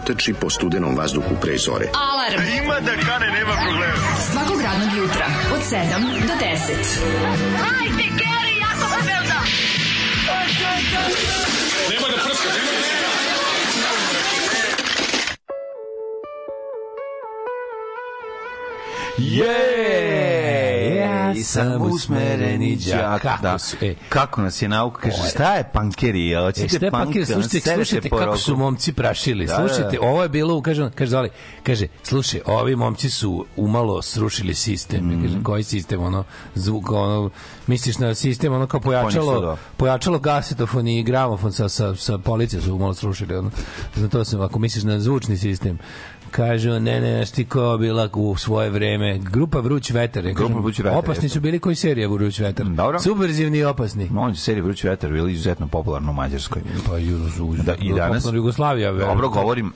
trči po studenom vazduhu pre zore. Alarm. Ima da kane, nema problema. Svakog radnog jutra, od 7 do 10. Je! Ja sam usmereni đak. Kako Da. su, e. Kako nas je nauka? Kaže, šta je pankeri? E, Hoćete ste punk? pankiri, slušajte, slušajte kako su momci prašili. Da, slušajte, da. ovo je bilo, kaže, kaže Zoli, kaže, slušaj, ovi momci su umalo srušili sistem. Mhm. Ja kažem, koji sistem, ono, zvuk, ono, misliš na sistem, ono kao pojačalo, da. pojačalo gasetofon i gramofon sa, sa, sa policije su umalo srušili, ono. Zato sam, ako misliš na zvučni sistem, Kažu, ne, ne, znaš ti ko je bila u svoje vreme. Grupa Vruć vetar. ja Grupa Vruć vetar, Opasni su bili koji serija Vruć vetar. Dobro. Subverzivni i opasni. On je serija Vrući vetar bili izuzetno popularno u Mađarskoj. Pa i, Da, i danas- Jugoslavija. Dobro govorim,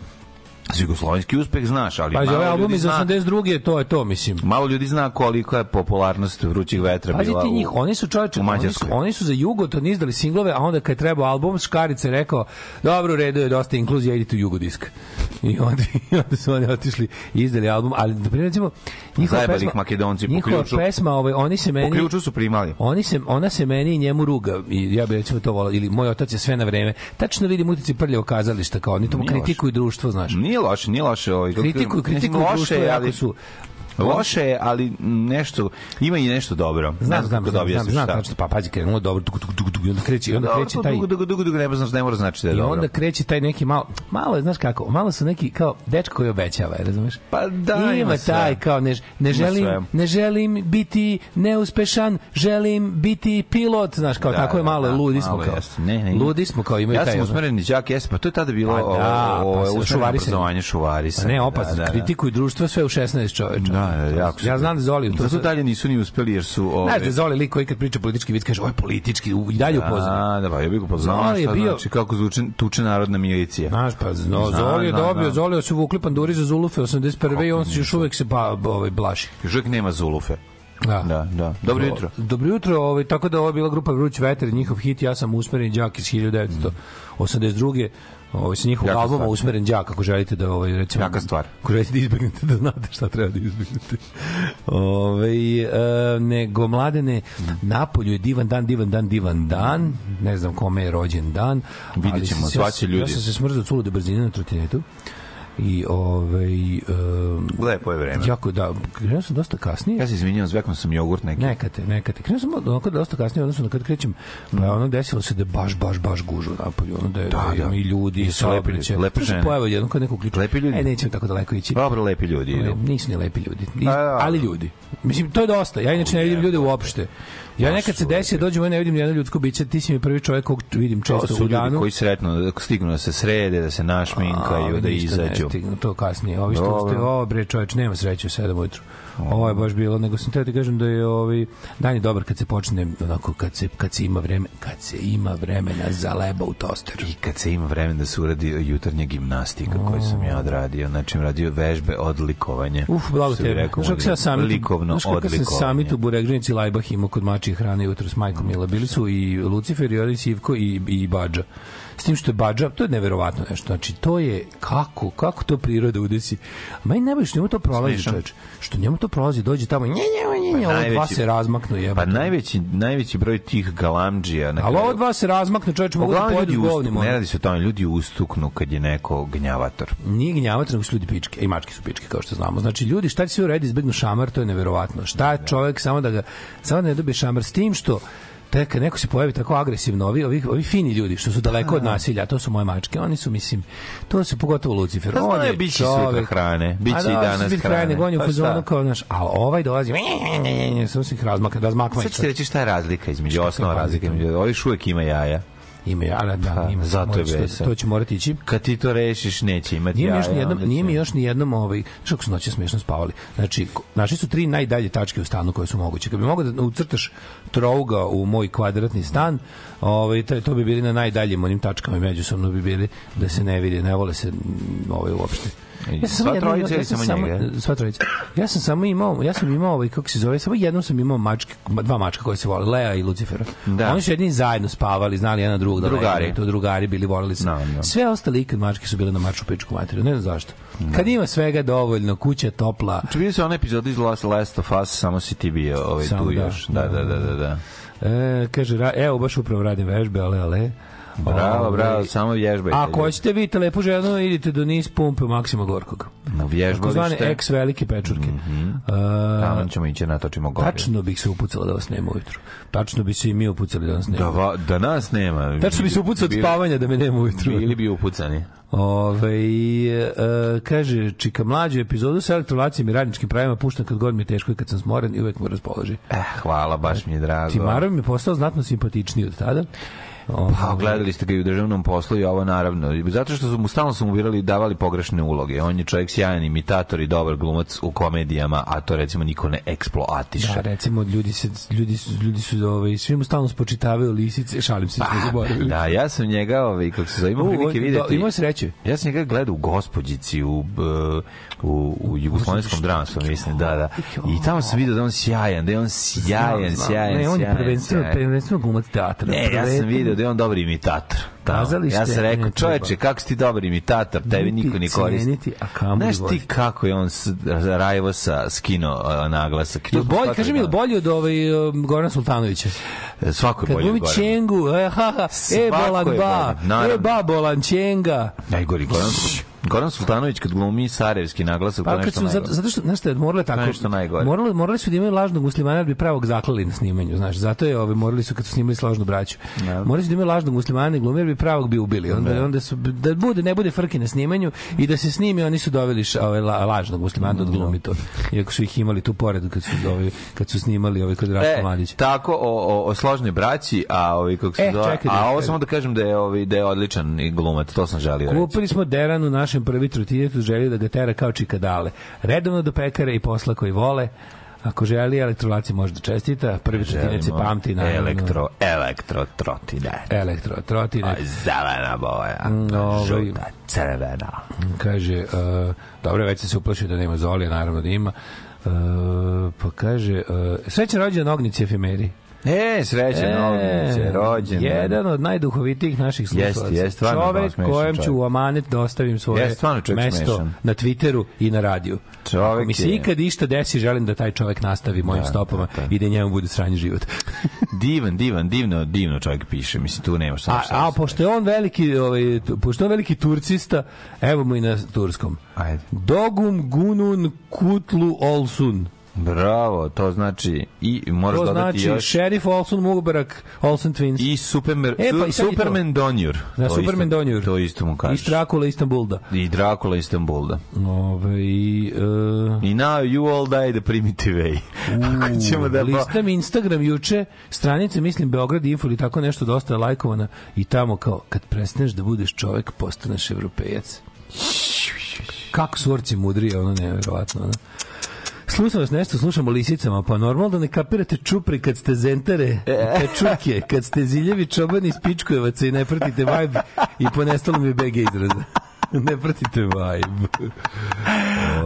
jugoslovenski uspeh znaš, ali Pa malo ovaj album iz zna, 82. to je to, mislim. malo ljudi zna koliko je popularnost vrućih vetra bila Pazite u- njih, oni su čovječe, u oni su, oni su za Jugoton izdali singlove, a onda kad je trebao album, Škarica je rekao, dobro, u redu je dosta inkluzija, idite u Jugodisk. I onda, i onda su oni otišli i izdali album, ali, na primjer, recimo, njihova Zajebali pesma, ih Makedonci po ključu. pesma, ovaj, oni se Po meni... ključu su primali. Oni se, ona se meni i njemu ruga i ja bih recimo to volao ili moj otac je sve na vreme. Tačno vidim utici prljavo kazališta kao oni to kritikuju društvo, znaš. Nije loše, nije loše. Ovaj, Kritikuju, mislim, kritikuju loše ali, su Loše je, ali nešto, ima i nešto dobro. Znam, znam, znam, znam, znam, tačno, pa pazi, krenulo dobro, duk, duk, duk, i onda kreće, i onda kreće taj, dugo, dugo, dugo, dugo, ne znaš, ne mora znači da je i dobro. onda kreće taj neki malo, malo je, znaš kako, malo su neki kao dečko koji obećava, razumeš? Pa da, ima, taj kao ne, ne želim, ne želim biti neuspešan, želim biti pilot, znaš kao Da, tako je da, malo, da, ludi smo kao. jeste. Ne, ne, ludi smo kao imaju ja taj. sam ono. usmereni đak, jeste, pa to je tada bilo Pa da, o, o, pa sa usmereno šuvarisanjem. obrazovanje šuvarisa. Pa ne, opasno, kritikuju društvo sve u 16 čoveča. Da, da, jako su- Ja znam da Zoli, to Zato dalje nisu ni uspeli jer su... Ove, Znaš da Zoli lik koji kad priča politički vid kaže ovo je politički, i dalje u pozadini. A, da, pa ja bih ga poznao Zoli je šta bio- znači, kako zvuče, tuče narodna milicija. Znaš, pa no, Znam, Zoli je znam, dobio, znam. Zoli su vukli panduri za Zulufe 81. i on se još uvek se pa, ovaj, blaši. Još uvijek nema zulufe. Da. Da, da. Dobro jutro. Dobro jutro, ovaj, tako da ovo je bila grupa Vruć vetar, njihov hit, ja sam usmeren đak iz 1982. Ovaj, sa njihovog albuma stvar. Usmeren đak, ako želite da ovaj, recimo... Jaka stvar. Ako želite da izbegnete, da znate šta treba da izbegnete. Ove, e, nego, mladene, Napolju je divan dan, divan dan, divan dan. Ne znam kome je rođen dan. Vidjet ali ćemo, sam se- zvaće ljudi. Ja sam se smrzao od sulude brzine na trotinetu. I ovaj um, Lepo je vreme. jako da krenuo sam dosta kasnije Ja se izvinjavam, zveknuo sam jogurt neki. Neka te, neka te. Krenuo sam onako dosta kasnije, odnosno na kad krećem, pa ono desilo se da baš, baš, baš gužu napolju, ono da je, Da, da, da. i ljudi, i saobraćaj. lepe žene. pojavio jedno kad neko kliče. Lepi ljudi? E, nećemo tako daleko ići. Dobro, lepi ljudi. Ne, nisu ni lepi ljudi. Nis, A, da. ali ljudi. Mislim, to je dosta. Ja inače ne vidim ljude uopšte. Ja nekad se desi, dođem i ne vidim jedno ljudsko biće, ti si mi prvi čovjek kog vidim To često su u ljudi danu. koji sretno da stignu da se srede, da se našminkaju, da ništa ne izađu. stignu to kasnije. Ovi što ste, ovo bre čoveč, nema sreće u 7 ujutru. Ovo je baš bilo, nego sam teo ti kažem da je ovaj dan je dobar kad se počne onako kad se kad se ima vreme, kad se ima vremena za leba u tosteru. I kad se ima vremena da se uradi jutarnja gimnastika koju sam ja odradio, znači radio vežbe odlikovanja. Uf, blago Što rekao Znaš kako se ja sami, likovno odlikovanje. sami tu buregženici Lajbah imao kod mačije hrane jutro s majkom Mila. Bili su i Lucifer, i Oris Ivko i, i Badža. S tim što je Badža, to je neverovatno nešto. Znači, to je, kako, kako to priroda udesi. A meni najbolje što njemu to prolazi, čoveč. Što njemu to prolazi, dođe tamo, nje, nje, nje, nje, ovo dva se razmaknu, Pa jebote. najveći, najveći broj tih galamdžija na Ali ovo dva se razmaknu, čoveč, mogu da pojedu govnima. ne radi se o tome, ljudi ustuknu kad je neko gnjavator. Nije gnjavac, nego su ljudi pičke. I mačke su pičke, kao što znamo. Znači, ljudi, šta će sve uredi izbegnu šamar, to je neverovatno. Šta čovjek, samo da ga, samo da ne dobije šamar s tim što te kad neko se pojavi tako agresivno, ovi, ovi, ovi fini ljudi što su daleko od nasilja, a to su moje mačke, oni su, mislim, to su pogotovo Lucifer. On znaju, sutra čovek- hrane, će i da, danas hrane. hrane. Gonju Pa fazonu kao, znaš, a ovaj dolazi, samo se ih razmaka, razmakma. Sad ću ti reći šta je razlika između osnova razlika između ovih uvek ima jaja. Ima ja, da, ima. zato je to-. To će morati ići. Kad ti to rešiš, neće imati Nije jaja. još ni jednom, onda nije mi još ni jednom ovaj, kako su noći smešno spavali. Znači, našli su tri najdalje tačke u stanu koje su moguće. Kad bi mogao da ucrtaš trouga u moj kvadratni stan, ovaj, to, to bi bili na najdaljim onim tačkama i međusobno bi bili da se ne vidi, ne vole se ovaj uopšte. I sva trojica ili samo njega? Sva trojica. Ja sam samo imao, ja sam imao ovaj kako se zove, samo jednom sam imao mačke, dva mačka koje se vole, Lea i Lucifera. Da. Oni su jedini zajedno spavali, znali jedan drugog da Drugari. legne, to drugari bili, voleli se. Da, da. Sve ostale ikad mačke su bile na maršu pičku materiju, ne znam zašto. Kad ima svega dovoljno, kuća topla, Znači, vidio se onaj epizod iz Last, Last of Us, samo si ti bio ovaj, Samo tu da. još. Da, da, da, da. da. e, kaže, ra, evo baš upravo radim vežbe, ale, ale. Bravo, Ovaj, bravo, samo vježbajte. Ako hoćete vidite lepu ženu, idite do niz pumpe Maksima Gorkog. Na Tako zvane vježbalište, ex velike pečurke. E, tamo ćemo ići natočimo gore. Tačno bih se upucala da vas nema ujutru. Tačno bi se i mi upucali da vas nema. Da, va, da nas nema. Tačno bi se upucao od spavanja da me nema ujutru. Bili bi upucani. Ove, e, kaže, čika mlađu epizodu sa elektrolacijom i radničkim pravima puštam kad god mi je teško i kad sam smoren i uvek me raspoloži. Eh, hvala, baš mi je drago. Timarov mi je postao znatno simpatičniji od tada. Pa, gledali ste ga i u državnom poslu i ovo naravno. Zato što su mu stalno su mu birali davali pogrešne uloge. On je čovjek sjajan imitator i dobar glumac u komedijama, a to recimo niko ne eksploatiše. Da, recimo, ljudi, se, ljudi su, ljudi su ovaj, svi mu stalno spočitavaju lisice, šalim se, smo zaboravili. Da, ja sam njega, ovaj, kako se zove, imao prilike videti. imao sreće. Ja sam njega gledao u Gospođici, u, u, u jugoslovenskom dramstvu, mislim, da, da. I tamo sam vidio da on sjajan, da je on sjajan, Znam, sjajan, Ne, on je sjajan, prvenstveno, sjajan. prvenstveno glumac teatra. Ne, ja sam video da je on dobar imitator. Kazalište Ja sam rekao, čoveče, kako si ti dobar imitator, tebi niko ne koristi. a kamoli Znaš ti kako je on s, Rajvo sa skino uh, naglasak? Jel bolji, kaži mi, jel bolji od ovaj, um, Goran Sultanovića? Svako je Kad bolji od Gorana. Čengu, e, ha, ha, e, bolan je ba, e, ba, bolan Čenga. Najgori Goran, Goran Sultanović kad glumi sarajevski naglasak, Pa nešto su, zato, najgore. zato što, znaš je tako, Nešto najgore. morali, morali su da imaju lažnog muslimana da bi pravog zaklali na snimanju, znaš, zato je, ove, morali su kad su snimali složnu braću, morali su da imaju lažnog muslimana i glumi, jer bi pravog bi ubili, onda, onda su, da bude, ne bude frke na snimanju i da se snimi, oni su doveli ša, ove, la, lažnog muslimana da odglumi to, iako su ih imali tu pored kad su, ove, kad su snimali ove kod Raška E, Mladića. tako o, o, o složnoj braći, a ovi kako se E, zove, čekaj da- a ovo samo da kažem da je ovi da je odličan i glumac, to sam želio reći. Kupili smo Deran u našem prvi trotinetu, želio da ga tera kao čikadale. Redovno do pekare i posla koji vole. Ako želi, elektrolacija može da čestita. Prvi trotinec se pamti na elektro, elektro trotine. elektro trotinet. Zelena boja, ovaj- žuta, crvena. Kaže, uh, dobro, već se uplašio da nema Zolija, naravno da ima. Uh, pa kaže, uh, srećan rođen Ognici efemeri. E, srećan E, ognice, rođen. Jedan od najduhovitijih naših Jeste, slušalaca. jeste, stvarno čovek smešan kojem ću čovek. u amanet da ostavim svoje Jeste, stvarno čovek mesto smešan. na Twitteru i na radiju. Čovek Ako mi se ikad išta desi, želim da taj čovek nastavi mojim Da, stopama da, da. i da njemu bude sranji život. Divan, divan, divno, divno čovjek piše. Mislim, tu nemaš samo A, šta a da pošto je on veliki, ovaj, pošto je on veliki turcista, evo mu i na turskom. Ajde. Dogum gunun kutlu olsun. Bravo, to znači i moraš To dodati znači još šerif Olsun Mubarak Olsen Twins. i Superman, E, pa i. Superman Donjur. Na To Superman isto- Donjur. To isto mu kažeš. Iz Drakula Istanbulda. I Dracula Istanbulda. Ove, i, uh, I now you all die the primitive way. Ako ćemo da... Listam Instagram juče, stranice, mislim, Beograd Info ili tako nešto dosta lajkovana i tamo kao, kad prestaneš da budeš čovek, postaneš evropejac. Kako su orci mudri, ono nevjerovatno. Ono. Slušam vas nešto, slušamo lisicama, pa normalno da ne kapirate čupri kad ste zentare, kad čuke, kad ste ziljevi čobani iz pičkojevaca i ne pratite vibe i ponestalo mi je BG izraza. ne pratite vibe.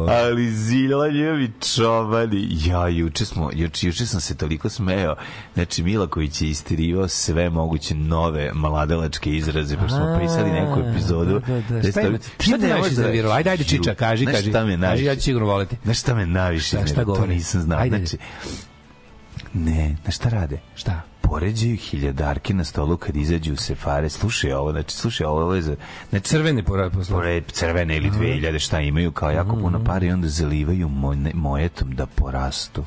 Ali ziljanjevi čobani. Ja, juče, smo, juče, juče sam se toliko smeo. Znači, Milaković je istirivao sve moguće nove mladelačke izraze, pošto smo pisali neku epizodu. Da, da, gde Šta, ima- šta te najviše da- zaviralo? Ajde, ajde, Čiča, kaži, Znaš kaži. šta me Kaži, najviše? ja ću sigurno voleti. Znaš šta me najviše iznerviralo? To nisam znao. Ajde. Znači, ne, na šta rade? Šta? Poređaju hiljadarke na stolu kad izađu u sefare. Slušaj ovo, znači, slušaj ovo, ovo je za... Znači, Crveni porad posla. pored crvene ili 2000 šta imaju kao jako puno para i onda zalivaju mone- mojetom da porastu.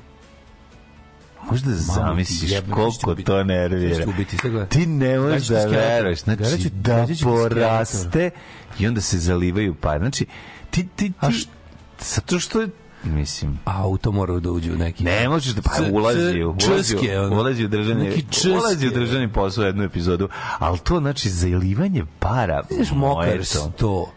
Možda zamisliš koliko ubiti. to nervira. Ubiti? Ti ne možeš da veruješ. Znači, Daću- da ti poraste i onda se zalivaju pare. Znači, ti, ti, ti, zato što mislim, Auto mora da uđe u neki... ne možeš da pa ulazi, u- ulazi, u- ulazi u državni Neki česke. ulazi u državni posao u jednu epizodu, ali to znači zalivanje para. Znaš, mokar sto.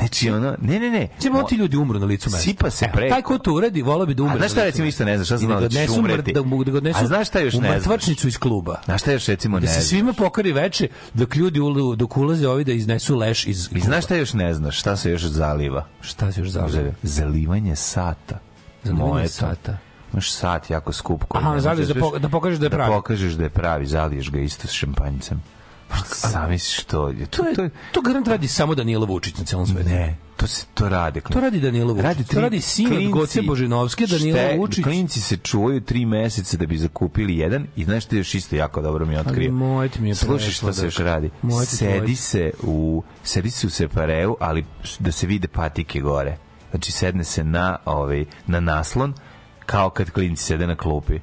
Znači ono, ne, ne, ne. Samo Mo- ti ljudi umru na licu mesta. Sipa se Evo, preko. Taj ko to uradi, volao bi da umre. A znaš šta recimo isto ne znaš, šta I sam da da ćeš umreti? Da, da ga odnesu A znaš šta još ne znaš? mrtvačnicu iz kluba. Znaš šta još recimo Da ne se znaš? svima pokari veče, dok ljudi ulu, dok ulaze ovi da iznesu leš iz I znaš šta još ne znaš? Šta se još zaliva? Šta se još zove? Zalivanje sata. Zalivanje Mojetom. sata. Imaš sat jako skup koji Aha, zaliješ da po- da pokažeš da je pravi. Da pokažeš da je pravi, zaliješ ga isto s šampanjcem. Zamisliš to. je- To, to je- to garant radi samo Danilo Vučić na celom svetu. Ne, to se to radi. To radi Danilo Vučić. To radi sin od Goce Božinovske, Danilo šte- Vučić. Klinci se čuvaju tri meseca da bi zakupili jedan i znaš što je još isto jako dobro mi je otkrio. Ali mi je Slušaj što se još radi. Moj ti Sedi tvoj. se u sedi se u separeu, ali da se vide patike gore. Znači sedne se na ovaj na naslon kao kad klinci sede na klupi.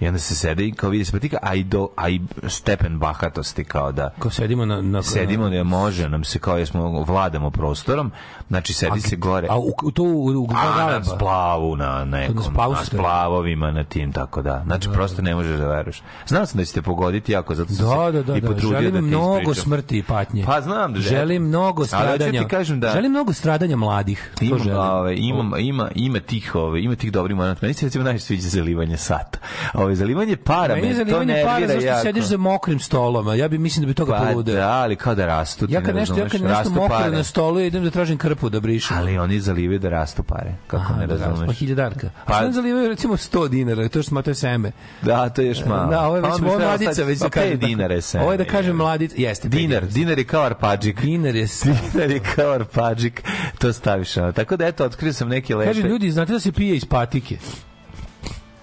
I onda se sede i kao vidi se patika, a i, do, a i stepen bahatosti kao da Ko sedimo na... na sedimo da može nam se kao jesmo vladamo prostorom znači sedi se gore A u, u to u, u, u a na splavu na nekom, Na splavu na splavovima, na tim, tako da. Znači, prosto ne možeš da veruješ. Znao sam da ćete pogoditi jako, zato sam Da, se da, da, i da. potrudio Želim da mnogo ispričam. smrti i patnje. Pa znam da želim mnogo Ali hoću stradanja. ti kažem da- želim mnogo stradanja mladih. To Imam, želim. ove, imam, ima, ima tih, ove, ima tih dobrih momenata. Meni se recimo najviše sviđa zalivanje sata. Ove, zalivanje para, Meni me to zalivanje para nervira zašto jako. sediš za mokrim stolom, a ja bi mislim da bi toga Pa poludeo. da, ali kao da rastu. Ja ne kad nešto, ja kad nešto mokro pare. na stolu, ja idem da tražim krpu da brišem. Ali oni zalivaju da rastu pare. Kako Aha, ne da, da, razumeš? Pa hiljadarka. A Pa- što ne zalivaju recimo 100 dinara, to što smatuje seme. Da, to je još malo. Da, ovo je Pa već treba mladica, već da kažem. je sve. Ovo je da kažem mladica, jeste. Dinar, dinar je kao arpadžik. Dinar je Dinar je kao arpadžik. To staviš. Tako da eto, otkrio sam neke lepe. Kaže, ljudi, znate da se pije iz patike?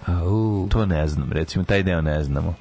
Au. To ne znam, recimo, taj deo ne znamo.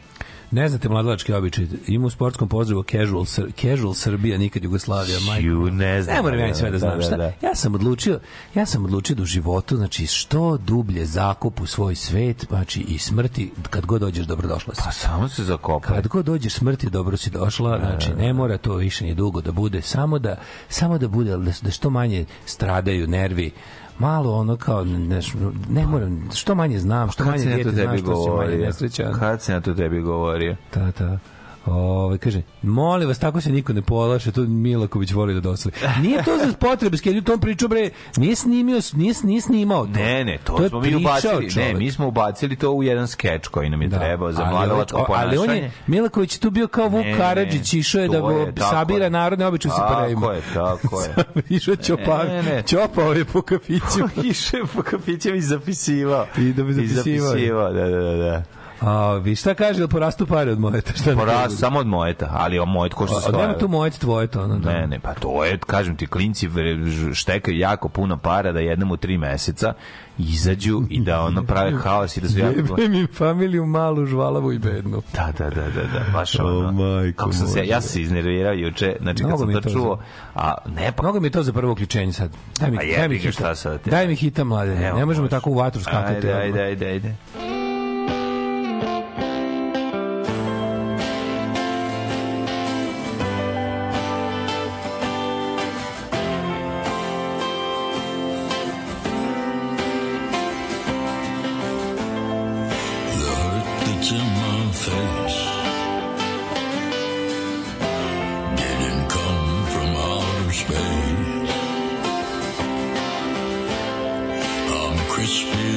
Ne znate mladalački običaj. Ima u sportskom pozdravu casual, Sr casual Srbija, nikad Jugoslavija. majko. Ju, ne znam. Ne moram ja sve da znam. Da, šta? da. Ja sam odlučio, ja sam odlučio da u životu, znači što dublje zakup u svoj svet, znači i smrti, kad god dođeš dobrodošla si. Pa samo se zakopa. Kad god dođeš smrti, dobro si došla, znači ne mora to više ni dugo da bude, samo da, samo da bude, da, da što manje stradaju nervi, malo ono kao, ne, ne moram, što manje znam, što manje dijete zna, tebi što si manje nesrećan. Kad sam ja to tebi govorio? Ta, ta. Ove, kaže, molim vas, tako se niko ne polaše, to Milaković voli da dosli. Nije to za potrebe, skedio tom priču, bre, nije snimio, nije, nije snimao to. Ne, ne, to, je smo mi ubacili. Ne, mi smo ubacili to u jedan skeč koji nam je Da. trebao za mladalačko on- ponašanje. Ali on je, Milaković je tu bio kao Vuk Karadžić, išao je da to je, tako sabira je. narodne običaje u Tako separejima. je, tako je. išao ćopa, Ne, ne. ćopao je po kafiću. Išao je po kafićima i zapisivao. I da bi I zapisivao. zapisivao, da, da, da. Da. A, vi šta kaže, ili porastu pare od mojeta? Šta mi kaže? samo od mojeta, ali o mojet ko što A, stoje. nema tu mojet tvoje to, ono, da. Ne, ne, pa to je, kažem ti, klinci štekaju jako puno para da jednom u tri meseca izađu i da ono prave haos i da su jako... Jebem im familiju malu, žvalavu i bednu. Da, da, da, da, da, baš ono. majko kako sam se, ja sam se iznervirao juče, znači kad Mnogo sam mi to čuo, a ne pa Mnogo mi je to za prvo uključenje sad. Daj mi, Pa daj mi hita. sad? Daj mi hita, mlade. Evo, Ne možemo može. tako u vatru skakati. Ajde, odmah. ajde, ajde, ajde.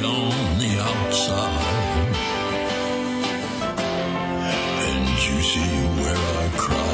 On the outside. And see where I cry.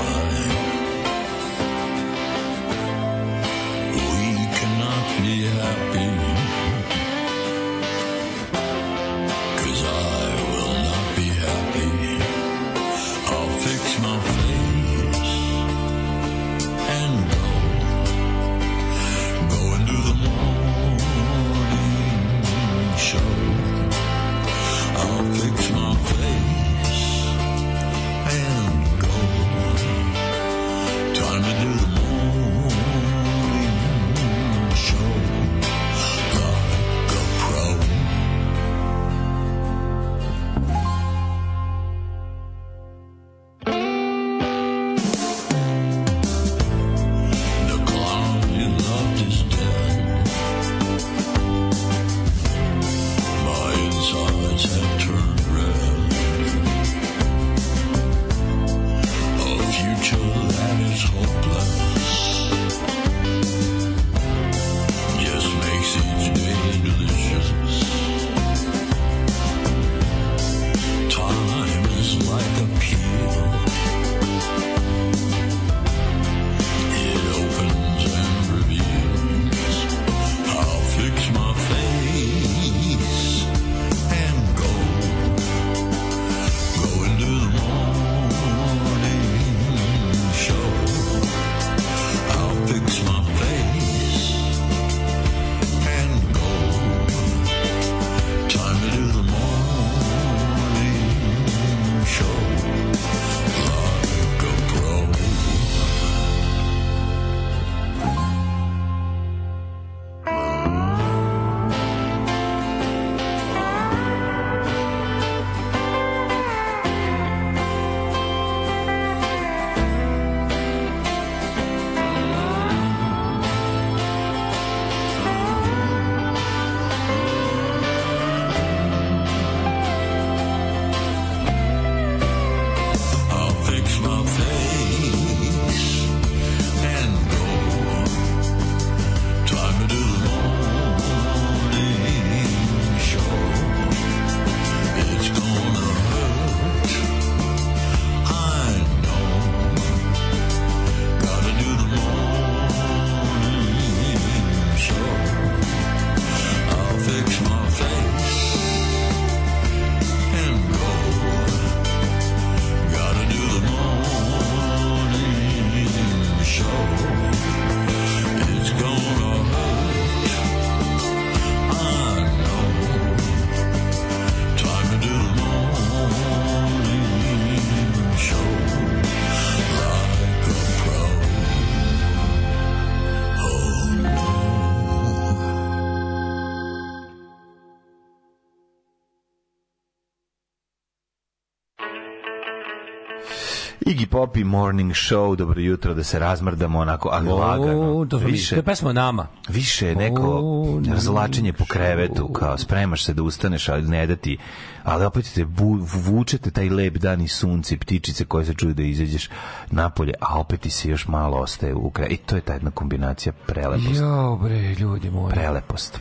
Iggy Pop i Morning Show, dobro jutro, da se razmrdamo onako, ali lagano. O, to, više, to je pesma nama. više neko O, razlačenje po krevetu, kao spremaš se da ustaneš, ali ne da ti, ali opet te bu, vučete taj lep dan i sunce i ptičice koje se čuju da izađeš napolje, a opet ti se još malo ostaje u kraju. I to je ta jedna kombinacija prelepost. Jo, bre, ljudi moji. Prelepost.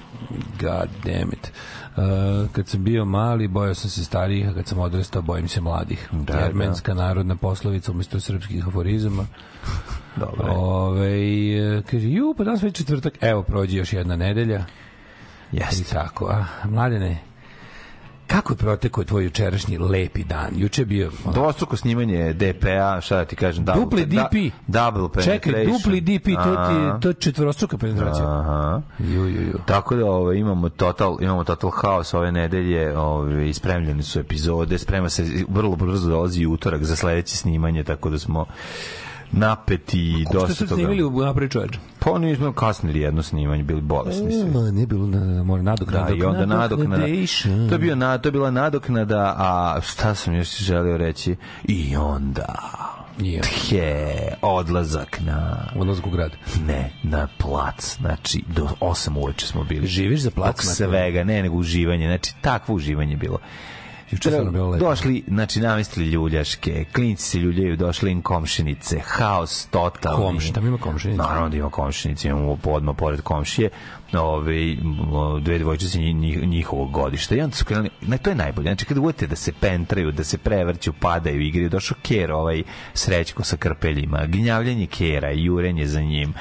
God damn it. Uh, kad sam bio mali, bojao sam se starijih, a kad sam odrastao, bojim se mladih. Da, Jermenska narodna poslovica umjesto srpskih aforizama. Dobro. Ove, kaže, ju, pa danas već četvrtak, evo, prođe još jedna nedelja. I Jeste. tako, a, mladene, kako je protekao tvoj jučerašnji lepi dan? Juče je bio... ono, Dvostruko snimanje DPA, šta da ti kažem, double, Dupli da- DP. double penetration. Čekaj, dupli DP, to, ti, to je četvorostruka penetracija. Aha. Ju, ju, ju. Tako da ovaj imamo total imamo total haos ove nedelje, ovaj spremljene su epizode, sprema se vrlo brzo dolazi utorak za sledeće snimanje, tako da smo napeti i Što dosta ste toga. snimili u napred čoveč? Pa nismo kasnili jedno snimanje, bili bolesni svi. Ma, nije bilo na, mora nadoknada. Da, i onda nadoknada. To je bio na, to je bila nadoknada, a šta sam još želeo reći? I onda onda. he, odlazak na Odlazak u grad. ne, na plac, znači do 8 uveče smo bili. Živiš za plac? Dok svega, ne nego uživanje, znači takvo uživanje je bilo. Juče stvarno bilo lepo. Došli, znači, namestili ljuljaške, klinci se ljuljaju, došli im komšinice, haos totalni. Komši, tamo ima komšinice. Naravno da ima komšinice, imamo odmah pored komšije ove, dve devojčice njih- njih- njihovog godišta. I onda su krenuli, ne, to je najbolje. Znači, kada budete da se pentraju, da se prevrću, padaju, igraju, došao Ker, ovaj srećko sa krpeljima, gnjavljanje Kera, jurenje za njim.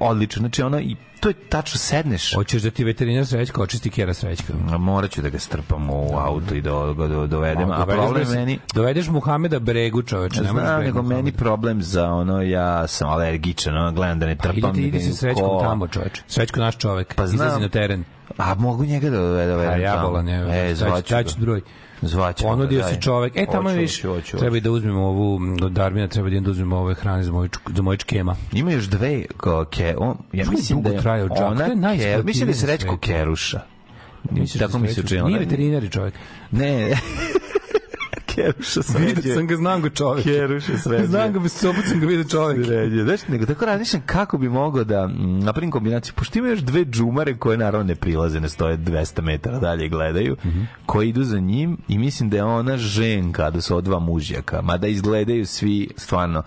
Odlično, znači ono, i to je tačno sedneš, Hoćeš da ti veterinar Srećko očisti kjera Srećka. A morat ću da ga strpam u auto i da ga do, dovedem. A problem ga- meni... Dovedeš Muhameda Bregu, čoveče. ne Znam, nego meni Muhameda. problem za ono, ja sam alergičan, ono, gledam da ne Pa trpam. ide, ide se Srećkom ko- tamo, čoveče. Srećko naš čovek. Pa znam. Izlazi na teren. A mogu njega da dovedem A ja bolan je. E, zvaću Daću broj. Zvaću ga, Ponudio daj. se čovek. E, tamo Hoću, viš, hoću, treba da uzmemo ovu, m, od Darvina treba da da uzmemo ove hrane za moj, čk- za moj čkema. Ima još dve ko, ke, on, ja mislim da je trajao ona ke, mislim da Srećko svetu. Keruša. Misliš Tako da mi se Srećko- učinilo. Nije veterinar je čovek. Ne, Keruša Vidio sam ga, znam ga čovek. Keruša sređe. Znam ga, bez opet sam ga vidio čovek. Sređe. Znaš, nego tako razmišljam kako bi mogao da mm, napravim kombinaciju, pošto ima još dve džumare koje naravno ne prilaze, ne stoje 200 metara dalje i gledaju, Mhm. koji idu za njim i mislim da je ona ženka, da su od dva mužjaka, mada izgledaju svi stvarno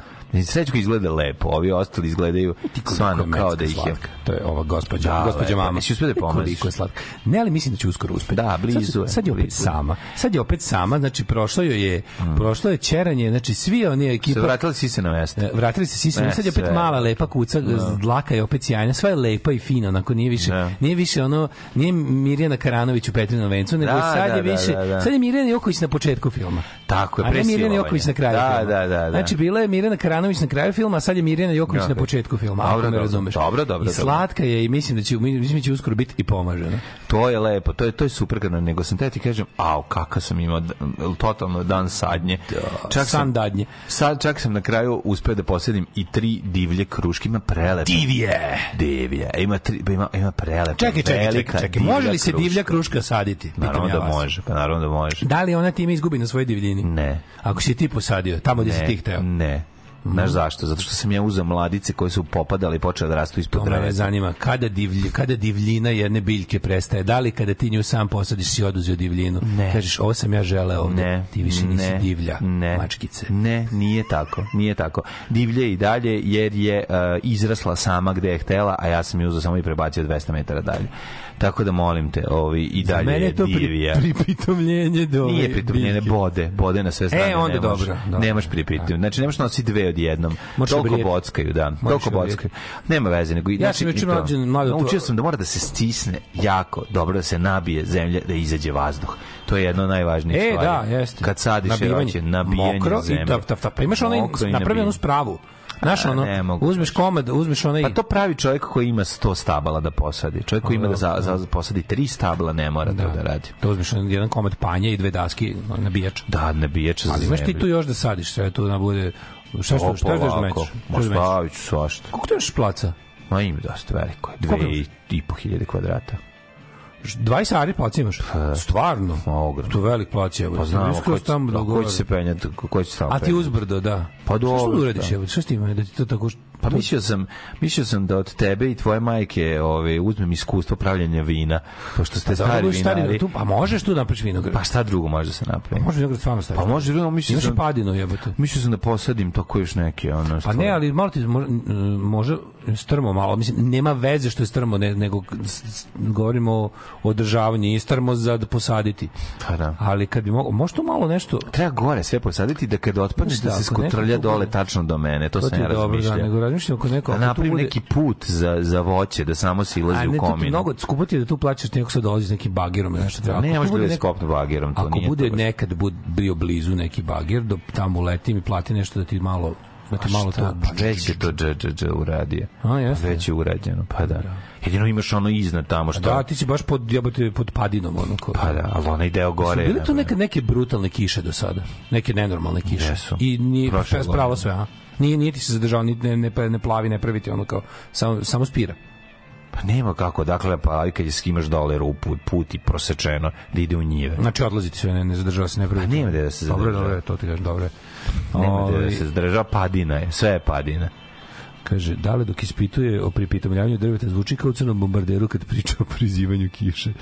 Srećko izgleda lepo, ovi ostali izgledaju stvarno kao da ih je... slatka. To je ova gospođa, Da, gospođa lepa. mama. Jesi uspeo da je pomažeš? Koliko je slatka. Ne, ali mislim da će uskoro uspeti. Da, blizu sad, je, sad je opet blizu. sama. Sad je opet sama, znači prošlo joj je, prošlo je čeranje, znači svi oni Se ekipa vratili si se na mesto. E, Vratili se svi Ne, sad je opet sve. mala lepa kuca, dlaka je opet sjajna, sve je lepa i fina, onako nije više, Da. nije više ono, nije Mirjana Karanović u Petrinom vencu, nego Da, sad da, je da, više, da, da. sad je Mirjana Joković na početku filma. Tako je, A ne Mirjana. Joković na kraju Da, filma. da, da, da. Znači, bila je Mirjana Karanović na kraju filma, a sad je Mirjana Joković na Joković. početku filma, Dobro, ako me razumeš. Dobro, dobro, I slatka je i mislim da će, mislim da će uskoro biti i pomažena. To je lepo, to je to je super nego sam te ti kažem, au kakav sam imao totalno dan sadnje. Čak san sam dadnje. Sad čak sam na kraju uspeo da posedim i tri divlje kruške, ima prelepe. Divje! Divje. Ima tri, ima ima prelepe. Čekaj, čekaj, čekaj, čekaj. Može li se kruška. divlja kruška saditi? Naravno ja da može, pa naravno da može. Da li ona time izgubi na svojoj divljini? Ne. Ako si ti posadio, tamo gde si ti hteo. Ne. Znaš zašto? Zato što sam ja uzeo mladice koje su popadale i počele da rastu ispod To me zanima, kada, divlj, kada divljina jedne biljke prestaje? Da li kada ti nju sam posadiš si oduzeo divljinu? Ne. Kažeš, ovo sam ja želeo ovde, Ne, ti više nisi ne, divlja, ne, mačkice. Ne, nije tako, nije tako. Divlje i dalje jer je uh, izrasla sama gde je htela, a ja sam je uzeo samo i prebacio 200 metara dalje. Tako da molim te, ovi i Za dalje mene je to pri, divlja. pripitomljenje do ove Nije pritomljene biljke. bode, bode na sve strane. E, onda ne možeš- dobro, dobro. Nemaš pripitom. Znači, nemaš nositi dve odjednom. Možeš Toliko obrijeti. bockaju, da. Možeš Toliko bockaju. Nema veze, nego... Ja znači, sam juče i to. mlađe- mlađe to- Naučio sam da mora da se stisne jako, dobro da se nabije zemlja, da izađe vazduh. To je jedno od najvažnijih E, stvari. da, jeste. Kad sadiš Nabivanje. jeroće, nabijanje Mokro zemlje. i tap, tap, tap. Pa imaš onaj, Mokro napravljenu nabijanje. spravu. Znaš, A, ono, ne mogu. uzmeš komad, uzmeš onaj... Pa to pravi čovjek koji ima 100 stabala da posadi. Čovjek koji ima da za, za, posadi tri stabla ne mora to da radi. To uzmeš onaj jedan komad panja i dve daske nabijač. Da, nabijač za Ali imaš ti tu još da sadiš, sve tu da bude... Šta što, šta još da mećeš? Ma da stavit ću svašta. Koliko to imaš placa? Ma ima dosta veliko. Dve i, i po hiljade kvadrata. 20 ari placa imaš? Stvarno? Ma, ogromno. To velik plac je. Pa znamo ko će, tamo ko će se penjati, ko- će se tamo A ti uzbrdo, da. Pa Šta dobro, da uradiš, da. evo? Šta s tim, da ti to tako... Pa mislio sam, mislio sam da od tebe i tvoje majke ove, uzmem iskustvo pravljenja vina, pošto ste Da, stari stari, vinari. tu, pa možeš tu napraviš vinograd. Pa šta drugo može da se napravi? Može vinograd stvarno staviti. Pa može, no, mislio Imaš sam, i padinu, jebote. mislio sam da posadim tako još neke. Ono, Pa ne, ali malo ti može, strmo malo, mislim, nema veze što je strmo, ne, nego govorimo o održavanju, nije strmo za da posaditi. Pa da. Ali kad bi mogao, može to malo nešto, Treba gore sve posaditi da kad otpadne da da, se skotrlja dole tačno do mene. To, to sam ja da, razmišljao. Razmišljam ako neko, Da napravim bude- neki put za, za voće, da samo silazi A ne, u to ti kominu. mnogo skupo ti je da tu plaćaš neko sad dolazi s nekim bagerom ili nešto treba. Ne, bude da skopnu bagerom, to Ako nije bude to nekad bud, bio blizu neki bagir, do tamo uletim i plati nešto da ti malo da ti malo to... pa već je to dž uradio. A, jeste. Već je urađeno, pa da. Jedino imaš ono iznad tamo što... Da, ti si baš pod, jebote, pod padinom. Ono, ko, Pa da, ali onaj deo Su gore... bile tu ne, neke, neke brutalne kiše do sada? Neke nenormalne kiše? Jesu. I nije pravo sve, a? Nije, nije ti se zadržao, ni, ne, ne, ne plavi, ne praviti ono kao, samo, samo spira. Pa nema kako, dakle, pa aj kad je skimaš dole rupu, put i prosečeno, da ide u njive. Znači odlazi ti sve, ne, ne zadržava se, ne pravi. Pa nema da se Dobro, zadržava. dobro, to ti kažem, dobro. Nema Ovaj, da se zadržava, padina je, sve je padina. Kaže, da li dok ispituje o pripitomljavanju drveta zvuči kao u crnom bombarderu kad priča o prizivanju kiše.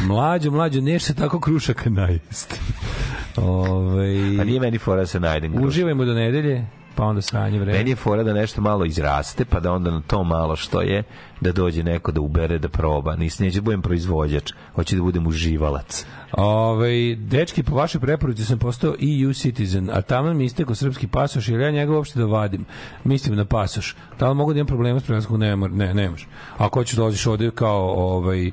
Mlađo, mlađo, neš se tako krušaka najest. Ove, A nije meni fora da se najdem. krušak. uživajmo do nedelje, pa onda sranje vreme. Meni je fora da nešto malo izraste, pa da onda na to malo što je, da dođe neko da ubere, da proba. Nis, neće da budem proizvođač, hoće da budem uživalac. Ove, dečki, po vašoj preporuci sam postao EU citizen, a tamo mi istekao srpski pasoš, jer ja njega uopšte da vadim. Mislim na pasoš. Da li mogu da imam problema s prelazkom? Ne, mor- ne, nemaš. Ako hoćeš da dođeš ovde kao, ovaj,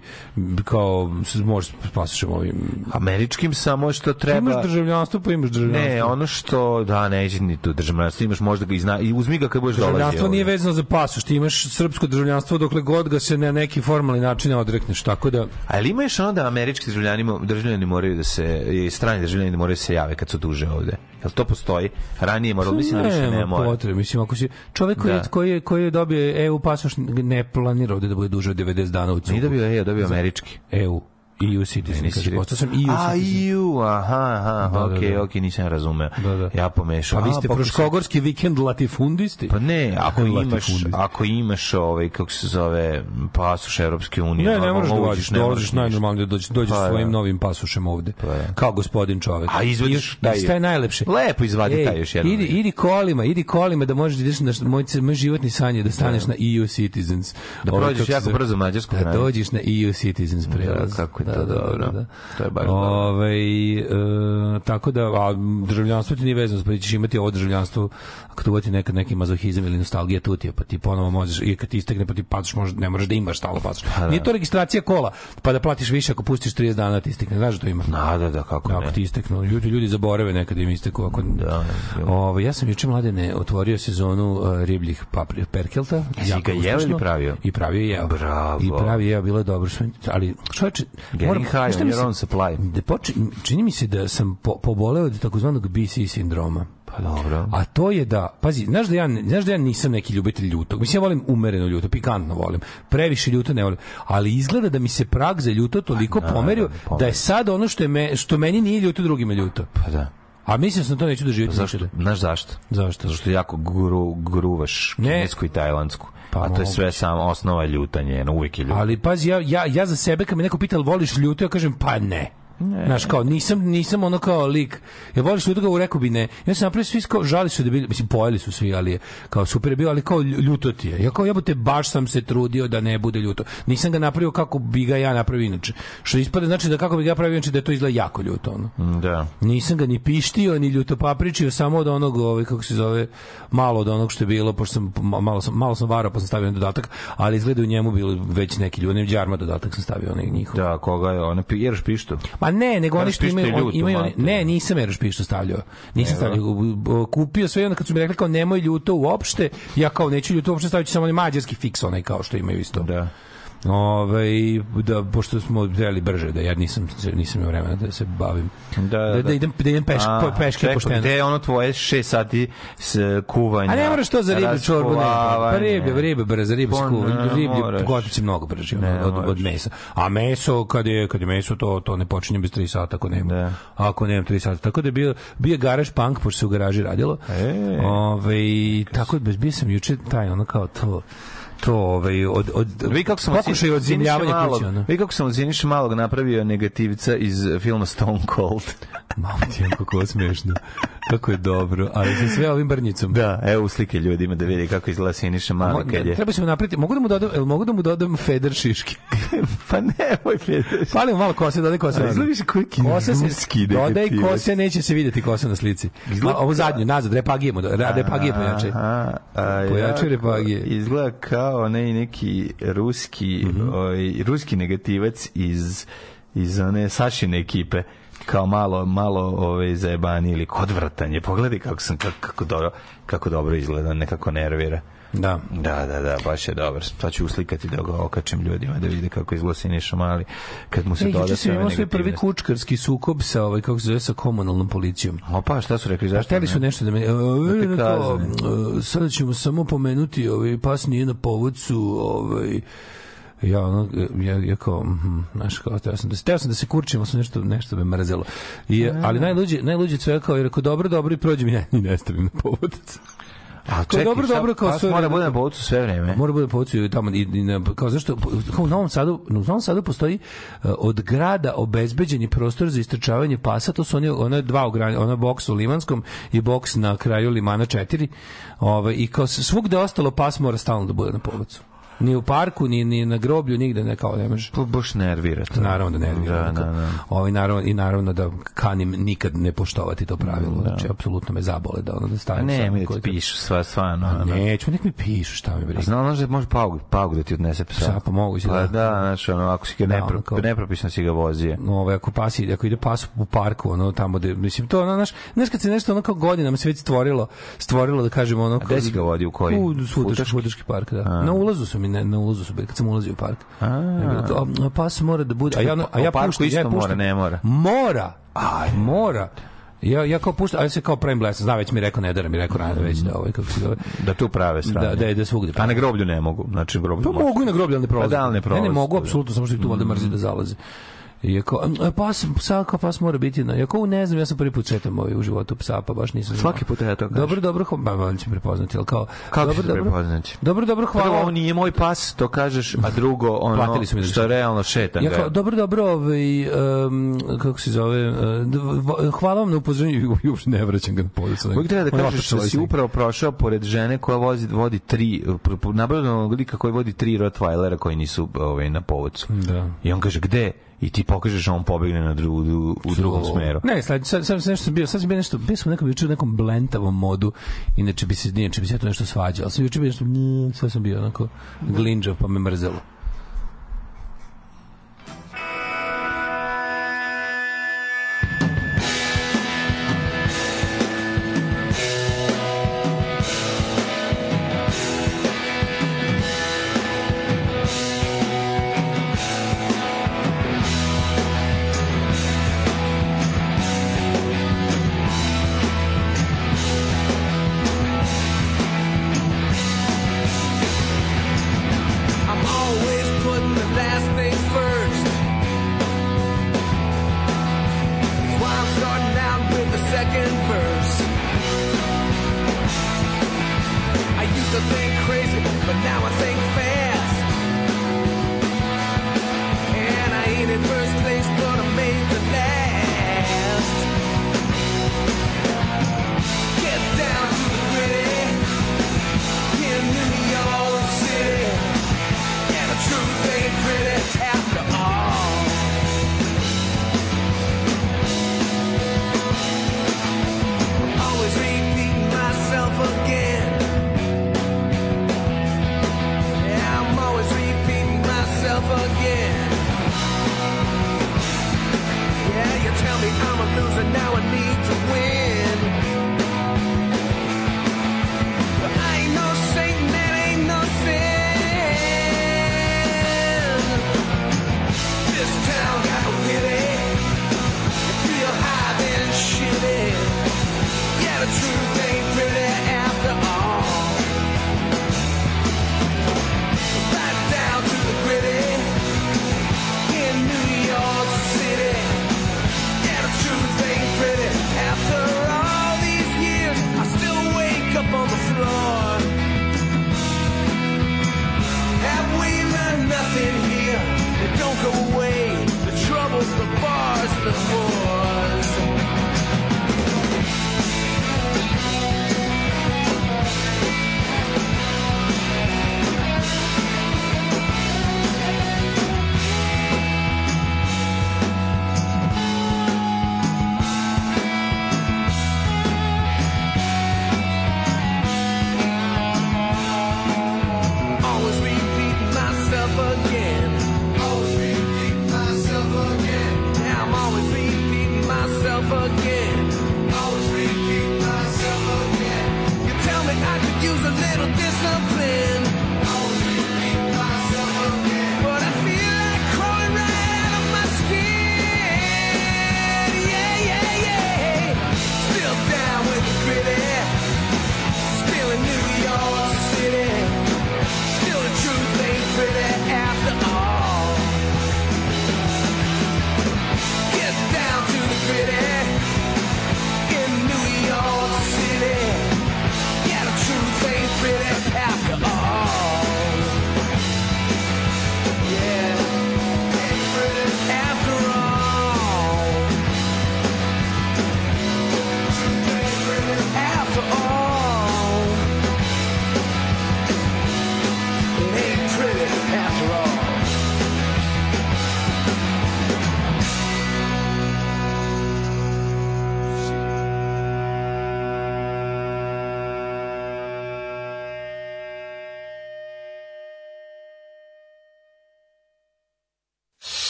kao, možeš s pasošem ovim. Američkim samo što treba... Imaš državljanstvo, pa imaš državljanstvo. Ne, ono što, da, neće ni tu državljanstvo, imaš možda ga i zna, i uzmi ga kad budeš dolazio. Državljanstvo nije vezano za pasoš, ti imaš srpsko državljanstvo dokle god ga se na neki formalni način ne odrekneš, tako da A ima još ono da američki državljani, državljani moraju da se, i strani državljani da moraju da se jave kad su duže ovde? Jel to postoji? Ranije je moralo, mislim da više ne mora. potrebe, mislim ako si čovjek koji, Da. koji, je, koji je dobio EU pasoš ne planira ovde da bude duže od 90 dana u Nije cugu. dobio, je, dobio američki. EU. EU citizen, kaže, postao sam EU A, citizen. EU, aha, aha, Da, da, okej, da. okej, nisam razumeo. Da, da. Ja pomešao. Pa vi A, ste proškogorski vikend latifundisti? Pa ne, ako imaš, ako imaš ovaj, kako se zove, pasoš Europske unije. Ne, ne možeš da uđeš, dolaziš moraš najnormalnije, dođeš, dođeš Pa, svojim da. novim pasušem ovde, Pa, da. kao gospodin čovek. A izvadiš i šta je najlepše? Lepo izvadi taj još jedan. Idi, idi kolima, idi kolima da možeš da ideš na moj, moj životni san je da staneš na EU Citizens. Da Ovaj, prođeš jako brzo mađarsku Da dođeš na EU Citizens prelaz. kako je to dobro. To je baš dobro. Ovaj, e, tako da, a državljanstvo ti nije vezano, pa ćeš imati ovo državljanstvo ako tu vodi nekad neki mazohizam ili nostalgija tu ti je, pa ti ponovo možeš, i kad ti istekne, pa ti pasoš, možda, ne možeš da imaš stalno pasoš. da. Nije to registracija kola, pa da platiš više ako pustiš 30 dana da ti istekne. Znaš da to ima? Da, da, da, kako Ako ne. ti isteknu, ljudi, ljudi zaborave nekad im isteku. Ako... Da, Ovo, ja sam juče mladene otvorio sezonu uh, ribljih papri, perkelta. Jesi ga jeo ili pravio? I pravio i jeo. Bravo. I pravio i jeo, bilo je dobro. Ali, čovječe, Getting high znaš šta on your own supply. Da poči, čini mi se da sam po, poboleo od takozvanog BC sindroma. Pa dobro. A to je da, pazi, znaš da ja, znaš da ja nisam neki ljubitelj ljutog. Mislim, ja volim umereno ljuto, pikantno volim. Previše ljuto ne volim. Ali izgleda da mi se prag za ljuto toliko pomerio da je sad ono što, je me, što meni nije ljuto, drugima ljuto. Pa da. A mislim sam to neću doživjeti Zašto? nikada. Znaš zašto? Zašto? Zašto jako gru, gruvaš Ne. kinesku i tajlandsku. Pa A to je sve samo osnova je ljutanje, na uvijek je ljuta. Ali pazi, ja, ja, ja za sebe kad me neko pita "Jel voliš ljuto, ja kažem pa ne. Znaš, kao, nisam, nisam ono kao lik. Ja voliš ga, rekao bi ne. Ja sam napravio svi kao, žali su da bili, mislim, pojeli su svi, ali je, kao super je bio, ali kao lju- ljuto ti je. Ja kao, jebote, baš sam se trudio da ne bude ljuto. Nisam ga napravio kako bi ga ja napravio inače. Što ispade znači da kako bi ga ja pravio inače da to izgleda jako ljuto, ono. Da. Nisam ga ni pištio, ni ljuto papričio, samo od onog, ovaj, kako se zove, malo od onog što je bilo, pošto sam, ma- malo sam, malo sam varao, pa sam stavio dodatak, ali izgleda u njemu bilo već neki ljudi, ne džarma dodatak sam stavio, onaj njihov. Da, koga je, ona jeraš pištu. Ma ne, nego oni što imaju, on, ljuto, imaju oni, ne, nisam Eroš pištu stavljao. Nisam stavljao, kupio sve i onda kad su mi rekli kao nemoj ljuto uopšte, ja kao neću ljuto uopšte staviti samo onaj mađarski fiks onaj kao što imaju isto. Da. Ove, da, pošto smo trebali brže, da ja nisam, nisam imao vremena da se bavim. Da, da, da idem, da idem peš, po, peške čekaj, pošteno. Gde je ono tvoje 6 sati s kuvanja? A ne moraš to za riblju čorbu, ne. Pa riblje, riblje brzo, Pa ne riblju moraš. gotici mnogo brže Ne od, od moraš. mesa. A meso, kad je, kad je meso, to, to ne počinje bez 3 sata ako nema. Da. Ako nema 3 sata. Tako da je bio, bio garaž punk, pošto se u garaži radilo. E. Ove, tako da bio sam juče taj, ono kao to, to ovaj od od Vi kako sam pokušaj od zemljavanja malog, kuće. Vi kako sam od malog napravio negativca iz filma Stone Cold. Malo ti je kako smešno. Kako je dobro, ali sa sve ovim brnjicom. Da, evo u slike ljudima da vidi kako izgleda Siniša mali kad je. Treba se mu napraviti, mogu da mu dodam, jel mogu da mu dodam feder šiški? pa ne, moj prijatelj. Fali mu malo kose, dodaj kose. A izgleda više koji Kose se, ruski dodaj kose, neće se vidjeti kosa na slici. Izgleda- Ovo zadnju, nazad, repagijemo, repagije pojače. Ja- repagije. Izgleda kao ne, neki ruski, Mhm. ovaj, ruski negativac iz, iz one Sašine ekipe kao malo malo ovaj zajebani ili odvratan je. Pogledaj kako sam kako, kako dobro kako dobro izgleda, nekako nervira. Da. Da, da, da, baš je dobar. Sad ću uslikati da ga okačim ljudima da vide kako izgleda Siniša Mali kad mu se E, doda juče sve imao svoj prvi kučkarski sukob sa, ovaj, kako se zove, sa komunalnom policijom. Opa, šta su rekli? Pa Zašto? hteli su nešto da me... te Uh, kao, kazne. uh, sada ćemo samo pomenuti, ovaj, pas nije na povodcu, ovaj, ja ono ja, ja kao mhm, znaš kao teo sam da teo sam da se kurčim ali sam nešto nešto me mrzelo i ali najluđe najluđe sve kao je rekao dobro dobro i prođe mi ja i ne stavim na povodac A Kao dobro, dobro, kao pas sve mora bude na sve vreme. Mora bude povući i tamo i, i na, kao zašto kao u Novom Sadu, u Novom Sadu postoji uh, od grada obezbeđeni prostor za istrčavanje pasa, to su oni ona dva ograni, ona boks u Limanskom i boks na kraju Limana 4. Ovaj i kao svugde ostalo pas mora stalno da bude na povodcu. Ni u parku, ni, ni na groblju, nigde ne kao ne može. To baš nervira. to. Naravno da nervira. Da, da, da. Ovaj naravno i naravno da kanim nikad ne poštovati to pravilo. Znači apsolutno me zabole da ono da A stavim. ne, sam mi da ti pišu sva stvarno. A ono. neću, nek mi pišu šta mi briga. Znaš da može paug, paug da ti odnese psa. Psa, pa moguće, Pa da. da, znaš, ono, ako si ga Da, nepro, ono kao- nepropisno si ga vozio. ovaj ako pasi ako ide pas u parku ono tamo da mislim to ono naš znaš kad se nešto ono kao godinama se već stvorilo stvorilo da kažemo ono gde si ga vodio, u koji? u Futoški, Futoški? Futoški park da na ulazu su mi ne, na ulazu kad sam ulazio u park kao, a, pas mora da bude a ja a ja U parku puštam, isto ja mora, puštam. ne mora. mora aj mora Ja, ja kao puštam, a ja se kao pravim blesan, zna već mi rekao Nedara, mi rekao rano već da ovaj, kako se zove, Da tu prave strane. da, da, da svugde. A na groblju ne mogu. Znači, groblju Pa mogu i na groblje, ali ne prolaze. Pa da, ali ne Ne, ne prolaze, mogu, apsolutno, samo što ih tu valjda mrzi da zalaze. I je kao, a pas, psa kao pas mora biti na... Ja kao, ne znam, ja sam prvi put četam ovaj u životu psa, pa baš nisam znao. Svaki put ja to kažem. Dobro, dobro, ho- ba, valjda će prepoznati, ali kao... Kako dobro, dobro, prepoznati? Dobro, dobro, hvala. Prvo, ovo nije moj pas, to kažeš, a drugo, ono, Platili su mi da što realno šetam Ja kao, dobro, dobro, ovaj, um, kako se zove, uh, hvala vam na upozorenju i uopšte ne vraćam ga na policu. Uvijek treba da On kažeš da si njega. upravo prošao pored žene koja vozi, vodi tri, nabavljeno lika koji vodi tri Rottweilera koji nisu ovaj, na povodcu. Da. I on kaže, gde? I ti pokažeš, a on pobegne na drugu, u, u drugom smeru. Ne, sad, sad, sad, nešto sam bio, sad sam bio nešto, bio sam nekom juče u nekom blentavom modu, inače bi se, inače bi se to nešto svađao, ali sam juče bio nešto, mm, sad sam bio onako glinđav, pa me mrzelo.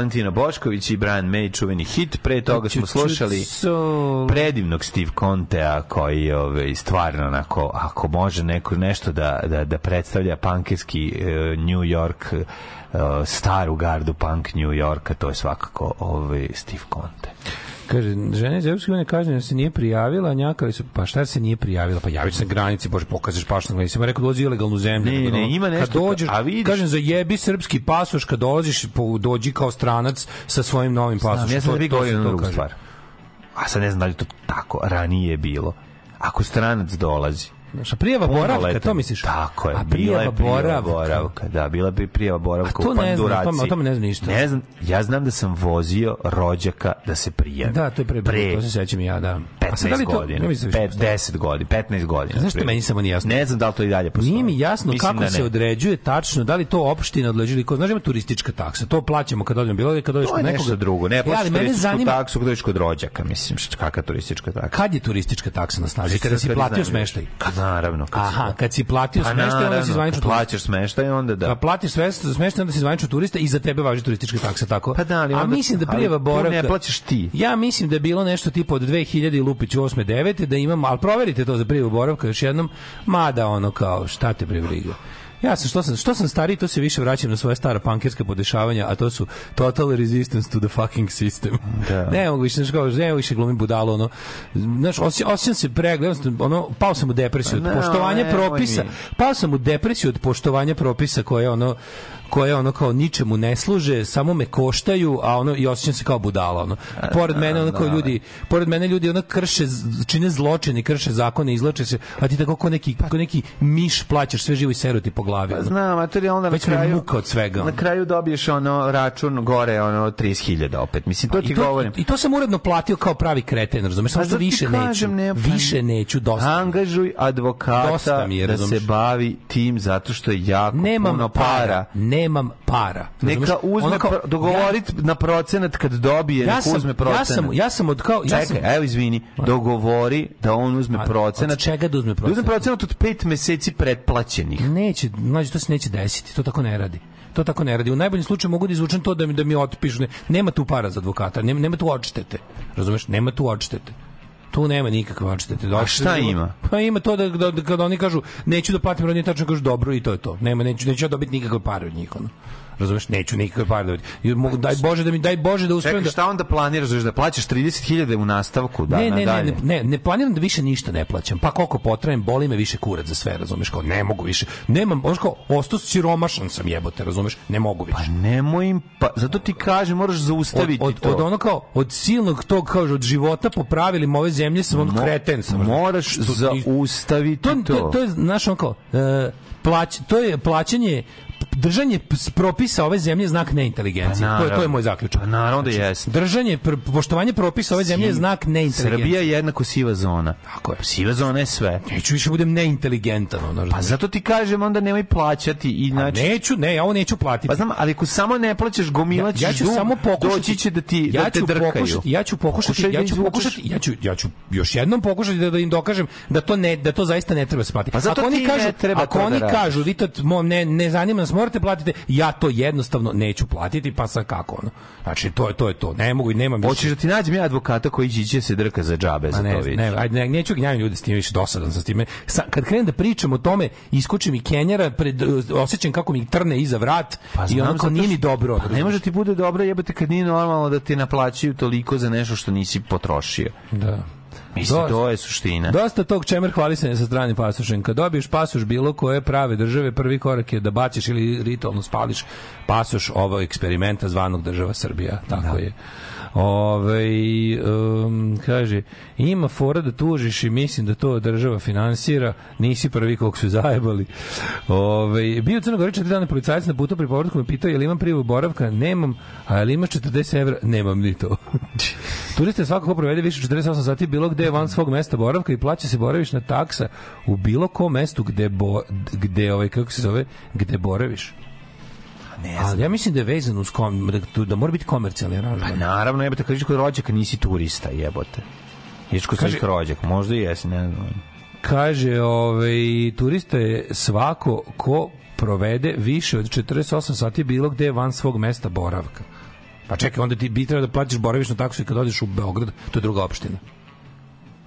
Valentina Bošković i Brian May, čuveni hit. Pre toga smo slušali predivnog Steve Contea koji ove, stvarno onako, ako može neko nešto da, da, da predstavlja pankerski uh, New York uh, staru gardu punk New Yorka, to je svakako ovaj Steve Conte. Kaže, žena iz Evropske unije kaže da se nije prijavila, njakali su, pa šta se nije prijavila? Pa javiš se na granici, bože, pokažeš pašnog, nisam rekao dođi ilegalnu zemlju. Ne, ne, ima nešto, Kad dođeš, a vidiš- kažem, zajebi srpski pasoš, kad dolaziš, po, dođi kao stranac sa svojim novim pasošem. Znam, ja sam To- to to drugu stvar. A sad ne znam da li to tako ranije je bilo. Ako stranac dolazi, Znaš, a prijava boravka, Punoletan. to misliš? Tako je, A bila je prijava prijava boravka. boravka. Da, bila bi prijava boravka A to u ne znam, o tome- o tome ne znam ništa. Ne znam, ja znam da sam vozio rođaka da se prijavi. Da, to je pre, pre to se sećam i ja, da. A sad da 15 li to- godina, ne mislim da postoji. 10 godina, 15 godina. Znaš što meni samo nije jasno? Ne znam da li to i dalje postoji. Nije mi jasno Mislim kako da se određuje tačno, da li to opština odleđuje ili ko. Znaš, ima turistička taksa. To plaćamo kad odemo bilo kad odeš To kod je nekoga. nešto drugo. Ne, E, plaćaš mene turističku zanima taksu kad dođeš kod rođaka, mislim, kakva turistička taksa. kad je turistička taksa na snazi, kada si Kad platio smeštaj. Kad naravno. Kad si- Aha, kad si platio Pa smeštaj, onda si zvanično plaćaš smeštaj, onda da. Da platiš sve smeštaj, onda si zvanično turista i za tebe važi turistička taksa, tako? Pa da, ali A mislim da prijava boravka... ne plaćaš ti. Ja mislim da je bilo nešto tipa od 2000 i Lupić 8. 9. da imam, ali proverite to za prijavu boravka još jednom, mada ono kao, šta te bre briga. Ja sam što sam što sam stariji to se više vraćam na svoje stara pankerska podešavanja, a to su total resistance to the fucking system. Da. Ne mogu više, znaš kao, ne mogu više glumim budalo, ono. Znaš, osjećam, osjećam se pregled, ono, pao sam u depresiju od Pa ne, poštovanja nemoj propisa. Pao sam u depresiju od poštovanja propisa koje ono koje ono kao ničemu ne služe, samo me koštaju, a ono i osjećam se kao budala, ono. Pored mene ono kao ljudi, pored mene ljudi ono krše, čine zločini, krše zakone, izlače se, a ti tako kao neki, kao neki miš plaćaš sve živo i seru ti po glavi. Pa ono. znam, a to je onda na Već kraju... muka od svega, ono. Na kraju dobiješ ono račun gore, ono 30.000 opet. Mislim, to ti I to, govorim. I to sam uredno platio kao pravi kreten, razumeš? Samo Pa što ti više kažem, neću. ne, pa- više neću, dosta. Angažuj advokata Dosta mi je, da se bavi tim zato što je jako Nemam puno para. para. Nemam para. Neka razumeš? uzme, Ono kao, pro- dogovorit na procenat kad dobije, ja, ja sam, uzme procenat. ja sam, ja sam od kao... Ja sam, Čekaj, evo izvini, dogovori da on uzme A, procenat. od čega da uzme Da uzme procenat? procenat od pet meseci pretplaćenih. Neće, mlađe, to se neće desiti, to tako ne radi. To tako ne radi. U najboljem slučaju mogu da izvučem to da mi da mi otpišu. Ne, nema tu para za advokata, nema, nema tu odštete. Razumeš? Nema tu odštete. Tu nema nikakve odštete. A šta ima? Pa ima to da, da, da kada oni kažu neću da platim, oni tačno kažu dobro i to je to. Nema, neću, neću ja dobiti nikakve pare od njih. Ono. Razumeš? Neću nikakve pare dobiti. I mogu, daj Bože da mi, daj Bože da Čekaj, da... šta onda planiraš da plaćaš 30.000 u nastavku dana ne, ne, ne, ne, ne, ne planiram da više ništa ne plaćam. Pa koliko potrajem, boli me više kurac za sve, razumeš? Kao ne mogu više. Nemam, baš kao ostao siromašan sam jebote, razumeš? Ne mogu više. Pa nemoj im, pa, zato ti kažem, moraš od, zaustaviti od, to. od ono kao od silnog tog kao od života po pravilima ove zemlje sam Mo- kreten sam Moraš zaustaviti to, to. to, to je znaš ono kao e, plać, to je plaćanje držanje propisa ove zemlje je znak neinteligencije. Pa to, je, to je moj zaključak. Pa naravno da jeste. Držanje, poštovanje propisa ove zemlje je znak neinteligencije. Srbija je jednako siva zona. Tako je. Siva zona je sve. Neću više budem neinteligentan. Ono, Pa zato ti kažem, onda nemoj plaćati. I, Pa znači, neću, ne, ja ovo neću platiti. Pa znam, ali ako samo ne plaćaš, gomilaćeš ja ću dug, samo pokušati doći će da ti ja da te ću drkaju. Pokušati, ja ću pokušati, Pokušaj da ja ću izvučeš. pokušati, ja ću ja ću još jednom pokušati da, da im dokažem da to ne da to zaista ne treba se platiti. Pa zato ako oni kažu, treba ako to da oni kažu vi to ne ne zanima nas morate platiti, ja to jednostavno neću platiti, pa sa kako ono. Znači to je to je to. Ne mogu i nemam više. Hoćeš da ti nađem ja advokata koji će ići se drka za džabe za Ma to ne, ne, ajde, ne, neću gnjavim ljude s tim više dosadan sam s time. Sa, kad krenem da pričam o tome, iskoči mi Kenjara, pred, osjećam kako mi trne iza vrat Pa i zato nije mi dobro. Pa ne može ti bude dobro jebote kad nije normalno da ti naplaćuju toliko za nešto što nisi potrošio. Da. Mislim, Dosta. to je suština. Dosta tog čemer hvalisanja sa stranim pasošem. Kad dobiješ pasoš bilo koje prave države, prvi korak je da baciš ili ritualno spališ pasoš ovog eksperimenta zvanog država Srbija. Tako je. Ove, um, kaže, ima fora da tužiš i mislim da to država finansira, nisi prvi kog su zajebali. Ove, bio u Crnoj Gori četiri dana policajac na putu pri povratku me pitao je li imam prijavu boravka, nemam, a je li imaš 40 evra, nemam ni to. Turista svakako provede više od 48 sati bilo gde van svog mesta boravka i plaća se boravišna taksa u bilo kom mestu gde, bo, gde ovaj, kako se zove, gde boraviš. Ne Ali ja mislim da je vezano uz kom, da, da mora biti komercijalni Pa aranžman. naravno, jebote, kad ideš kod rođaka nisi turista, jebote. Ideš kod svojih rođaka, možda i jesi, ne znam. Kaže, ovaj, turista je svako ko provede više od 48 sati bilo gde van svog mesta boravka. Pa čekaj, onda ti bi treba da platiš boravišnu taksu i kad odeš u Beograd, to je druga opština.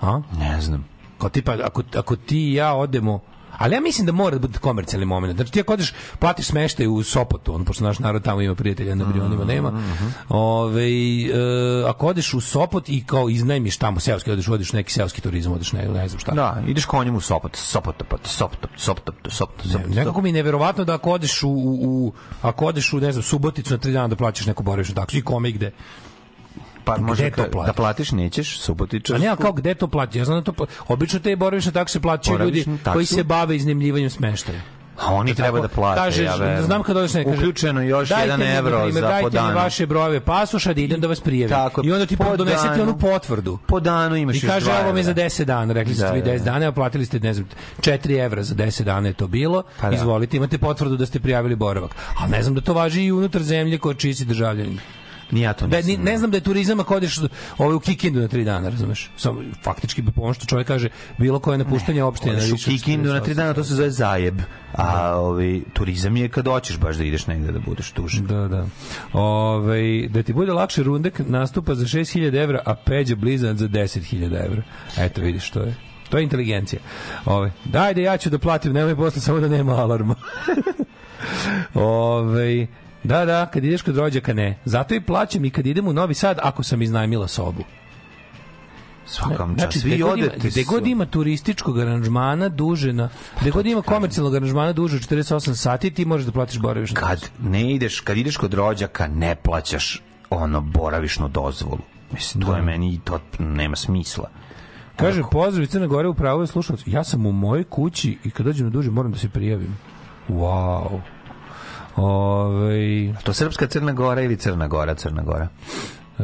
A? Ne znam. Kao tipa, ako, ako ti i ja odemo Ali ja mislim da mora da bude komercijalni moment. Znači ti ako odeš, platiš smeštaj u Sopotu, on, pošto naš narod tamo ima prijatelja na Brionima, nema. Ove, e, ako odeš u Sopot i kao iznajmiš tamo seoski, odeš, odeš neki seoski turizam, odeš ne, ne znam šta. Da, ideš konjem u Sopot, Sopot, Sopot, Sopot, Sopot, Sopot, Ne, Sopot. nekako mi je neverovatno da ako odeš u, u, u ako odeš u ne znam Suboticu na tri dana da plaćaš neku boravišnu taksu i kome i gde. Pa može to platiš? da platiš nećeš, Subotičar. A ne, a kao gde to plati? Ja znam da to pla- obično te boravišne takse plaćaju ljudi taksu? koji se bave iznajmljivanjem smeštaja. A oni treba da plate. Kažeš, ja verujem. znam kad odeš ne kaže. Uključeno još dajte 1 mi, na evro za dajte po mi danu. vaše brojeve pasoša da idem da vas prijavim. Tako, I onda ti po donesete danu. onu potvrdu. Po danu imaš I kaže, evo mi za 10 dana, rekli ste Da, vi da, 10 da. dana, a platili ste, ne znam, 4 evra za 10 dana je to bilo, Pa da. izvolite, imate potvrdu da ste prijavili boravak. Ali ne znam da to važi i unutar zemlje koja čiji si državljanin. Ni ja to Da, nisam. ni, ne znam da je turizam ako odeš ovaj, u Kikindu na 3 dana, razumeš? Samo, faktički bi pomoć što čovjek kaže bilo koje napuštanje opštine. Odeš na u Kikindu na 48 tri dana, to se zove zajeb. A ovi, turizam je kad hoćeš baš da ideš negde da budeš tužen. Da, da. Ove, da ti bude lakše Rundek nastupa za 6000 evra, a Peđa Blizan za 10.000 evra. Eto, vidiš, to je. To je inteligencija. Ove, dajde, ja ću da platim, nemoj posle, samo da nema alarma. Ove, da, da, kad ideš kod rođaka, ne. Zato i plaćam i kad idem u Novi Sad, ako sam iznajmila sobu. Svakam Znači, čas. gde Vi odete gde god ima turističkog aranžmana duže na, gde god ima komercijalnog aranžmana duže od 48 sati, ti možeš da platiš boravišnu kad ne ideš, kad ideš kod rođaka, ne plaćaš ono boravišnu dozvolu. Mislim, to je meni, to nema smisla. Kaže, pozdrav iz Crne Gore, upravo je slušalac. Ja sam u mojoj kući i kad dođem na duže moram da se prijavim. Wow. Ove, To Srpska Crna Gora ili Crna Gora, Crna Gora? e,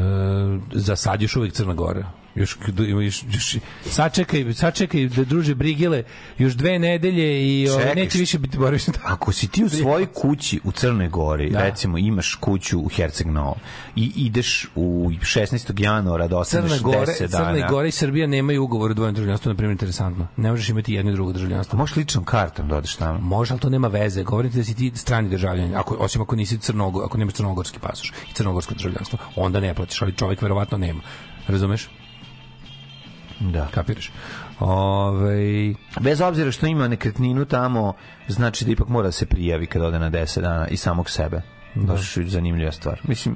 za sad još uvijek Crna Gora. Još, još, još, sačekaj, sačekaj da druže brigile još dve nedelje i Čekaj, neće više biti boravišno Ako si ti u svojoj kući u Crnoj Gori, Da. recimo imaš kuću u Herceg Novom i ideš u 16. januara da ostaneš Crna Gore, 10 dana. Crna Gora i Srbija nemaju ugovor o dvojnom državljanstvu, na primjer, interesantno. Ne možeš imati jedno i drugo državljanstvo. Možeš ličnom kartom da odeš tamo. Može, ali to nema veze. Govorim ti da si ti strani državljanin, ako, osim ako nisi crnogo, ako nemaš crnogorski pasoš i crnogorsko državljanstvo, onda ne platiš, ali čovjek verovatno nema. Razumeš? Da. Kapiraš? Ove, Bez obzira što ima nekretninu tamo, znači da ipak mora da se prijavi kad ode na 10 dana i samog sebe. Baš zanimljiva stvar. Mislim,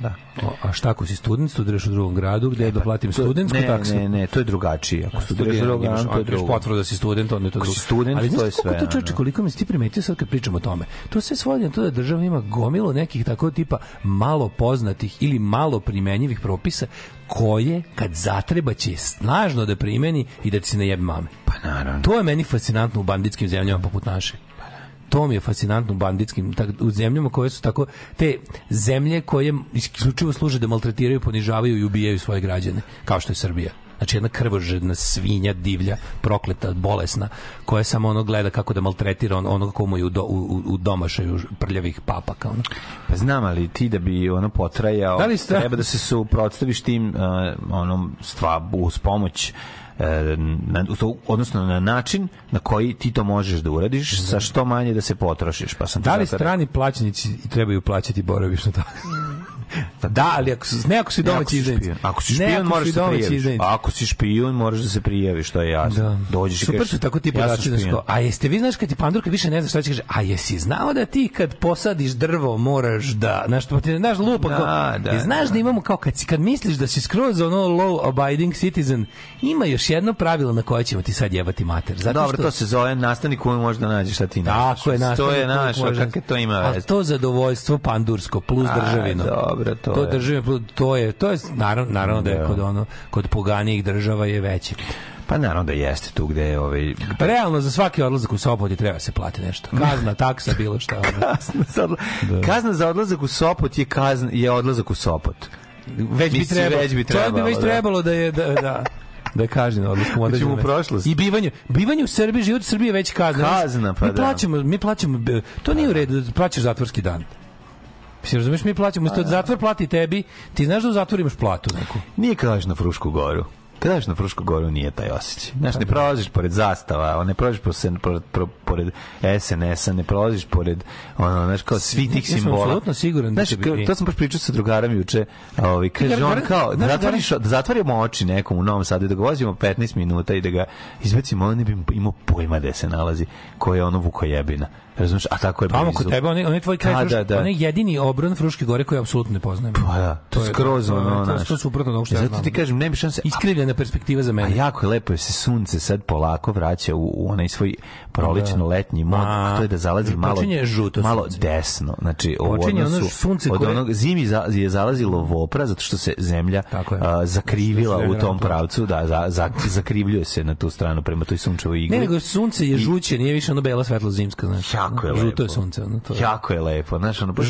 da. a šta ako si student, studiraš u drugom gradu, gde da platim studentsku ne, taksu? Ne, ne, to je drugačije. Ako studiraš u drugom gradu, to je drugo. potvrdu da si student, onda je to Ako si drugo. student, Ali to znaš je koliko sve, to čoveče, ono. koliko mi si ti primetio sad kad pričamo o tome? To sve svodi na to da država ima gomilu nekih tako tipa malo poznatih ili malo primenjivih propisa koje kad zatreba će snažno da primeni i da ti se ne jebe mame. Pa naravno. To je meni fascinantno u banditskim zemljama poput naše. To mi je fascinantno banditskim, tak, u zemljama koje su tako, te zemlje koje isključivo služe da maltretiraju, ponižavaju i ubijaju svoje građane, kao što je Srbija. Znači jedna krvožedna svinja, divlja, prokleta, bolesna, koja samo ono gleda kako da maltretira on, onoga komu je u, do, u, u domašaju prljavih papaka. Ono. Pa znam, ali ti da bi ono potrajao, Da li ste- treba da se suprotstaviš tim uh, onom stva uz pomoć na, to- odnosno na način na koji ti to možeš da uradiš sa što manje da se potrošiš. Pa sam Da li strani plaćenici trebaju plaćati boravišnu taksu? da, ali ako, su- ne ako si. Ne, domaći si izdajnici. Ako si Ne špijun, ako moraš si da se prijaviš. Ako si špijun, moraš da se prijaviš, to je jasno. Da. Dođeš Super kažeš, su tako ti ja podaci da sko. A jeste vi znaš kad ti pandurka više ne zna šta će kaže, a jesi znao da ti kad posadiš drvo moraš da, znaš, pa ti znaš lupa Da, kao, da, znaš da. imamo kao kad si kad misliš da si skroz ono low abiding citizen, ima još jedno pravilo na koje ćemo ti sad jebati mater. Zato Dobro, što, to se zove nastavnik koji može da nađe šta ti ne Tako je, To nastavnik je uvijek naš, kakve to ima A veze. to zadovoljstvo pandursko plus A, državino. dobro, to to je. plus- to je to je naravno naravno da je Da. kod ono kod poganijih država je veće. Pa naravno da jeste tu gde je ovaj... Realno za svaki odlazak u Sopot je treba se plati nešto. Kazna, taksa, bilo šta. Kazna za, odla... kazna za odlazak u Sopot je, kazna, je odlazak u Sopot. Već bi trebalo. već bi To bi trebalo, već da. trebalo da je da da da je kažnjeno odlaskom u određeno u mesto. prošlost. I bivanje, bivanje u Srbiji, život u Srbiji je već kazna. Kazna, pa mi da. plaćamo, mi plaćamo, to nije u redu, da plaćaš zatvorski dan. Mislim, razumeš, mi plaćamo, isto zatvor plati tebi, ti znaš da u zatvoru imaš platu neku. Nije kad daš na Frušku goru. Kad daš na Frušku goru nije taj osjećaj. Znaš, ne prolaziš pored zastava, ne prolaziš pored, pored, pored SNS-a, ne prolaziš pored, ono, znaš, kao svi tih Ja sam simbola. apsolutno siguran da Znaš, biti. to sam baš pričao sa drugarom juče, a ovaj, kaže on kao, da zatvoriš, da zatvorimo oči nekom u Novom Sadu i da ga vozimo 15 minuta i da ga izbacimo, on ne bi imao pojma gde se nalazi, ko je ono vukojebina. Razumiješ? A tako je Tamo blizu. kod tebe, on je, on je tvoj kraj, Da, da, da. on je jedini obron Fruške gore koji apsolutno ne poznajem. Pa da, to je skroz to je- ono, to je suprotno od onog što E, Zato ti kažem, ne bi šanse. Iskrivljena perspektiva za A mene. jako je lepo je se sunce sad polako vraća u, u onaj svoj prolećno-letnji mod, a to je da zalazi malo, žuto malo sunce. desno. Znači, Počinje ono sunce od onog, zimi za, je zalazilo vopra zato što se zemlja a, zakrivila u tom pravcu, da, za, za, zakrivljuje se na tu stranu prema toj sunčevoj igli. Ne, nego sunce je žuće, nije više ono belo svetlo zimsko, znači. Jako je Žuto lepo. je sunce, ono to. je. Jako je lepo, znaš, ono, baš,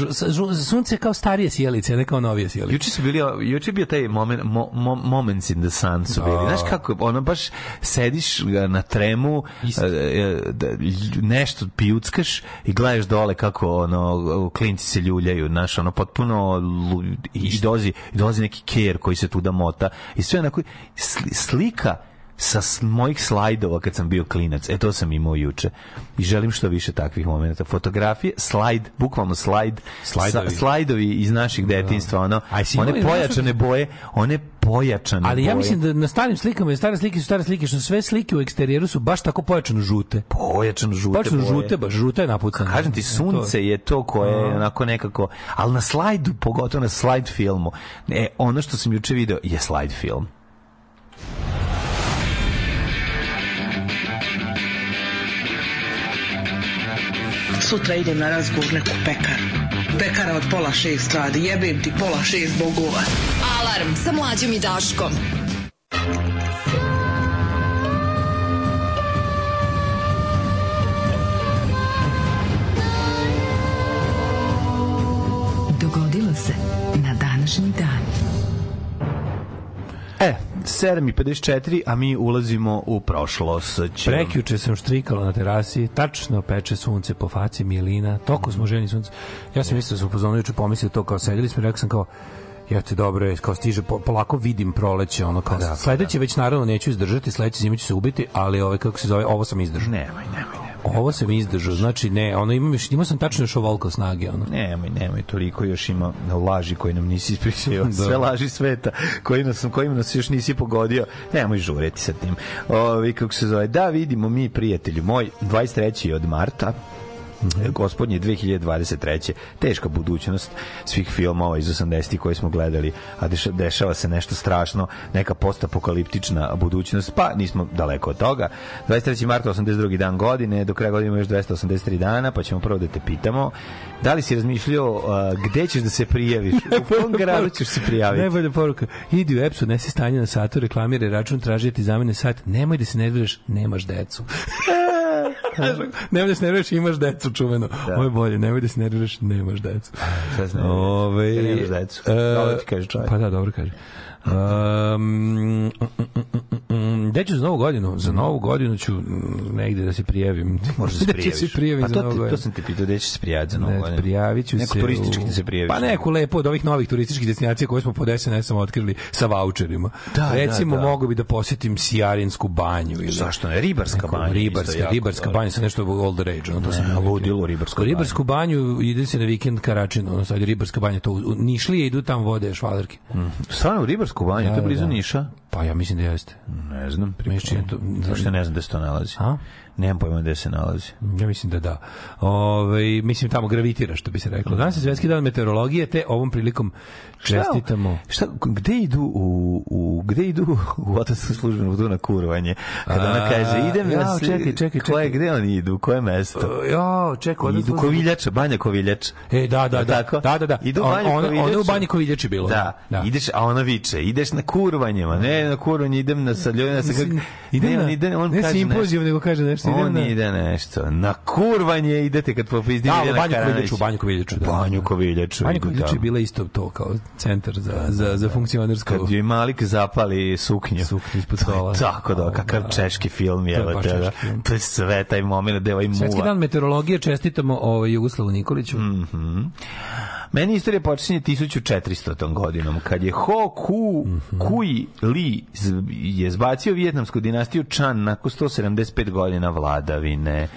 sunce je kao starije sjelice, ne kao novije sjelice. Juče su bili, juče bio taj moment, mo, mo, moments in the sun su bili. Znaš kako, ono baš sediš na tremu, Isto. Da, nešto pijuckaš i gledaš dole kako ono klinci se ljuljaju, znaš, ono potpuno i, dozi, dozi neki ker koji se tuda mota i sve onako sli- slika sa mojih slajdova kad sam bio klinac. E, to sam imao juče. I želim što više takvih momenta. Fotografije, slajd, bukvalno slajd, Slajdovi. sa- slajdovi iz naših detinjstva, ono, one i pojačane boje, one pojačane Ali boje. ja mislim da na starim slikama, jer stare slike su stare slike, što sve slike u eksterijeru su baš tako pojačano žute. pojačano žute Pojačano boje. žute, baš žuta je napucana. Kažem ti, sunce je to koje je onako nekako, ali na slajdu, pogotovo na slajd filmu, e, ono što sam juče video je slajd film. Sutra idem na razgovor neku pekaru. Pekara od pola šest radi. Jebem ti pola šest bogova. Alarm sa mlađom i Daškom. Dogodilo se na današnji dan. E, 7.54, a mi ulazimo u prošlost. Prekjuče sam štrikala na terasi, tačno peče sunce po faci Milina, toko smo ženi sunce. Ja sam mislio da sam upozorio juče pomislio to kao sedeli smo rekao sam kao Ja te dobro je, kao stiže, po, polako vidim proleće, ono kao, da, sledeće već naravno neću izdržati, sledeće zime ću se ubiti, ali ovaj, kako se zove, ovo sam izdržao. Nemoj, nemoj. Ovo sam izdržao, znači ne, ono imam još, imao sam tačno još ovoliko snage, ono. Nemoj, nemoj, toliko još ima laži koje nam nisi ispričao. Da. Sve laži sveta koji nas, kojim nas još nisi pogodio. Nemoj žureti sa tim. Ovi, kako se zove, da vidimo mi, prijatelju moj, 23. od marta, gospodnje 2023. Teška budućnost svih filmova iz 80-ih koje smo gledali, a deša- dešava se nešto strašno, neka postapokaliptična budućnost, pa nismo daleko od toga. 23. marta, 82. dan godine, do kraja godine ima još 283 dana, pa ćemo prvo da te pitamo, da li si razmišljao uh, gde ćeš da se prijaviš? U kom gradu ćeš se prijaviti? Najbolja poruka. Idi u EPS-u, nesi stanje na satu, reklamiraj račun, traži da ti zamene sat. Nemoj da se nerviraš, nemaš decu. nemoj da se nerviraš, imaš decu, čuveno. Ovo je bolje, nemoj da se nerviraš, nemaš decu. Šta se ne Ove, Jer nemaš decu. e, Dobro ti kaže čovjek. Pa da, dobro kaže. Um, gde ću za novu godinu? Za novu godinu ću mm, negde da se prijavim. Možeš da se prijaviš. ću se prijavim pa za to, novu to sam te pitao, gde ćeš se prijaviti za novu Ne, godinu? prijavit ću Neko se turistički u- da se prijaviš. Pa neku lepo od ovih novih turističkih destinacija koje smo pod SNS-om otkrili sa vaučerima. Da, Recimo, da, da. mogu bi da posjetim Sijarinsku banju. Ili Zašto ne? Ribarska banja. Ribarska, ribarska banja, sa nešto old rage. Ono, to sam Ne, ja ludilo. Ribarsku U Ribarsku banju ide se na vikend Karačin, ono sad je Ribarska banja, to u Nišlije idu tamo vode švalerke. Stvarno u Ribarsku banju, to je Da, blizu da. Niša? Pa ja mislim da jeste. Ne znam. Mešći je to- Zašto ne znam gde se to nalazi? A? Nemam pojma gde se nalazi. Ja mislim da da. Ove, mislim tamo gravitira, što bi se reklo. Danas je svetski dan meteorologije, te ovom prilikom čestitamo. Šta, gde idu u, u gde idu u otarsku službenu vodu na kurvanje? Kada ona kaže, idem na se- čekaj, čekaj, Koje, čekaj. gde oni idu? U koje mesto? Jo, čekaj, odnosno- Idu Koviljača, Banja Koviljač. E, da, da, da. tako? Da, da, da. Idu On- Koviljača. ona je u Banji Koviljači bilo, Da. da. Ideš, a ona viče, ideš na kurvanjima, ne na kurvanje, idem na sad ljudima, sa Mislim, ide ide on on ne kaže nešto. nego kaže nešto. Idem On na, ide nešto. Na kurvanje idete kad popizdi Da, u Miljana Banju Karanović. Koviljaču, u Banju Koviljaču. Da. Banju idu Koviljaču je bila isto to kao centar za, za, za funkcionarsko... Kad joj Malik zapali suknju. Suknju ispod To je stola. Tako da, Da, kakav da. češki film je. To je da. To je sve taj moment gde ovaj muva. Svetski dan meteorologije čestitamo ovaj Jugoslavu Nikoliću. Mhm. Meni istorija počinje 1400. godinom, kad je Ho Ku, Mhm. Kui Li je zbacio vijetnamsku dinastiju Chan nakon 175 godina vladavine.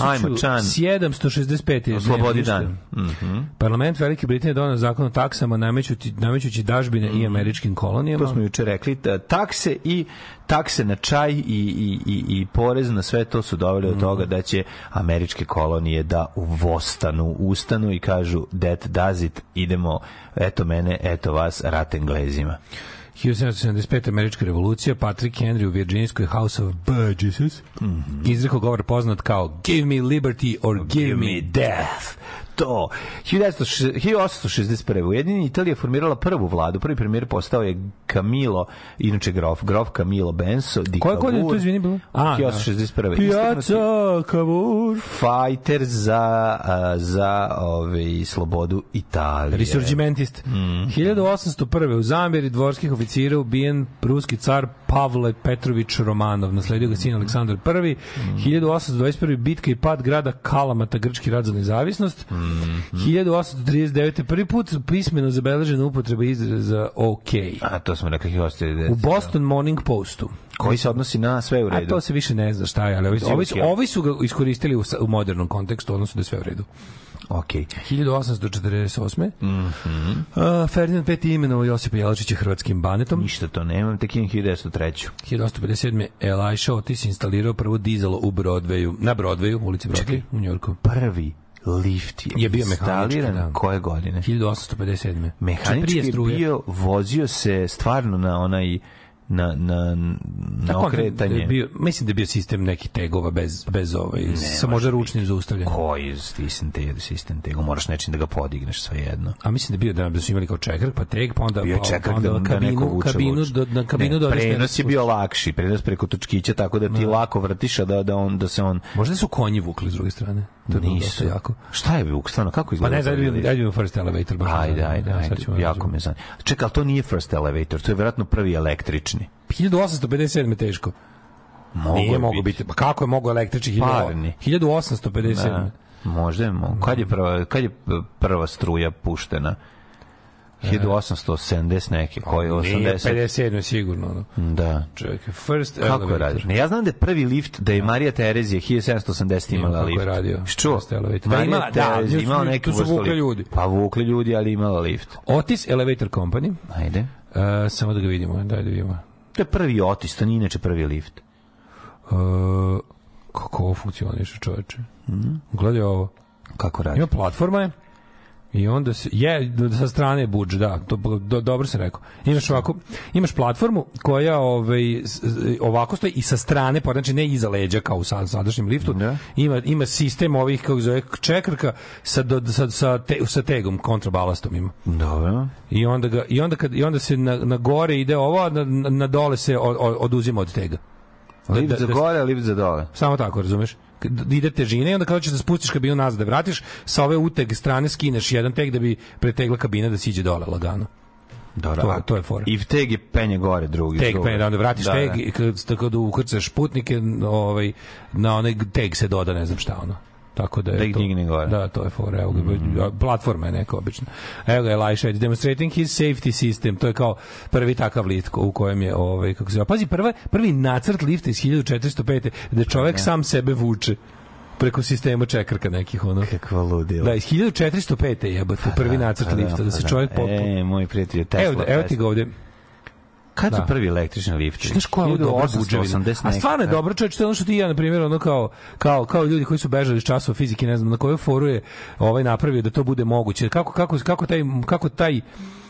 Ajmo, Chan. 1765. je Oslobodi ništa. dan. Mhm. Parlament Velike Britanije donao zakon o taksama namećući, namećući dažbine i američkim kolonijama. Mhm. To smo juče rekli, ta- takse i takse na čaj i, i, i, i porez na sve to su doveli Mhm. do toga da će američke kolonije da uvostanu, ustanu i kažu that does it, idemo, eto mene, eto vas, rat Englezima. 1775. američka revolucija, Patrick Henry u Virginijskoj House of Burgesses izrekao govor poznat kao Give me liberty or give me death. To. 1906 1861. Ujedinjena Italija formirala prvu vladu. Prvi premijer postao je Camilo, inače grof, grof Camilo Benso di Koje godine to izvini bilo? A, 1861. Piazza Cavour. Fighter za, a, za ove, slobodu Italije. Resurgimentist. 1801. u Zambiri dvorskih oficira ubijen ruski car Pavle Petrović Romanov. Nasledio ga sin Aleksandar I. 1821. bitka i pad grada Kalamata, grčki rad za nezavisnost. 1839. prvi put pismeno zabeležena upotreba izraza OK. A to smo rekli 1890. U Boston Morning Postu. Koji se odnosi na sve u A redu. to se više ne zna šta je, ali ovi, ovi, su, ovi su ga iskoristili u, u modernom kontekstu, odnosno da je sve u redu. Ok. 1848. Mm -hmm. Ferdinand V. imenovao Josipa Jelačića hrvatskim banetom. Ništa to nemam, tek imam 1903. 1857. Elisha Otis instalirao prvo dizelo u Broadwayu, na Broadwayu, ulici Broadway, u Njorku. Prvi lift je, Je bio instaliran da. koje godine? 1857. Mehanički je bio, vozio se stvarno na onaj na, na, na okretanje. da je Bio, mislim da je bio sistem nekih tegova bez, bez ovaj, sa možda ručnim zaustavljanjem. Koji sistem te, sistem tego, moraš nečim da ga podigneš svejedno. A mislim da bio da, da su imali kao čekar, pa teg, pa onda, Bio pa, čekar pa onda da, da neko kabinu, vuče kabinu, vuče. do, na kabinu ne, dodeš prenos je bio lakši, prenos preko točkića, tako da ti lako vrtiš, da, da, on, da se on... Možda su konji vukli s druge strane. To je bilo Nisu. jako. Šta je Vuk, stvarno, kako Pa izgleda? ne, taj ajde first elevator. Baš Ajde, ajde, ajde, jako me zanima. Čekaj, ali to nije first elevator, to je vjerojatno prvi električni. 1857 teško. Mogu Nije je mogo biti. Pa kako je mogo električni? Parni. 1857. Da. Možda je mogu. Kad je prva, kad je prva struja puštena? 1870 neke, koji je Nije 80. 57 sigurno. ono. Da. Čekaj, first Kako je radio? Ne, ja znam da je prvi lift, da je Marija Terezija 1780 imala kako lift. je radio. Što? Da, Marija ima- da, imala neki tu su vukli ljudi. Pa vukli ljudi, ali imala lift. Otis Elevator Company. Ajde. Uh, samo da ga vidimo, daj da vidimo. To je prvi otis, to nije inače prvi lift. Uh, kako ovo funkcioniše, čoveče? Gledaj ovo. Kako radi? Ima platforma je i onda se je sa strane budž, da, to do, dobro se rekao. Imaš ovako, imaš platformu koja ovaj ovako stoji i sa strane, pa znači ne iza leđa kao u sad, sadašnjem liftu. Da. Ima ima sistem ovih kako zove čekrka sa do, sa sa, te, sa tegom kontrabalastom ima. Dobro. I onda ga i onda kad i onda se na, na gore ide ovo, a na, na, dole se o- o- oduzima od tega. Lift Da- za da- gore, lift za dole. Samo tako, razumeš? Ide težina i onda kada ćeš da spustiš kabinu nazad da vratiš, sa ove uteg strane skineš jedan teg da bi pretegla kabina da siđe dole lagano. Dobro. To- a- to je fora. I teg je penje gore, drugi. Teg pa da onda vratiš Da, teg da. i kad, tako da ukrcaš putnike, ovaj, na onaj teg se doda ne znam šta ono. Tako da je Da ih to, digne gore. Da, to je fora. Evo ga, platforma je neka obična. Evo ga, Elisha, it's demonstrating his safety system. To je kao prvi takav lift u kojem je, ovaj, kako se zove. Pazi, prva, prvi nacrt lifta iz 1405. da čovek sam sebe vuče preko sistema čekrka nekih ono. Kakva ludila. Da, iz 1405. jebote, prvi nacrt Pa da, lifta, da se pa čovjek da. potpuno... E, moj prijatelj Tesla. Evo, evo ti ga ovde. Kad su Da. prvi električni liftovi? Znaš koja je ovo dobra 1880 buđevina? A stvarno je da. dobro, čovječ, to je ono što ti ja, na primjer, ono kao, kao, kao ljudi koji su bežali iz časova fizike, ne znam, na kojoj foru je ovaj napravio da to bude moguće. Kako, kako, kako taj, kako taj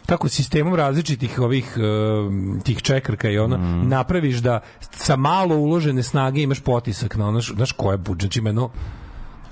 kako sistemom različitih ovih um, tih čekrka i ono Mm. napraviš da sa malo uložene snage imaš potisak na ono znaš koja je budžet znači ima no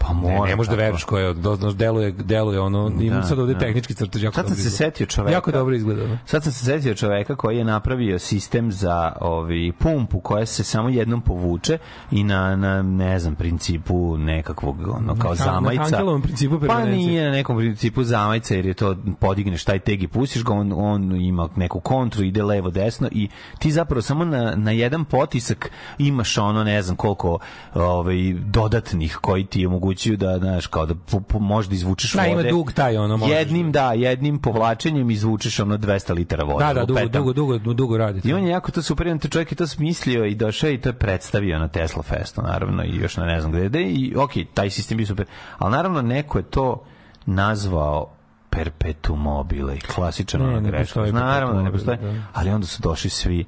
Pa ne, mora. ne možeš da veruješ koje je do- deluje deluje ono ima sad ovde tehnički crtež jako Sad sam se setio čoveka. jako dobro izgleda ono. Sad sam se setio čoveka koji je napravio sistem za ovaj pumpu koja se samo jednom povuče i na, na ne znam, principu nekakvog ono, kao Na- na zamajca. Hankelovom principu Pa nije na nekom principu zamajca jer je to podigneš taj teg i pustiš ga, on, on ima neku kontru, ide levo desno i ti zapravo samo na, na jedan potisak imaš ono ne znam koliko ovaj, dodatnih koji ti omogućuju da, znaš, kao da po, po, možda izvučeš Da, ima vode. dug taj, ono, možeš. Jednim, da, jednim povlačenjem izvučeš ono 200 litara vode. Da, da, dugo, lupetam. dugo, dugo, dugo radi. I on je jako to super, on to čovjek je to smislio i došao i to je predstavio na Tesla Festu, naravno, i još na ne znam gde. I, ok, taj sistem je super. Ali naravno, neko je to nazvao perpetuum mobile, klasičan Ne, ona greška. Naravno da ne postoji, da. ali onda su došli svi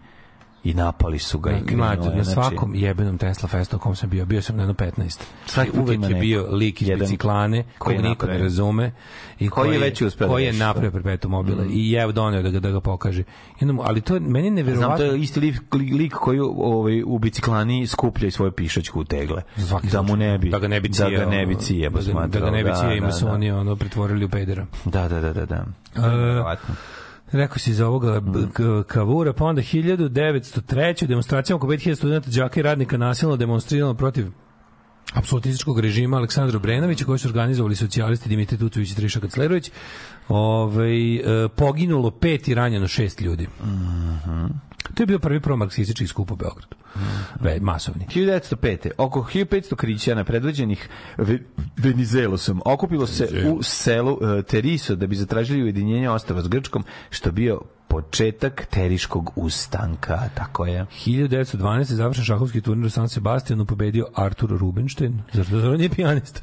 i napali su ga i krenuo na znači- svakom jebenom Tesla festu kom sam bio, bio sam na jedno 15. Svaki put je neko. bio lik iz biciklane, koji niko ne razume i Koji je već uspeo da koji je napravio perpetuum mobile i je doneo da ga da ga pokaže. Jednom, ali to je- meni je Znam, neverovatno. to je isti lik, lik koji ovaj, u biciklani skuplja i svoju pišačku u tegle. Svaki da mu ne bi, da ga ne bi da cijeo, ga ne bi cijebo da, da ga ne bi cijeo, ima su oni ono pretvorili u pedera. Da, da, da, da, da. E. Rekao si za ovoga Mm. Kavura, pa onda 1903. demonstracijama oko 5000 studenta, đaka i radnika nasilno demonstrirano protiv apsolutističkog režima Aleksandra Obrenovića koji su organizovali socijalisti Dimitri Tucović i Triša Kaclerović ovaj, e, poginulo pet i ranjeno šest ljudi. Mhm. To je bio prvi promarksistički skup u Beogradu. Ve, masovni. 1905. Oko 1500 krićana predvođenih Ve- Venizelosom okupilo se u selu e, Teriso da bi zatražili ujedinjenje ostava s Grčkom, što bio početak teriškog ustanka, tako je. 1912. završen šahovski turnir u San Sebastianu pobedio Artur Rubinstein, zar zar on je pijanista?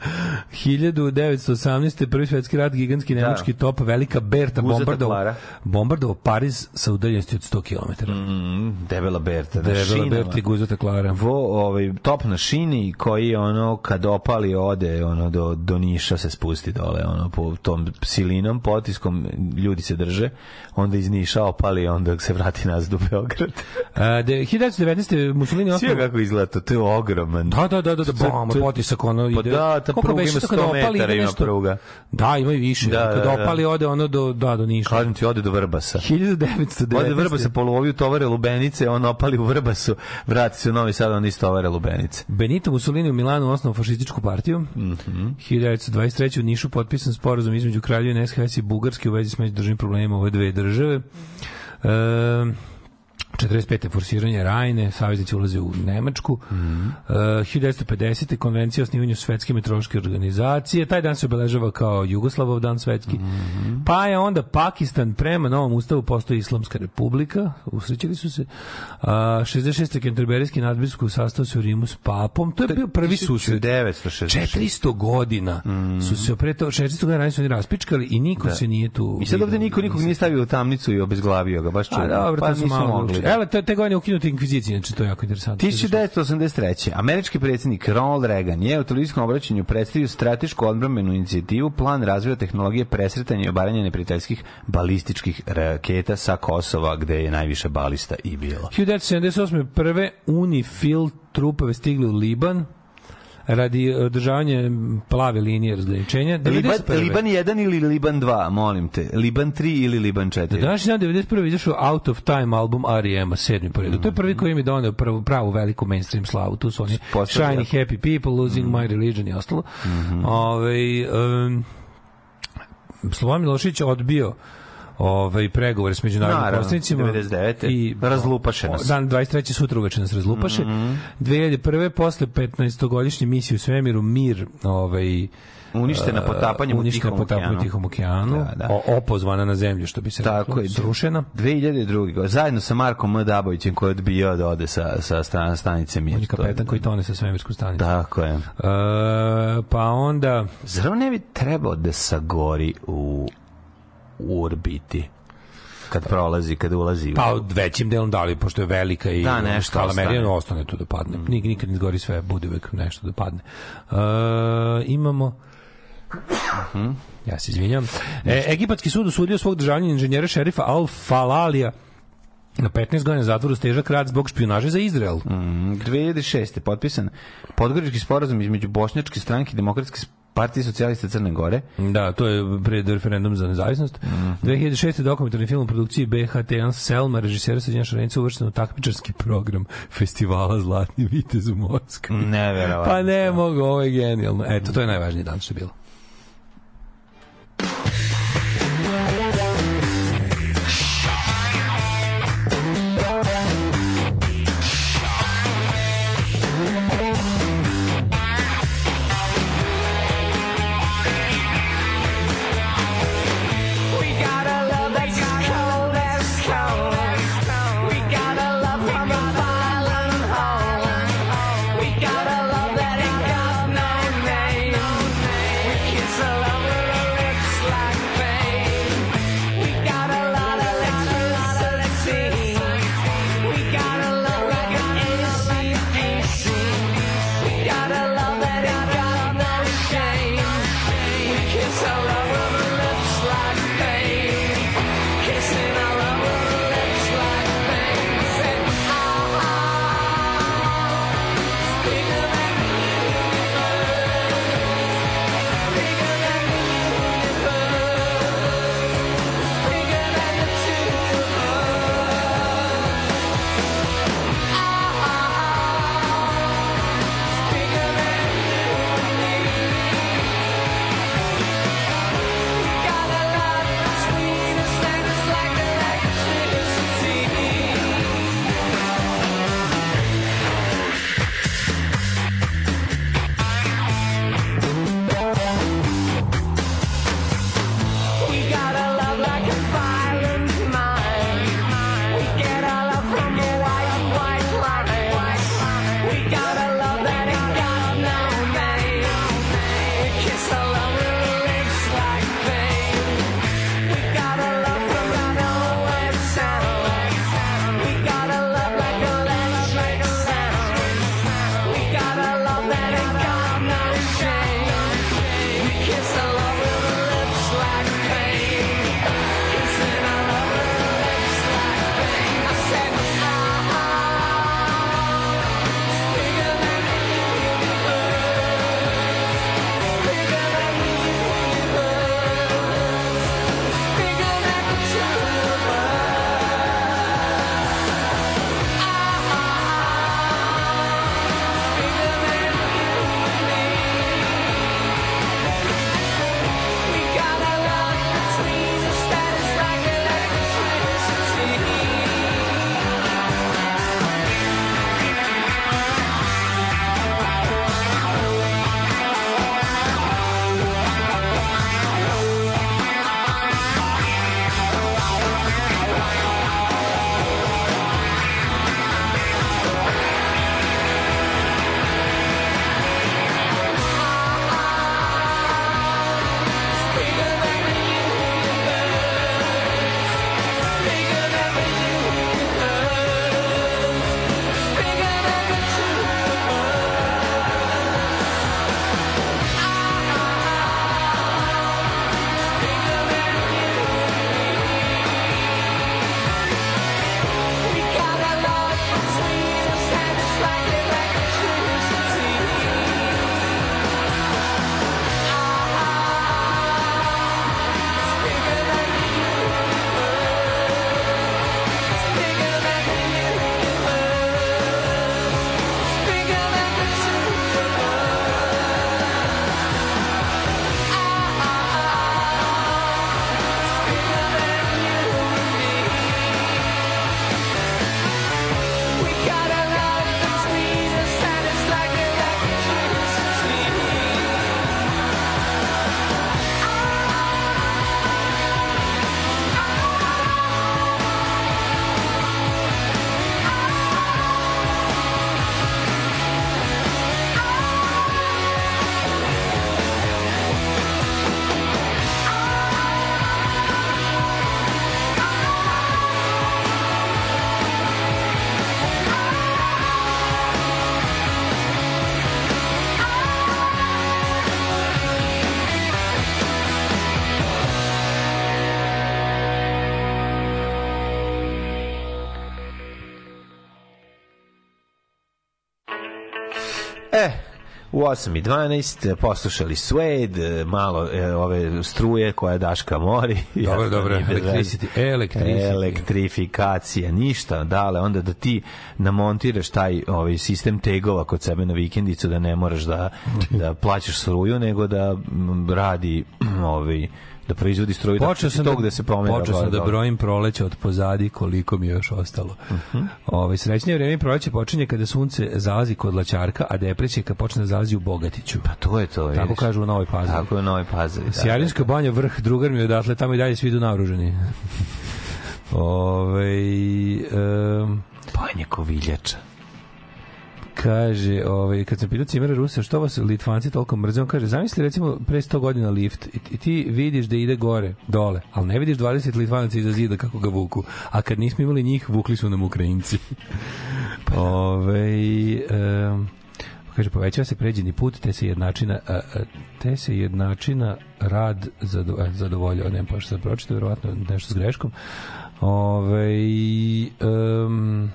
1918. prvi svetski rat, gigantski nemački top, velika Berta Guzata bombardovao Pariz sa udaljenosti od 100 km. Mm, debela Berta. na Debela šinama. Berta i Guzata Klara. Vo, ovaj, top na šini koji ono kad opali ode ono do, do Niša se spusti dole ono po tom silinom potiskom ljudi se drže onda iz Niša opali onda se vrati nazad u Beograd de, 1919. Mussolini Svi kako izgleda to, to je ogroman Da, da, da, da, da, To- bom, to- potisak, ono Pa ide. da, ta pruga ima to kad 100 opali, metara, ima pruga. Da, ima i više. Da, da, da. opali ode ono do, da, do Niša. Kažem ti, ode do Vrbasa. 1919. Ode Vrbasa, polovi u tovare Lubenice, on opali u Vrbasu, vrati se u Novi Sad, on istovare Lubenice. Benito Mussolini u Milanu osnovao fašističku partiju. Mm Mhm. 1923. u Nišu potpisan sporazum između Kraljevine SHS i Bugarske u vezi s međudržavnim problemima ove dve države. E, 45. forsiranje Rajne, saveznici ulaze u Nemačku. Mhm. E, 1950. konvencija o osnivanju svetske meteorološke organizacije. Taj dan se obeležava kao Jugoslavov dan svetski. Mhm. Pa je onda Pakistan prema novom ustavu postoji Islamska republika. Usrećili su se. A, 66. Kenterberijski nadbiskup sastao se u Rimu s papom. To je bio prvi susret. 1960. 400 godina su se pre to 400 godina ranije su oni raspičkali i niko se nije tu I sad ovde niko nikog nije stavio u tamnicu i obezglavio ga, baš čudno. A dobro, pa to su malo mogli. Da. Ele, te, te godine ukinuti inkvizicija, znači to je jako interesantno. 1983. Američki predsjednik Ronald Reagan je u televizijskom obraćanju predstavio stratešku odbrambenu inicijativu plan razvoja tehnologije presretanja i obaranja neprijateljskih balističkih raketa sa Kosova, gde je najviše balista i bilo. 1978. prve UNIFIL trupove stigli u Liban radi održavanja plave linije razgraničenja. Liban, 91.. Liban 1 ili Liban 2, molim te. Liban 3 ili Liban 4. Današnji dan 91. izašao Out of Time album R.E.M. sedmi po redu. To je prvi koji mi je doneo pravu, pravu veliku mainstream slavu. Tu su oni Postavlja. Shiny Happy People, Losing My Religion i ostalo. Ovaj, um, Slobodan Milošević odbio ovaj pregovore s međunarodnim Naravno, poslanicima 99.. i Razlupaše nas. Dan 23. sutra uveče nas razlupaše. 2001. posle 15-godišnje misije u svemiru Mir, ovaj Uništena potapanjem u uništena Tihom potapanjem u okeanu. Tihom okeanu, Da, da. opozvana na zemlju, što bi se Tako reklo, je. srušena. 2002. godine, zajedno sa Markom M. Dabovićem koji je odbijao da ode sa, sa stan- stanice Mir. On je kapetan koji tone sa svemirskom stanicom. Tako je. E, pa onda Zar on ne bi trebao da sagori u, u orbiti? Kad prolazi, kad ulazi. pa većim delom dali pošto je velika i Da, nešto skala ostane. Tu da padne. Nik, nikad ne zgori sve, bude uvek nešto da padne. E, imamo Ja se izvinjam. E, Egipatski sud osudio svog državljanina inženjera šerifa Al Falalija na 15 godina zatvora uz težak rad zbog špionaže za Izrael. Mm, 2006. potpisan podgorički sporazum između Bošnjačke stranke i Demokratske partije socijalista Crne Gore. Da, to je pred referendum za nezavisnost. Mhm. 2006. dokumentarni film u produkciji BHT1 Selma, režisera Srednja Šarenica, uvršten u takmičarski program festivala Zlatni vitez u Moskvi. Neverovatno. Pa ne mogu, ovo je genijalno. Eto, to je najvažniji dan što je bilo. U 8 i 12 poslušali Suede, malo e, ove struje koje Daška mori. Dobro, Jasno, dobro. veze. electricity. Elektrifikacija, ništa, dale, onda da ti namontiraš taj ovaj sistem tegova kod sebe na vikendicu, da ne moraš da, da plaćaš struju, nego da radi ovaj, da proizvodi struju, Počeo da, sam tog da, da se pomera. Počeo sam da brojim proleće od pozadi koliko mi je još ostalo. Mhm. Ovaj srećnije vreme proleće počinje kada sunce zalazi kod Laćarka, a depresija kad počne da zalazi u Bogatiću. Pa to je to. Tako vidiš. kažu u Novoj Pazovi. Tako je u Novoj Pazovi. da, Sjarinska banja vrh, drugar mi je odatle, tamo i dalje svi idu naoruženi. Ove, um, Banje koviljača. Kaže, ovaj, kad sam pitao Cimera Rusa, što vas Litvanci toliko mrze, on kaže, zamisli recimo pre 100 godina lift i ti- vidiš da ide gore, dole, ali ne vidiš 20 Litvanaca iza zida kako ga vuku. A kad nismo imali njih, vukli su nam Ukrajinci. Ove, um, kaže, povećava se pređeni put, te se jednačina, a, a, te se jednačina rad zado, a, zadovoljava, ne pa što sam pročitao, verovatno nešto s greškom. Ove, um,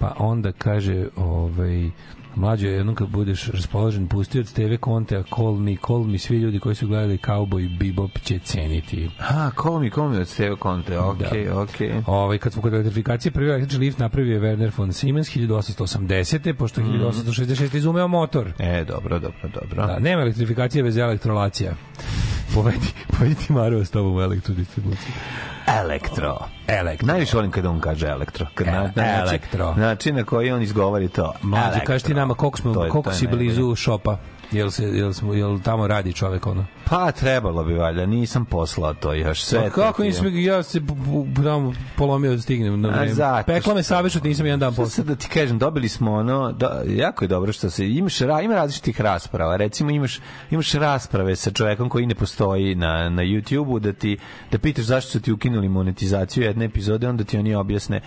pa onda kaže, ovaj, mlađo, jednom kad budeš raspoložen, pusti od TV konte, a call me, call me, svi ljudi koji su gledali Cowboy Bebop će ceniti. A, call me, call me od Steve Conte, okej, Da. okej. Ovaj kad smo kod elektrifikacije prvi električni lift napravio je Werner von Siemens 1880. pošto je 1866 izumeo motor. E, dobro, dobro, dobro. Da, nema elektrifikacije bez elektrolacija. Povedi, povedi ti Maru s tobom u elektrodistribuciju. Elektro. Elektro. Najviše volim kada on kaže elektro. Kad na, na, način- Elektro. Način na koji on izgovori to. Mlađe, kaži ti nama koliko, smo, To je- koliko to je si najbolje. blizu šopa? Jel, se, jel, jel tamo radi čovek ono? Pa trebalo bi valjda, nisam poslao to još. Sve Pa kako nisam, ja se tamo polomio da stignem na vreme. zato Pekla me saveš da nisam jedan dan posle. sad da ti kažem, dobili smo ono, da, jako je dobro što se, imaš, ra, ima različitih rasprava, recimo imaš, imaš rasprave sa čovekom koji ne postoji na, na YouTube-u, da ti, da pitaš zašto su ti ukinuli monetizaciju jedne epizode, onda ti oni objasne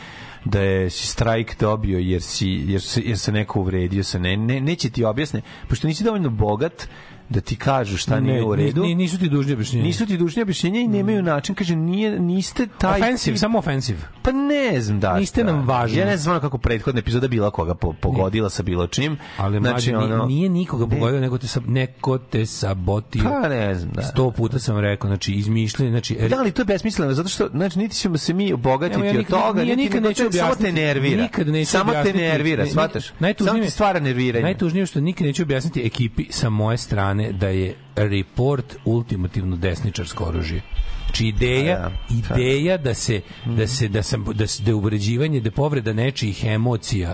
da je si strajk dobio jer, si, jer, se, jer se neko uvredio sa ne, ne, neće ti objasne, pošto nisi dovoljno bogat da ti kažu šta nije u redu. ni- nisu ti dužni objašnjenja. Nisu ti dužni objašnjenja i nemaju način, kaže, nije, niste taj... Offensive, tip- samo offensive. pa ne znam da. Niste nam važni. Ja ne znam kako prethodna epizoda bila koga po, pogodila sa bilo čim. Ali znači, ono, nije nikoga pogodio, nego te sa, neko te sabotio. Pa ne znam, da. Sto puta sam rekao, znači izmišljanje, znači Da, ali to je besmisleno, zato što, znači, niti ćemo se mi obogatiti ja od nikad- toga, ja niti nikad nego neću to- samo te objasniti- nervira. nikad neću samo te objasniti- nervira, ne- shvataš? Samo ti stvara nerviranje. Najtužnije je što nikad neću objasniti ekipi sa moje strane da je report ultimativno desničarsko oružje. Znači ideja, A ja, ideja da se da se da sam da se da je uvređivanje, da povreda nečijih emocija,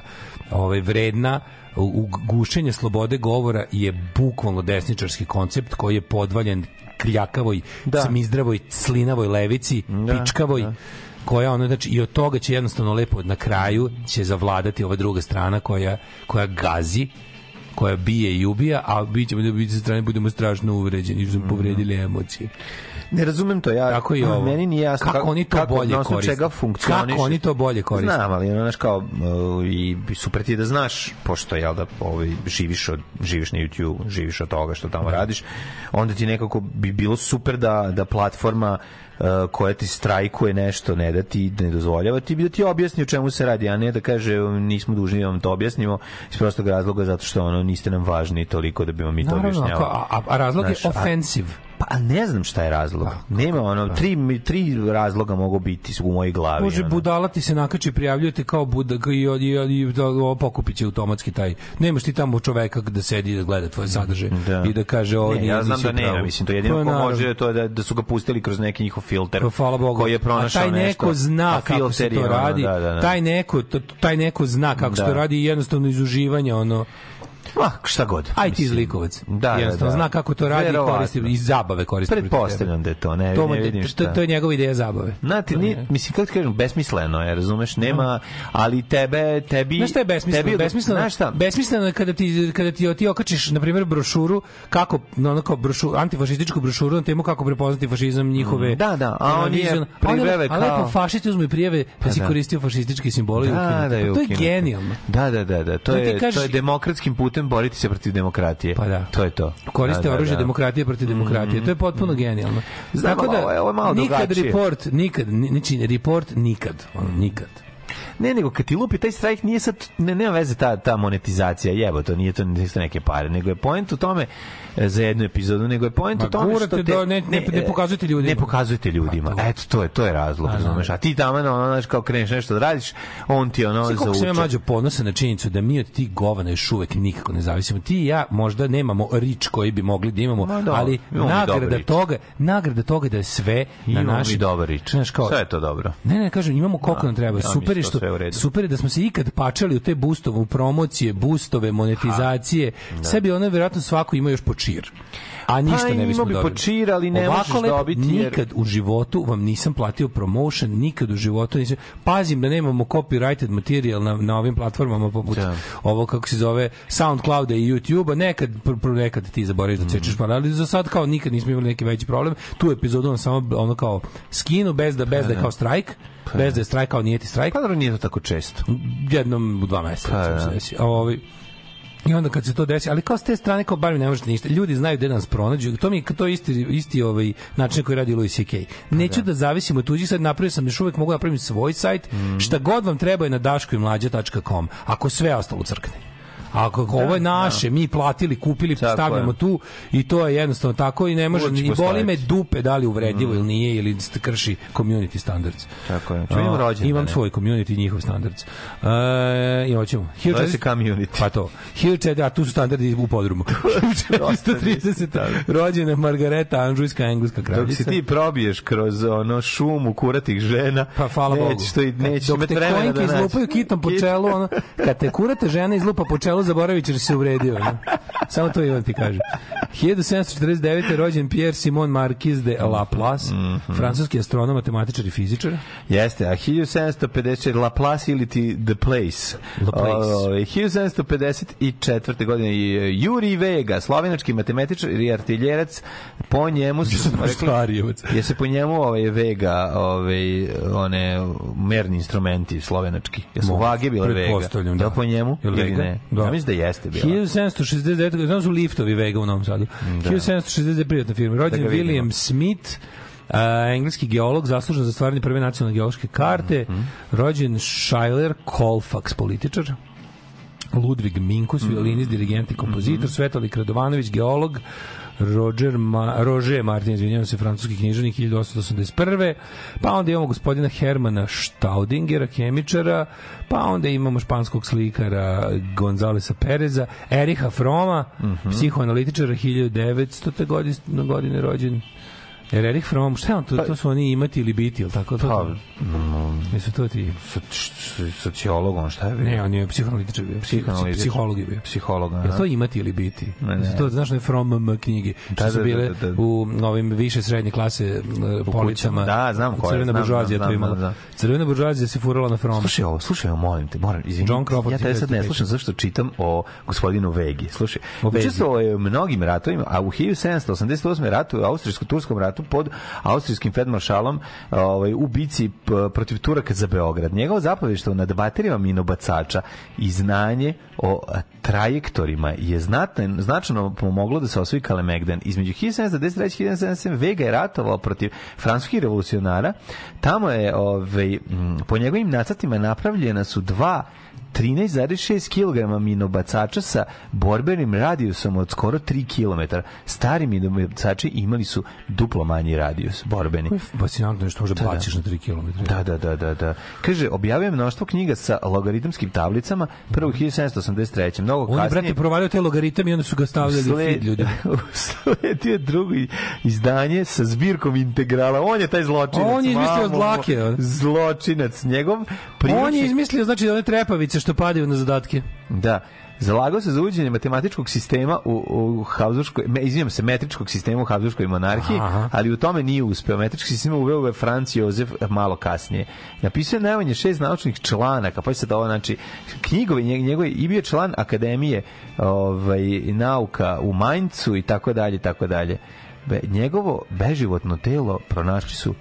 ovaj vredna gušenje slobode govora je bukvalno desničarski koncept koji je podvaljen kljakavoj, Da. smizdravoj, slinavoj levici, Da, pičkavoj, da. koja ono znači i od toga će jednostavno lepo na kraju će zavladati ova druga strana koja koja gazi koja bije i ubija, a mi ćemo da biti sa strane budemo strašno uvređeni, što smo povredili emocije. Ne razumem to, ja, Tako i ovo. meni nije jasno Kako oni to bolje na osnovu koriste? čega. Kako oni to bolje koriste? Znam, ali ono, znaš, kao, uh, i super ti da znaš, pošto, jel da, ovaj, živiš, od, živiš na YouTube, živiš od toga što tamo radiš, onda ti nekako bi bilo super da, da platforma uh, koja ti strajkuje nešto, ne da ti ne dozvoljava, ti bi da ti objasni o čemu se radi, a ne da kaže nismo dužni da vam to objasnimo iz prostog razloga zato što ono niste nam važni toliko da bi vam mi to Naravno, objašnjavali. a, a, a razlog je Znaš, a-. Pa a ne znam šta je razlog. Nema ono, tri, mi- tri razloga mogu biti u mojoj glavi. Može ono. budala ti se nakači, prijavljujete kao buda i, i, i, da, ovo pokupit će automatski taj. Nemaš ti tamo čoveka da sedi i da gleda tvoje sadržaje Da. i da kaže ovo Ne, ja znam da nema, mislim, to jedino Pa, ko može to da, da su ga pustili kroz neki njihov filter Pa, hvala Bogu. koji je pronašao A taj neko nešto. zna kako se to radi. Da, da, da. Taj neko taj neko zna kako se Da. to radi i jednostavno iz uživanja ono Ma, šta god. aj ti zlikovac. Da, jednostavno da, da. zna kako to radi i koristi iz zabave koristi. Pretpostavljam da je to, ne, To, ne vidim to, šta. to je njegova ideja zabave. Znate, ni, mislim, kako ti kažem, besmisleno je, razumeš, nema, ali tebe, tebi... Znaš šta je besmisleno? tebi- besmisleno, Znaš šta? besmisleno je kada ti, kada ti, ti okačiš, na primjer, brošuru, kako, no, ono kao brošuru, antifašističku brošuru na temu kako prepoznati fašizam njihove... Da, da, a on je A kao- lepo fašisti uzmu i prijeve da si da. koristio fašistički simbole i Da, da je To je genijalno. Da, da, da, da. To, Da je, to je demokratskim putem boriti se protiv demokratije. Pa da. To je to. koriste Da, da, oružje da. Demokratije protiv demokratije. To je potpuno genijalno. Znam, ali ovo je- ovo je malo nikad drugačije. report, nikad, ni- znači report nikad, ono, nikad. Ne, nego kad ti lupi taj strajk nije sad, ne, nema veze ta, ta monetizacija, jebo, to nije to nisu neke pare, nego je point u tome za jednu epizodu, nego je point Ma u tome što te... da ne- ne- ne pokazujete ljudima. Ne pokazujete ljudima. Ma to. Eto, to je, to je razlog, Pa, razumeš. A ti tamo, ono, znaš, kao kreneš nešto da radiš, on ti ono Sve koliko sam ja zauče. mlađo ponosan na činjenicu da mi od tih govana još uvek nikako ne zavisimo. Ti i ja možda nemamo rič koji bi mogli da imamo, Ma da, ali nagrada toga, nagrada toga da je sve na mi dobar rič. Znaš, kao, Sve je to dobro. Ne, ne, kažem, imamo koliko Da, nam treba. ja super je što super je da smo se ikad pačali u te boostove, u promocije, boostove, monetizacije. Sebi ono verovatno svako ima još po čir. A ništa ne imao bismo bi dobili. po čir, ali ne Ovako možeš dobiti, jer- Nikad u životu vam nisam platio promotion, nikad u životu nisam... Pazim da nemamo copyrighted material na, na ovim platformama poput Da. ovo kako se zove SoundClouda i YouTubea, nekad, pr, pr, nekad ti zaboraviš da Mhm. cečeš pa, ali za sad kao nikad nismo imali neki veći problem. Tu epizodu on samo ono kao skinu bez da bez da je kao strajk, bez da je strajk kao nije ti strajk Pa dobro, nije to tako često. jednom u dva meseca Pa, da. se desi. A ovaj I onda kad se to desi, ali kao s te strane kao bar mi ne možete ništa. Ljudi znaju gde nas pronađu. To mi je to je isti isti ovaj način koji radi Louis CK. Neću da, zavisim od tuđih, sad napravio sam još uvek mogu da napravim svoj sajt. Mhm. Šta god vam treba je na daškoimlađa.com. Ako sve ostalo crkne. Ako ako ovo je naše, mi platili, kupili, Tako stavljamo je. tu i to je jednostavno tako i ne može i boli me dupe da li uvredljivo ili nije ili krši community standards. Tako je. Čujemo A, rođendane. Imam svoj community, njihov standards. E, I hoćemo. Zove se community. Pa to. 1400, a tu su standardi u podrumu. 1430. rođena Margareta Anžujska, engleska Dok kraljica. se ti probiješ kroz ono šumu kuratih žena, Pa hvala Bogu. nećeš to i nećeš Dok te vremena kojinke da nađeš. izlupaju kitom po čelu, ono, kad te kurate žena izlupa po čelu, zaboravit ćeš da se uvredio. Ono. Samo to Ivan ti kaže. 1749. je rođen Pierre Simon Marquis de Laplace, Mhm. francuski astronom, matematičar i fizičar. Jeste, a 1754 Laplace ili ti The Place. Laplace. O, 1754. godine je Juri Vega, slovenački matematičar i artiljerac, po njemu se Starijevac. je se po njemu ovaj Vega, ovaj one merni instrumenti slovenački. Jesu vage bile Vega? da. Po njemu ili ne? Da. Ja mislim da jeste bila. 1769. Znam su liftovi Vega u Novom Sadu. 1769. privatna firma. Rođen Da. William Smith, a, engleski geolog, zaslužen za stvaranje prve nacionalne geološke karte. Mhm. Rođen Schuyler Colfax, političar. Ludvig Minkus, violinist, dirigent i kompozitor. Svetolik Radovanović, geolog. Roger, Ma, Roger Martin, izvinjavam se, francuski književnik 1881. Pa onda imamo gospodina Hermana Staudingera, kemičara, pa onda imamo španskog slikara Gonzalesa Pereza, Eriha Froma, Mhm. psihoanalitičara 1900. godine, godine rođen. Jer Erich Fromm, šta je on, to, to su oni imati ili biti, ili tako? To, Pa, Nisu to ti... soci- sociolog, on šta je bio? Ne, on je psihoanalitičar bio. Psihoanalitičar. Psiholog je bio. Psiholog, aha. Je to imati ili biti? Ne, ne. To, znaš, ne From M knjige, što Da, su da, bile da, da, da. u ovim više srednje klase uh, policama. Da, znam koje, Crvena buržuazija to imala. Crvena buržuazija se furala na From. Slušaj ovo, slušaj ovo, molim te, moram, izvini. John Crawford, ja te sad ne 1905. slušam zašto čitam o gospodinu Vegi. Slušaj, učestvovao je u mnogim ratovima, a u 1788. ratu, u austrijsko-turskom ratu pod austrijskim feldmaršalom ovaj, u bici protiv Turaka za Beograd. Njegovo zapovište nad baterijama minobacača i znanje o trajektorima je znatno, značajno pomoglo da se osvoji Kalemegdan. Između 1710 i 1777 Vega je ratovao protiv francuskih revolucionara. Tamo je, ovaj, po njegovim nacrtima napravljena su dva 13,6 kg minobacača sa borbenim radijusom od skoro 3 km. Stari minobacači imali su duplo manji radijus borbeni. Fascinantno je što može Da, da. baciš na 3 km. Da, da, da, da, da. Kaže, objavio je mnoštvo knjiga sa logaritmskim tablicama, prvo u 1783. Mnogo On je, kasnije... brate, provalio te logaritam i onda su ga stavljali Sled- feed ljudi. Sledio drugo izdanje sa zbirkom integrala. On je taj zločinac. On je izmislio on. Zločinac. Njegov On priručnik- je izmislio, znači, one trepavice što padaju na zadatke. Da. Zalagao se za uvođenje matematičkog sistema u, u Habsburgskoj, me, izvinjam se, metričkog sistema u Habsburgskoj monarhiji, Aha. ali u tome nije uspeo. Metrički sistem uveo je Franc Jozef malo kasnije. Napisao je najmanje šest naučnih članaka, pa je sad ovo, znači, knjigove, nje- njegove, i bio član Akademije ovaj, nauka u Maincu i tako dalje, tako dalje. Be, njegovo beživotno telo pronašli su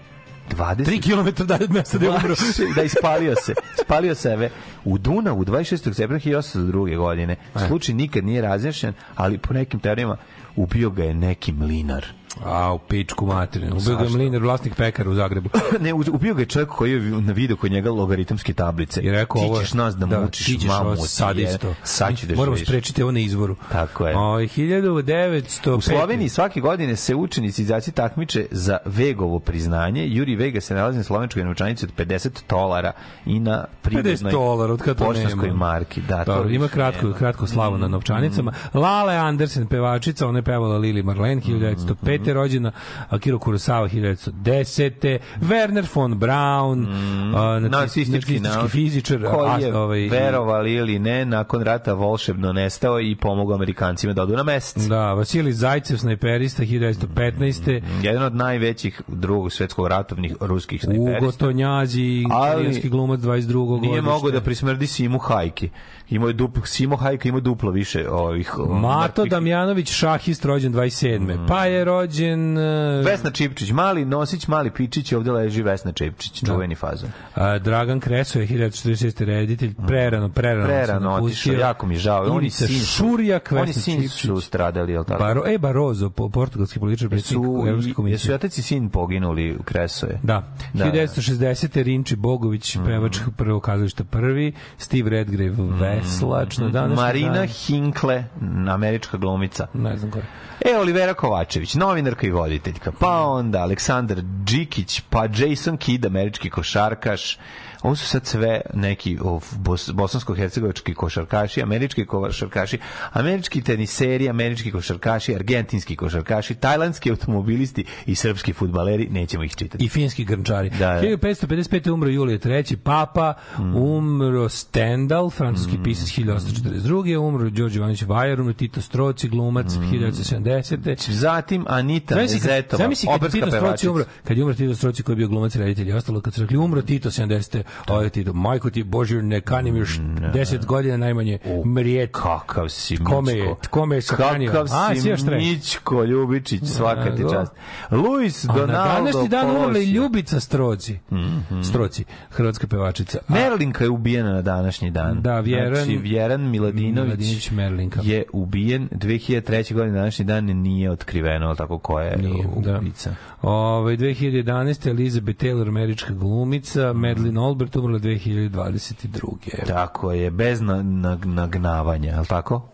20 3 km dalje od mesta je umro. da ispalio se. Spalio sebe u Dunavu 26. septembra 1802. godine. Slučaj nikad nije razjašnjen, ali po nekim teorijama ubio ga je neki mlinar. A, u pičku materinu. Ubio ga mlinar, vlasnik pekara u Zagrebu. ne, ubio ga je čovjek koji je na video kod njega logaritamske tablice. I rekao ti ćeš nas da, mučiš, ti ćeš mamu ti sad isto. Sad ću da Moramo živiš. sprečiti ovo na izvoru. Tako je. O, 1905. U Sloveniji svake godine se učenici iz Aci takmiče za Vegovo priznanje. Juri Vega se nalazi na slovenčkoj novčanici od 50 dolara i na 50 privrednoj dolara, od kada poštanskoj nema. marki. Da, to Dobro, ima kratko, nema. kratko slavu na novčanicama. Mm. Lale Andersen, pevačica, ona je pevala Lili Marlene, 1905. Mm. Rođena, Akira Kurosawa, 1910. Werner von Braun, a, nacisti- nacistički, nacistički fizičar, koji je a, ovaj, verovali ili ne nakon rata volšebno nestao i pomogao Amerikancima da odu na mesec. Da, Vasilij Zajcev, snajperista, 1915. Jedan od najvećih drugog svetskog ratovnih ruskih Ugo snajperista. Tonjazi, Ali italijanski glumac 22. Nije godište. mogao da prismrdi Simu Hajki. Imao je duplo, Simo Hajka ima duplo više ovih... Mato mrtvih. Damjanović, šahist, rođen 27. Pa je rođen... e, Vesna Čipčić, mali nosić, mali pičić, ovde leži Vesna Čipčić, čuveni fazon. A, Dragan Kreso je 1946. reditelj, prerano, prerano, Prerano napustio. otišao, jako mi je žao. On i Ivica sin Šurjak, Oni Vesna sin Čipčić. su stradali, je li tako? Baro, e, Barozo, po, portugalski političar, predsjednik Evropske jesu komisije. i otac i sin poginuli u Kresoje. Da. Da, 1960. Rinči Bogović, pevač prvog kazališta prvi, Steve Redgrave, veslač na današnji Marina dan. Hinkle, američka glumica. Ne znam ko je. E, Olivera Kovačević, novinarka i voditeljka. Pa onda Aleksandar Džikić, pa Jason Kidd, američki košarkaš. Ovo su sad sve neki o, bos, bosansko-hercegovački košarkaši, američki košarkaši, američki teniseri, američki košarkaši, argentinski košarkaši, tajlandski automobilisti i srpski futbaleri, nećemo ih čitati. i finski grnčari. Da, da. 1555. umro Julije III. Papa, Mm. umro Stendhal, francuski pisac 1842. Umro Đorđe Ivanović Vajar, umro Tito Stroci, glumac Mm. 1970. Zatim Anita Zamisli kad, Nezetova, zamisli kad Tito Stroci umro, kad je umro Tito Stroci koji je bio glumac reditelj i ostalo, kad su rekli umro Tito 70. Ovo je Tito, majko ti Božir, ne kanim još 10 godina najmanje mrijet. Kakav si Mićko. Kome je- kome je sahranio? Kakav A, si trek. Mićko Ljubičić, svaka ti Da, čast. Luis A na Donaldo današnji dan umrla i. Ljubica Stroci. Mhm. Stroci, hrvatska pevačica. A- Merlinka je ubijena na današnji dan. Da, Vjeran- znači, Vjeran Miladinović, Miladinović Merlinka. je ubijen 2003. godine na današnji dan nije otkriveno ali tako ko je Nije, da. ubica. Ove, 2011. Elizabeth Taylor, američka glumica, Madeleine Albright umrla 2022. Tako je, bez na, na, nagnavanja, je li tako?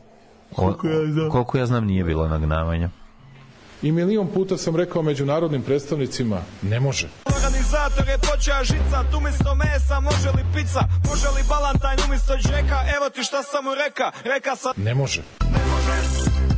Koliko ja znam. Koliko ja znam nije bilo nagnavanja. I milion puta sam rekao međunarodnim predstavnicima, ne može. Organizator je počeo žicat umjesto mesa, može li pizza, može li balantajn umjesto džeka, evo ti šta sam mu reka, reka sam... Ne može. So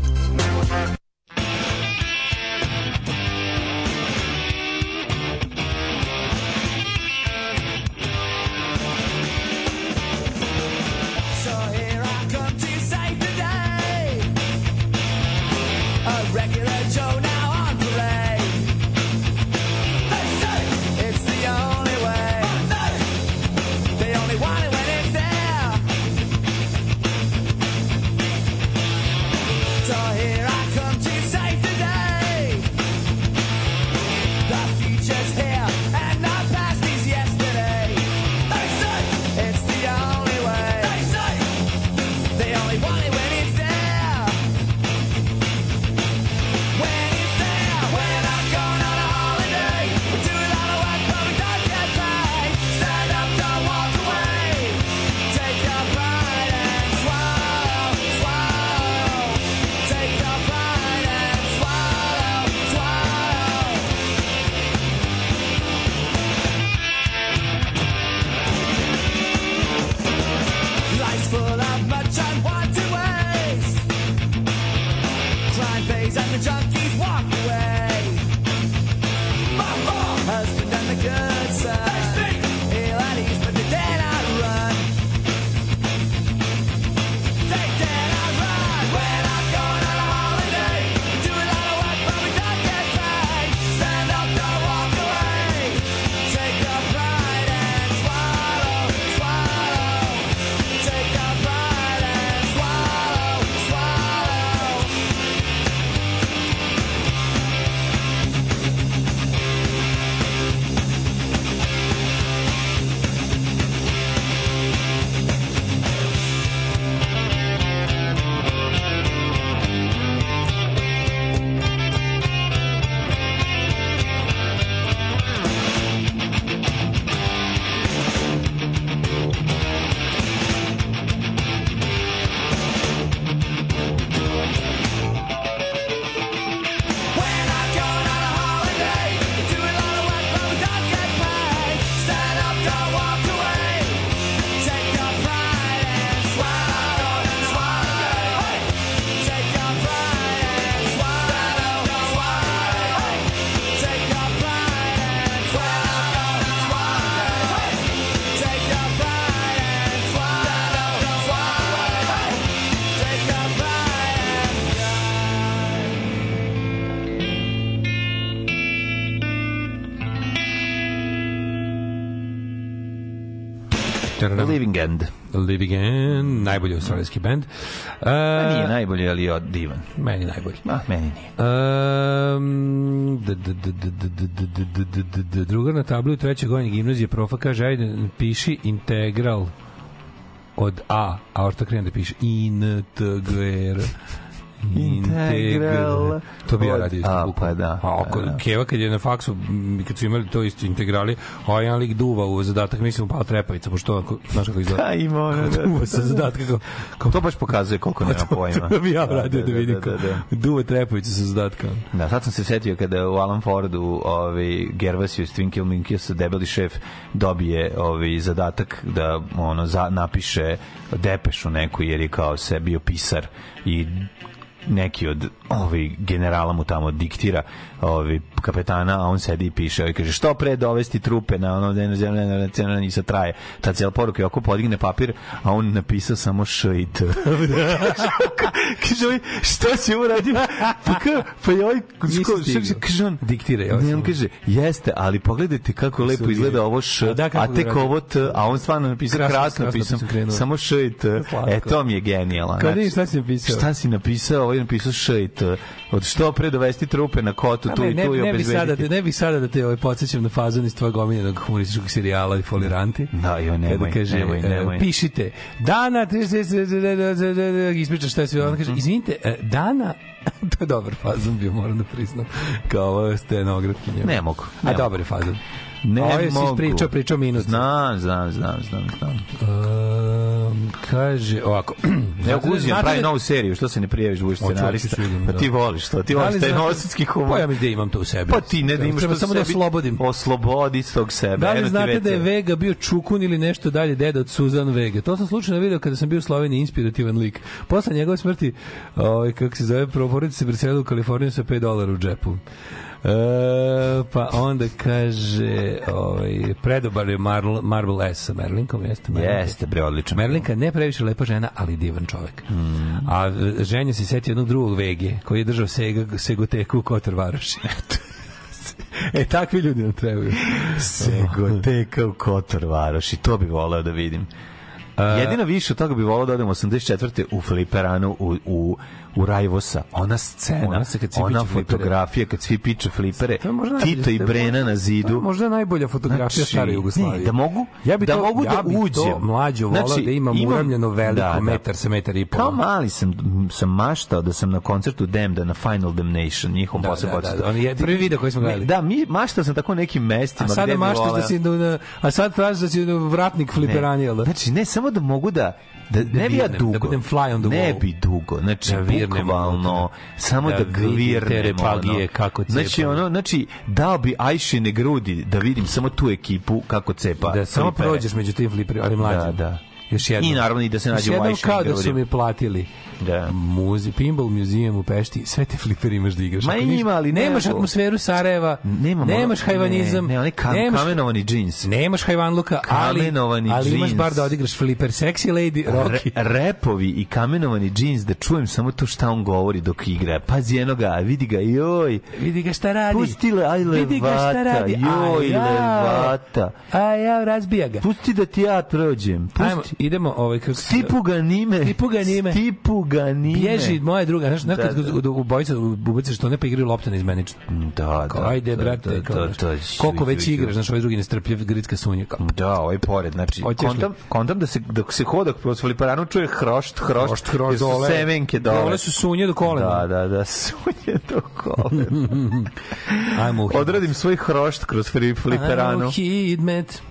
Living End. Living End, najbolji australijski band. Uh, A nije najbolji, ali je divan. Meni najbolji. Ma, meni nije. Um, druga na tablu u trećoj godini gimnazije profa kaže, ajde, piši integral od A, a orta krenem da piše integral. Integral To bi ja radio isto. A, pa da, A pa da. Keva kad je na faksu, kad su imali to isto integrali, a jedan lik duva u zadatak, mislim, pala trepavica, pošto ako, znaš kako izgleda. Da, ima ono, da, Duva sa zadatka, kao, kao To baš pokazuje koliko nema pojma. To bi ja radio da, da, vidim da, da, da. duva trepavica sa zadatka. Da, sad sam se setio kada u Alan Fordu ovaj, Gervasio iz Twinkle Minkies, debeli šef, dobije ovaj, zadatak da ono za, napiše depešu neku jer je kao se bio pisar i neki od ovaj generala mu tamo diktira ovaj kapetana a on sedi i piše i kaže što pre dovesti trupe na ono da zemlja na i sa traje. Ta cela poruka i oko podigne papir a on napisao samo š i t. Kaže ovaj šta si uradio pa ka pa je ovaj kaže on Diktira je ovo ne on kaže jeste ali pogledajte kako lepo izgleda ovo š A da, a tek ovo t a on stvarno napisao Krasno, krasno krenuo. samo š i t. Slatko. e to mi je genijalno Kad vidim šta si napisao. šta si napisao? Ovaj je napisao š i t. Od što pre dovesti trupe na kotu tu ne, i ne, tu i ne bi sada, ne bi sada da te ovaj, podsjećam na fazon iz tvojeg omiljenog humorističkog serijala i foliranti. Da, joj, nemoj, Kada kaže, nemoj, e, nemoj. pišite, dana, ispričaš šta si, on kaže, izvinite, e, dana, to je dobar fazon bio, moram da priznam, kao stenografkinja. Ne mogu, A ne dobar je fazon. Ne Ovo mogu. ispričao, pričao minut. Znam, znam, znam, znam, znam. Um, kaže, ovako. Evo znate pravi da- novu seriju, što se ne prijaviš da budeš scenarista? Pa da. ti voliš to, ti Da li voliš taj novosadski humor. Pa ja mislim da imam to u sebi. Pa ti ne da imaš to samo da oslobodim. Oslobodi tog sebe. Da li znate da je Vega bio Čukun ili nešto dalje deda od Suzan Vega? To sam slučajno video kada sam bio u Sloveniji inspirativan lik. Posle njegove smrti, ovaj, kako se zove, proporodica se preselila u Kaliforniju sa 5 dolara u džepu. E, pa onda kaže ovaj, predobar je Marl, Marble S sa Merlinkom jeste Merlinka. Jeste, bre, odličan. Merlinka ne previše lepa žena, ali divan čovek. Mm. A ženja se seti jednog drugog Vege, koji je držao sega, segoteku u Kotor Varoši. e, takvi ljudi nam trebaju. Segoteka u Kotor Varoši, to bi voleo da vidim. Jedino više od toga bi volao da odem 84. u Fliperanu u, u, u Rajvosa. Ona scena, Ona se kad ona fotografija kad svi piče flipere, Tito i Brena na zidu. možda najbolja fotografija stare Jugoslavije. ne, da mogu, ja bi da to, mogu ja da bi uđem. To mlađo volao Znači, da imam, imam- uramljeno veliko Da, da. metar sa metar i pol. Kao mali sam, sam maštao da sam na koncertu Demda na Final Damnation, njihom Da, posebno da, da, da, on je prvi video koji smo gledali. Da, mi maštao sam tako nekim mestima. A sada bi maštaš da si da, a sad tražiš da si vratnik fliperanja, jel da? Znači, ne, samo da mogu da da, ne bi ja dugo. da budem fly on the Ne wall. bi dugo. Znači, Da bukvalno, samo Da da, repagije ono. kako Znači, cepaju. ono, znači, dao bi Ajšine grudi da vidim samo tu ekipu kako cepa. Da samo prođeš među tim fliperima, ali mlađim. Da, da. Još jednom. I naravno i da se nađe Još u jednom Ajšinim kao da su mi platili. Da. Muzi, Pinball Museum u Pešti, sve te flipere imaš da igraš. Ma Ako ima, ali ne nemaš mogu. atmosferu Sarajeva, Nemam nemaš hajvanizam, Ne, ne, onaj kam, nemaš, kamenovani džins. nemaš hajvanluka, ali, Kamenovani ali imaš bar da odigraš fliper sexy lady, Re, Rocky. repovi i kamenovani džins da čujem samo to šta on govori dok igra. Pazi enoga, vidi ga, joj. Vidi ga šta radi. Pusti le, aj Vidi ga šta levata, radi. joj A ja. levata. A ja, razbija ga. Pusti da ti ja prođem. Pusti. Ajmo, idemo ovaj kako Stipu ga nime. Stipu ga nime. Stipu ga nime. Bježi moja druga, znaš, znaš Da, kad da. u, u bojica ubaciš što ne pa igraju lopta na izmenično. Da, da. ajde, da, brate, da, da, da, koliko već igraš, znaš, ovaj drugi nestrpljiv gritska sunja. Da, ovaj pored, znači, kontam, kontam da se, dok se hoda kroz fliperanu čuje hrošt, hrošt, Hrošt, dole. semenke dole. Dole su sunje do kolena. Da, da, da, sunje do kolena. Ajmo hidmet. Odradim svoj hrošt kroz fri- Ajmo fliperanu. u hidmet.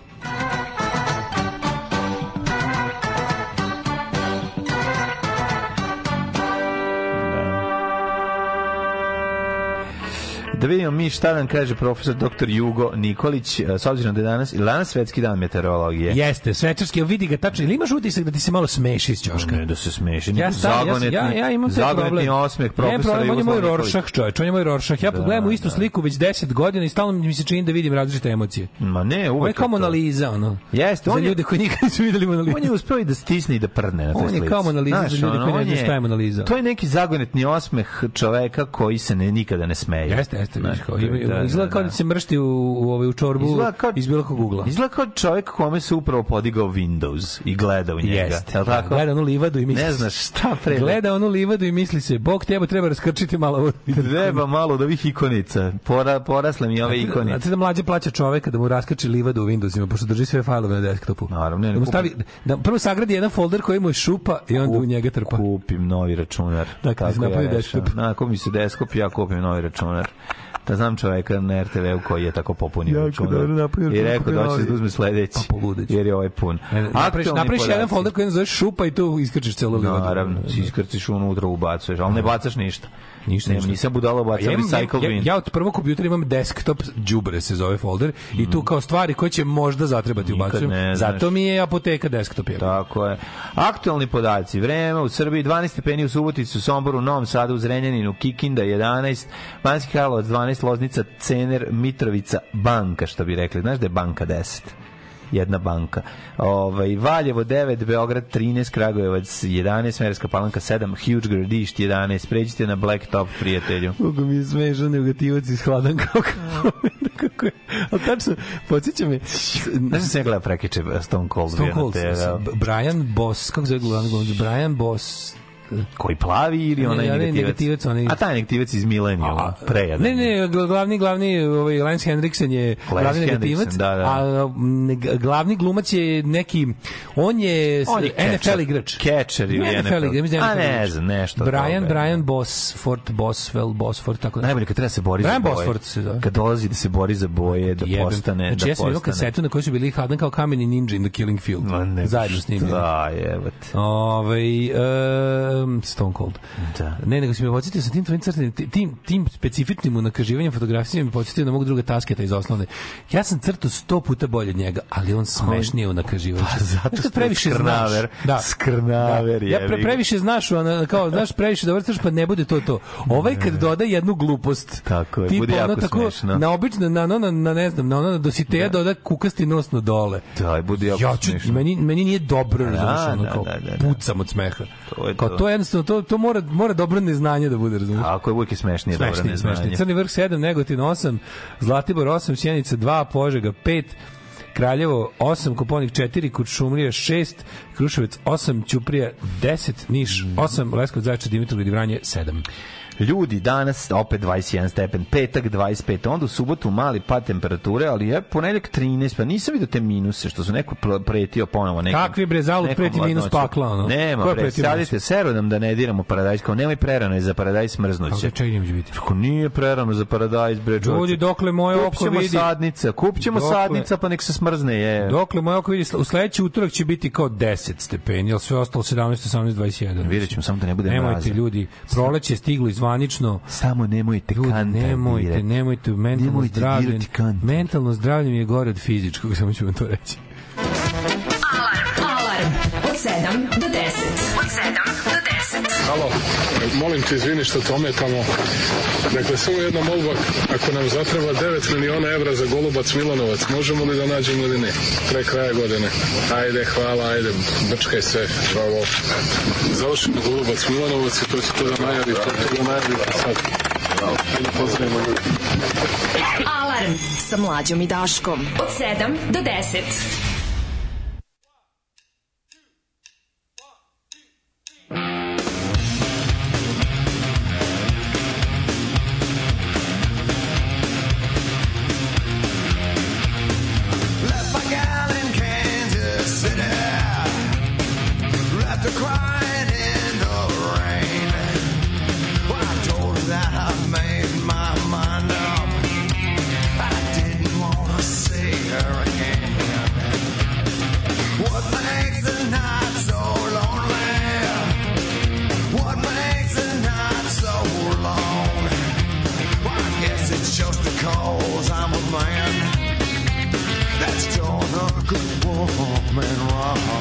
Da vidimo mi šta nam kaže profesor dr. Jugo Nikolić, e, s obzirom da je danas, ili danas svetski dan meteorologije. Jeste, svečarski, vidi ga tačno. Ili imaš utisak da ti se malo smeši iz ćoška? Ne da se smeši. Ja, sam, zagonetni, ja, ja imam taj zagonetni problem. osmeh Ne, profesora problem, on je moj. Rorschach, čovječ, on je moj Rorschach. Ja pogledam u istu sliku već 10 godina i stalno mi se čini da vidim različite emocije. Ma ne, Ovo je uvek kao to. Mona Lisa, ono. Jeste, Za on je- ljude koji nikad nisu videli Mona Lisa. On je uspeo i da stisne i da prdne na toj On je slici. kao Mona Lisa za ljude koji ne on znaju je- šta je Mona Lisa. To je neki zagonetni osmeh čoveka koji se ne, nikada ne smeje. Jeste, jeste. vidiš, kao, ima, Da, da, izgleda kao da. da se mršti u, u, ovaj, u čorbu Izgleda kao- iz bilo kog ugla. Izgleda kao čovjek kome se upravo podigao Windows i gleda u njega. Jeste. Jel tako? Gleda onu livadu i misli Ne znaš šta pre. Gleda onu livadu i misli se, Bog teba treba raskrčiti malo. ovo." Treba malo od ovih ikonica. Pora, porasle mi ove ikonice. Znate da mlađe plaća čoveka da mu raskači livadu u Windowsima, pošto drži sve fajlove na desktopu. Naravno, ne, ne da mu stavi, da prvo sagradi jedan folder koji mu je šupa i onda u njega trpa. Kupim novi računar. Dakle, Tako ja desktop. rešavam. Na, kupi se desktop, ja kupim novi računar. Da znam čoveka na RTV-u koji je tako popunio dobro napravio I rekao da hoće da novi. uzme sledeći. Pa poludeći. Jer je ovaj pun. Napraviš, napraviš jedan folder koji se zove šupa i tu iskrčiš celu livadu. Naravno, si iskrciš unutra, ubacuješ, ali ne bacaš ništa. Ništa, ništa. nisam budala bacam Ja, recycle ja, bin. ja, od prvog kompjutera imam desktop đubre se zove folder i tu kao stvari koje će možda zatrebati ubacujem. Zato mi je apoteka desktop je. Tako je. Aktualni podaci. Vreme u Srbiji 12 stepeni u Subotici, Somboru, Novom Sadu, u Zrenjaninu, Kikinda 11, Banski Karlovac 12, Loznica, Cener, Mitrovica, Banka, što bi rekli. Znaš da je Banka 10? Jedna banka. Ovaj Valjevo 9, Beograd 13, Kragujevac 11, Merska Palanka 7, Huge Gradišt 11. Pređite na Blacktop, prijatelju. Kako mi je smešan negativac iz hladan kao kako je. Ali tačno, podsjeća me... Znaš da sam ja gledao prekiče Stone Cold Stone Cold, TV-u? Brian Boss, kako se zove glavni? Brian Boss, Koji plavi ili Ne, onaj ne, negativac? negativac, onaj- A taj negativac iz Millenniuma, prejadan. Ne, ne, gl- glavni glavni ovaj Lance Henriksen je glavni negativac, da, da. a g- glavni glumac je neki on je, s- On je NFL catcher. igrač. Catcher ili Ne, NFL. igrač, da A, NFL ne znam, nešto Brian, toga. Brian Bosford, Boswell, Bosford, tako da. Najbolje kad treba se bori Brian za boje. Bosford se zove. Kad dolazi da se bori za boje, da Jebem. postane, znači, da ja sam imao kasetu na kojoj su bili hladan kao kameni ninja in the killing field. Ma ne, Zajedno snimljeni. Da, jebate. Ovaj um, Stone Cold. Da. Ne, nego si me podsjetio sa tim tvojim crtanim, ti- tim, tim specifičnim unakaživanjem fotografije me podsjetio na mog druga tasketa iz osnovne. Ja sam crtao sto puta bolje od njega, ali on smešnije unakaživanje. Pa zato Znaš što previše je skrnaver. znaš. Skrnaver, Ja jebi pre, ga. previše znaš, ona, kao, znaš, previše dobro crtaš, pa ne bude to to. Ovaj kad doda jednu glupost, Tako je, tipa bude jako ono tako, smešno. na obično, na, na, na, na, ne znam, na ono na dositeja doda kukasti nos na dole. Da, bude jako ja ću, smešno. meni, meni nije dobro, Da, razumiješ, ono, da, kao, da, da, da. pucam od smeha. To je kao, to. to je jednostavno, to, to mora, mora dobro neznanje da bude, razumiješ. Ako je uvijek je smešnije, dobro neznanje. smešnije. Crni vrh 7, Negotin 8, Zlatibor 8, Sjenica 2, Požega 5, Kraljevo 8, Koponik 4, Kuršumlija 6, Kruševac 8, Ćuprija 10, Niš 8, Leskovac Zaječar, Dimitrovgrad i Vranje 7. Ljudi, danas opet 21 stepen, petak 25, onda u subotu mali pad temperature, ali je ponedeljak 13, pa nisam vidio te minuse, što su neko pr- pretio ponovo. Nekim, Kakvi bre, zalud nekom preti minus pakla, ono? Nema, bre, sadite, seru nam da ne diramo paradajz, kao nemoj prerano je za paradajz smrznuće. Kako čaj njim će biti? Ako nije prerano za paradajz, bre, čovječe. Ljudi, dokle moje oko Kupćemo vidi... sadnica, kupćemo Dokle- sadnica, pa nek se smrzne, je. Dokle moje oko vidi, u sledeći utorak će biti kao 10 stepeni, ali sve ostalo 17, 18, 21. Vidjet ćemo, samo da ne bude Nemojte mraza. ljudi, proleće je stiglo izvanično. Samo nemojte Ljudi, kanta nemojte, nemojte, mentalno Nemojte zdravlje, mentalno zdravlje mi je gore od fizičkog, samo ću vam to reći. Alarm od 7 do Halo, molim te, izvini što te ometamo. Dakle, samo jedna molba, ako nam zatreba 9 miliona evra za Golubac Milanovac, možemo li da nađemo ili ne? Pre kraja godine. Ajde, hvala, ajde, brčkaj se, bravo. Završimo Golubac Milanovac i to će to da najavi, to će da najavi sad. Ajde, pozdravimo ljudi. Alarm sa mlađom i Daškom. Od 7 do 10. Left man wrong.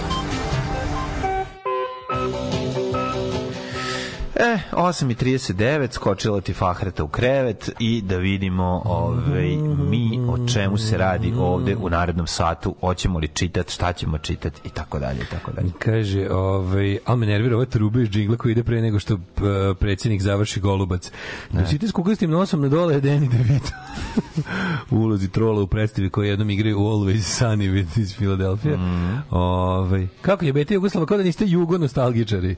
8.39, skočila ti Fahreta u krevet i da vidimo ovaj, mi o čemu se radi ovde u narednom satu, hoćemo li čitat, šta ćemo čitat i tako dalje, i tako dalje. Kaže, ovaj, ali me nervira ova truba iz džingla koji ide pre nego što predsjednik završi golubac. Da si ti s kukastim nosom na dole Danny DeVito. u ulozi trola u predstavi koji jednom igraju Always Sunny with iz Filadelfije. Mm. Ovaj, kako je bete Jugoslava, kao da niste jugo nostalgičari.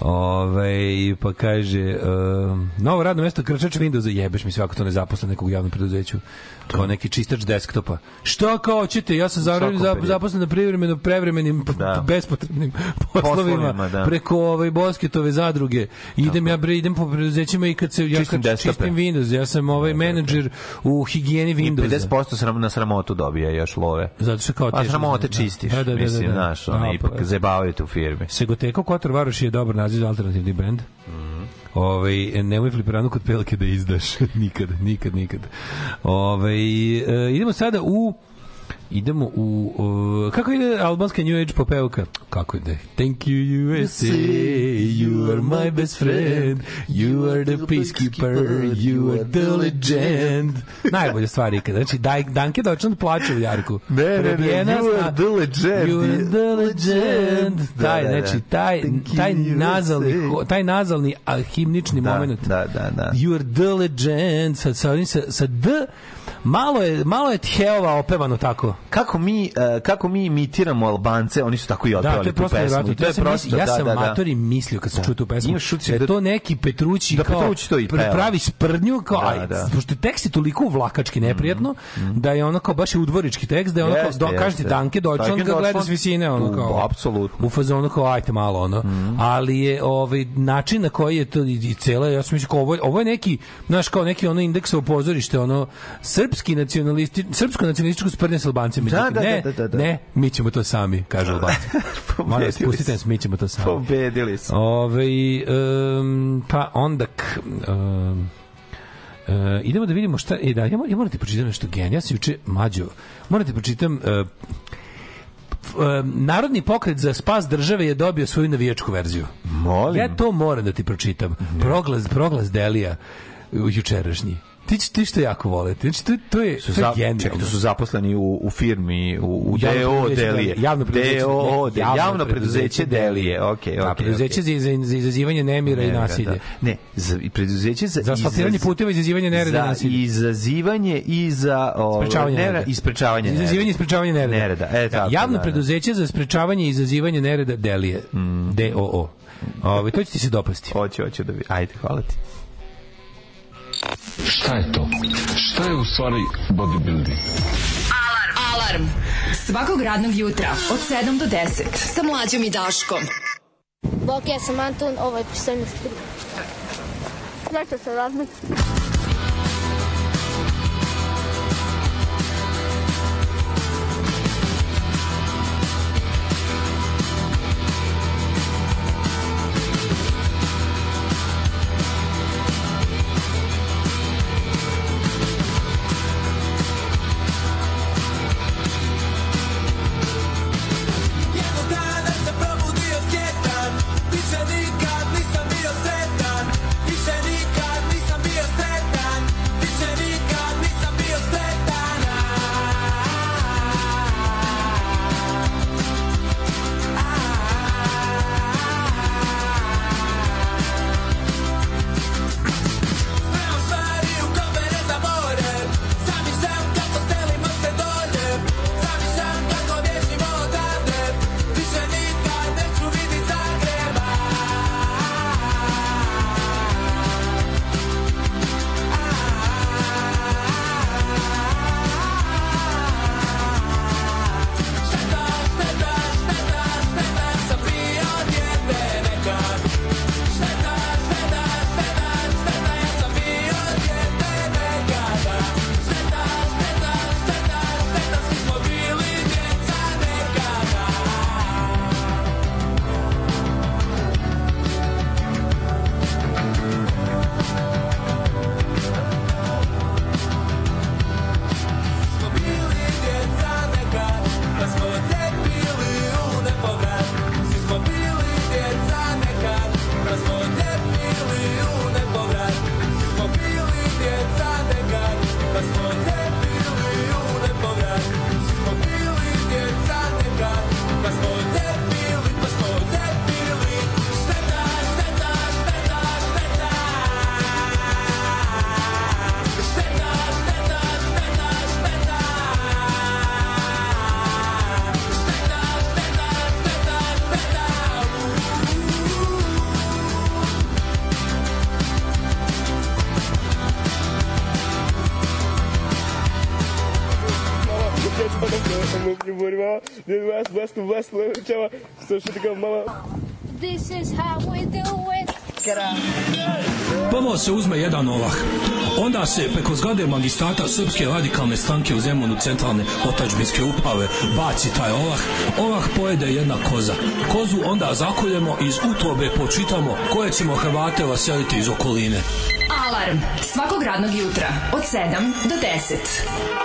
Ove, pa kaže um, novo radno mesto krčač Windowsa jebeš mi svako to ne zaposlen nekog u javnom preduzeću kao neki čistač desktopa šta kao hoćete ja sam za, zaposlen na privremeno prevremenim Da. bespotrebnim poslovima, Poslovima, da. preko ovaj Bosketove zadruge idem ja bre idem po preduzećima i kad se ja Čistim kad čistim Windows ja sam ovaj menadžer u higijeni I Windowsa 50% sram, na sramotu dobija još love. Zato što kao A teško sramote znam, da. čistiš, Da, da, da, da, mislim, da. znaš, ono, Da, ipak pa- zabavaju te u firmi. Segoteko Kotor Varoš je dobar naziv za alternativni brend. Mhm. Ovaj nemoj fliperanu kod pelke da izdaš nikad, nikad, nikad. Ovaj e, idemo sada u idemo u uh, kako ide albanska New Age popevka? Kako ide? Thank you USA, you are my best friend, you are the peacekeeper, you are the legend. Najbolja stvar ikad. Znači, daj, Danke Deutschland plače u Jarku. Ne, ne, ne, you are the legend. You are the legend. Da, Taj, da, da. znači, taj, taj nazalni, taj nazalni a, himnični Da, moment. da, da, da. You are the legend. Sa, sa, sa, sa D, malo je, malo je Tjeova opevano tako. Kako mi, uh, kako mi imitiramo Albance, oni su tako i Da, otpevali to je tu prosto pesmu. I to je prosto, ja da, sam da, da. i mislio kad sam čuo tu pesmu. Imaš utisak da je da- to neki Petrući Da kao Petrući to i peva. pravi sprdnju kao Da, aj, da. Pošto tekst je toliko uvlakački neprijatno da je ono kao baš je udvorički tekst da je ono kao Jeste, do, kažete Danke Deutschland ga gleda s visine ono kao apsolutno. u fazonu kao ajte malo ono Mhm. ali je ovaj način na koji je to i, cela ja sam mislio ovo, ovo je neki znaš kao neki ono indeksovo pozorište ono srpski nacionalisti srpsko nacionalističko sprdnje s Albancima Da, da, ne, da, da, da. ne mi ćemo to sami kažu Albanci Molim vas, pustite nas, mi ćemo to sami. Pobedili su. Ove, um, pa onda k, um, Uh, idemo da vidimo šta e da ja, moram, ja moram ti pročitam nešto genija ja sam juče mađo moram ti pročitam uh, Narodni pokret za spas države je dobio svoju navijačku verziju. Molim. Ja to moram da ti pročitam. Proglas, proglas Delija jučerašnji. Ti, ti što jako volete. Znači, to, to je, Su to je genijalno. čekaj, su zaposleni u, u firmi, u, u DO Delije. Javno preduzeće- DO, ne, javno javno preduzeće Delije. Okej, Da, okej. preduzeće okej. za, za, za izazivanje nemira i nasilja. da. Ne, za, i preduzeće za, Za asfaltiranje puteva, izazivanje nereda i nasilja. izazivanje i za o, Sprečavanje nereda i sprečavanje nereda. Izazivanje i sprečavanje nereda. Nereda, e, tako, Javno da, da. preduzeće za sprečavanje i izazivanje nereda Delije. DOO. Ove, to će ti se dopasti. Hoću, hoću da vi. Ajde, hvala ti. Šta je to? Šta je u stvari bodybuilding? Alarm. Svakog radnog jutra od 7 do 10 sa mlađom i Daškom. Bok, ja sam Anton, ovo je pristojnost 3. Zašto se razmišlja? Čava, što što tako malo... This is how we do it. Prvo se uzme jedan ovah. Onda se preko zgrade magistrata Srpske radikalne stranke u Zemunu centralne otačbinske uprave baci taj ovah. Ovah pojede jedna koza. Kozu onda zakoljemo iz utrobe počitamo koje ćemo Hrvate vaseliti iz okoline. Alarm svakog radnog jutra od 7 do 10.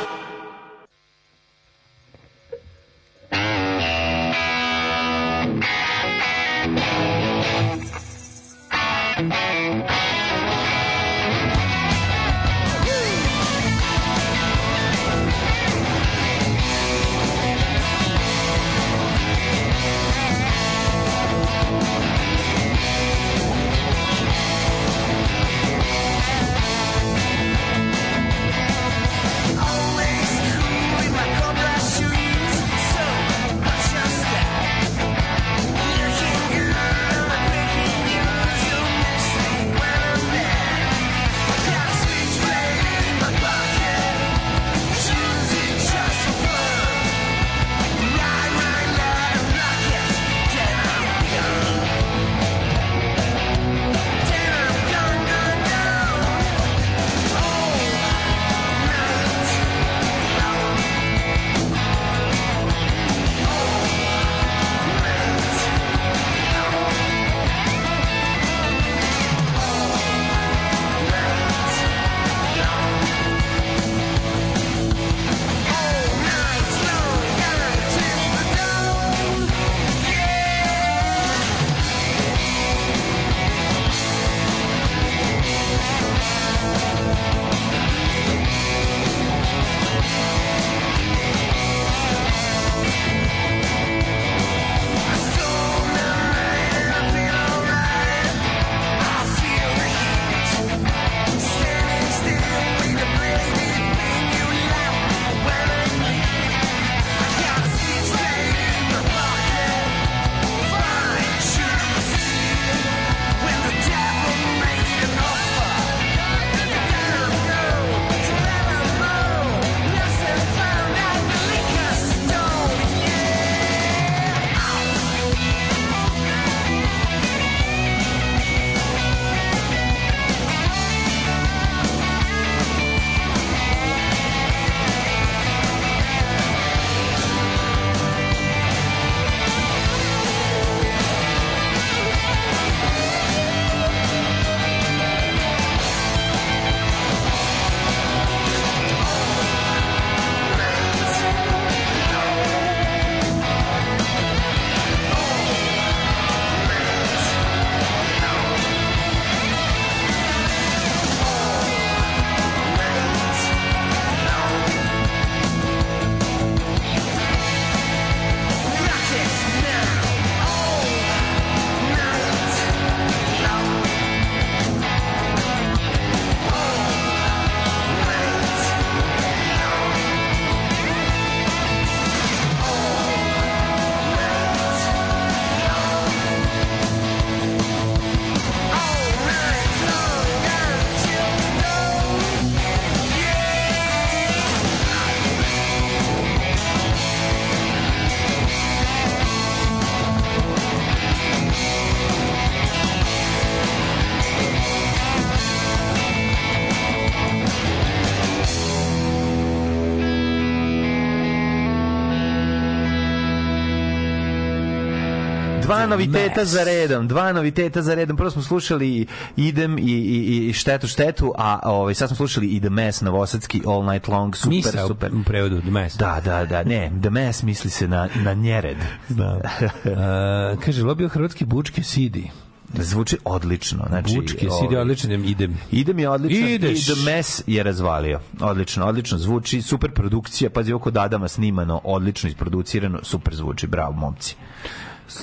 noviteta za redom, dva noviteta za redom. Prvo smo slušali Idem i, i, i Štetu štetu, a ovaj, sad smo slušali i The Mess Novosadski All Night Long, super, Misa super. u prevodu, The Mess. Da, da, da, ne, The Mess misli se na, na njered. Da. Uh, kaže, lobio hrvatski bučke sidi. Zvuči odlično. Znači, Bučke sidi, ovaj, odlično, idem. Idem je odlično Ideš. i The Mess je razvalio. Odlično, odlično zvuči, super produkcija, pazi oko Dadama snimano, odlično isproducirano, super zvuči, bravo momci.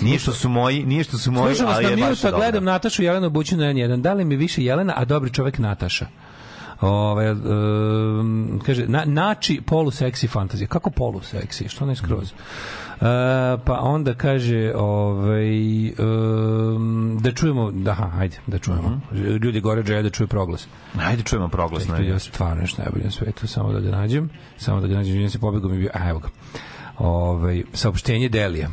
Nije što su moji, nije što su moji, Slušam ali je baš dobro. gledam Natašu Jelenu Bućinu na N1. Da li mi više Jelena, a dobri čovek Nataša? Ove, um, kaže, na, nači poluseksi fantazija. Kako poluseksi? Što ne skroz? Uh, pa onda kaže ovaj, um, da čujemo da, aha, ajde, da čujemo. Ljudi gore žele da čuju proglas. Ajde čujemo proglas. Najbolje. ja stvarno nešto najbolje na svetu, samo da ga nađem. Samo da ga nađem, izvinjam se, pobegao mi bio, a evo ga. Ovaj, saopštenje Delija.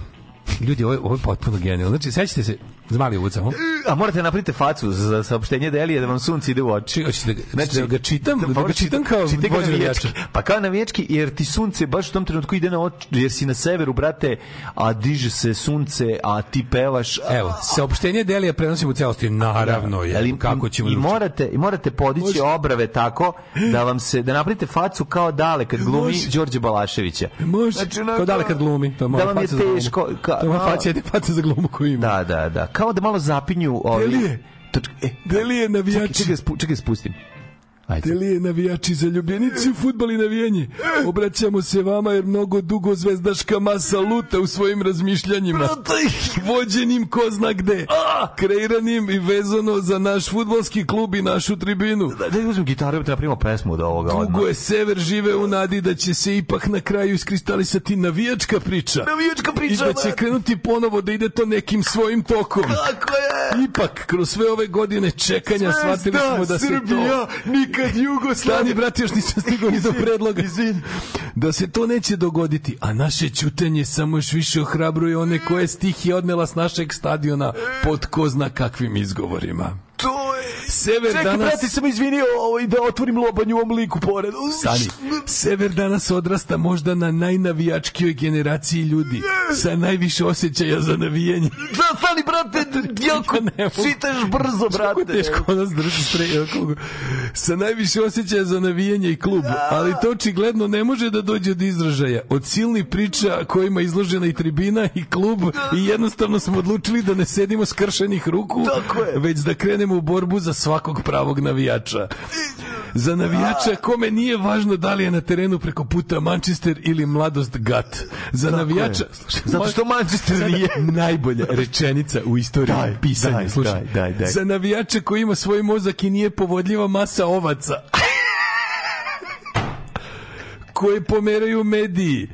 Ljudi, ovo ovo je potpuno genijalno. Znači, sećate se, zmali uvuca, ovo? A morate napraviti facu za saopštenje Delije da vam sunce ide u oči. Hoćete da, znači, da ga čitam, da, ga čitam kao ga vođa navijački. Pa kao navijački, jer ti sunce baš u tom trenutku ide na oči, jer si na severu, brate, a diže se sunce, a ti pevaš. Evo, saopštenje Delija prenosimo u celosti, naravno, je, Ali kako ćemo... i da- morate i morate podići Može. obrave tako da vam se da napravite facu kao dale kad glumi Može. Đorđe Balaševića. Može, Znači, kao dale kad glumi. To da vam je teško, ka- to je faca, faca za glumu koju ima. Da, da, da. Kao da malo zapinju ovi. Delije. Toč- E, Delije navijači. čekaj, čekaj, čekaj, spustim. Ajde. Delije navijači zaljubljenici u futbal i navijanje. Obraćamo se vama jer mnogo dugo zvezdaška masa luta u svojim razmišljanjima. Vođenim ko zna gde. Kreiranim i vezano za naš futbolski klub i našu tribinu. Da, da uzmem gitaru da napravimo pesmu od ovoga. Dugo je sever žive u nadi da će se ipak na kraju iskristalisati navijačka priča. Navijačka priča, I da će krenuti ponovo da ide to nekim svojim tokom. Kako je? Ipak, kroz sve ove godine čekanja shvatili smo da se to... nikad Jugoslavija. Stani, brate, još nisam stigao ni do predloga. Da se to neće dogoditi, a naše ćutanje samo još više ohrabruje one koje stih je odnela s našeg stadiona pod ko zna kakvim izgovorima. To je... Sever Čekaj, danas... brate, sam izvinio ovaj, da otvorim lobanju u ovom liku pored. Stani. Sever danas odrasta možda na najnavijačkijoj generaciji ljudi sa najviše osjećaja za navijanje. Da, stani, brate, jako Ne čitaš brzo, Kako brate. teško ono zdrži stre... kako- Sa najviše osjećaja za navijanje i klub. Ali to očigledno ne može da dođe od izražaja. Od silnih priča kojima je izložena i tribina i klub i jednostavno smo odlučili da ne sedimo skršenih ruku, već da krenemo u borbu za svakog pravog navijača. Za navijača kome nije važno da li je na terenu preko puta Manchester ili mladost Gat. Za navijača... je. Zato što Manchester nije. Najbolja rečenica u istoriji Daj, pisanja. daj, Slušaj, daj, daj, daj. Za navijača koji ima svoj mozak i nije povodljiva masa ovaca koje pomeraju mediji,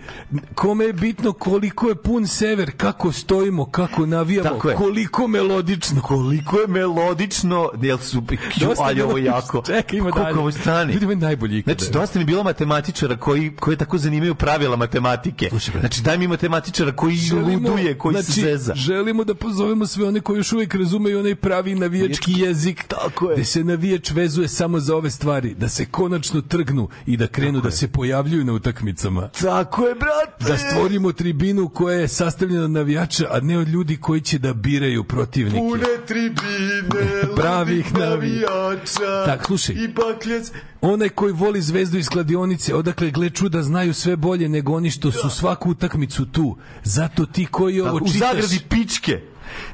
kome je bitno koliko je pun sever, kako stojimo, kako navijamo, Tako je. koliko melodično. Koliko je melodično, jel su, kju, ali ovo je jako. Čekaj, ima dalje. ovo stani. Ljudi, je najbolji ikada. Znači, dosta mi je bilo matematičara koji, koji tako zanimaju pravila matematike. Znači, daj mi matematičara koji luduje, koji se znači, zeza. Želimo da pozovemo sve one koji još uvijek razumeju onaj pravi navijački jezik. Tako je. Gde se navijač vezuje samo za ove stvari. Da se konačno trgnu i da krenu da se pojavljuju na utakmicama. Tako je, brate. Da stvorimo tribinu koja je sastavljena od navijača, a ne od ljudi koji će da biraju protivnike. Pune tribine, Pravih navijača. Tak, slušaj. I bakljec. Onaj koji voli zvezdu iz kladionice, odakle gle čuda znaju sve bolje nego oni što su svaku utakmicu tu. Zato ti koji ovo U čitaš... zagradi pičke.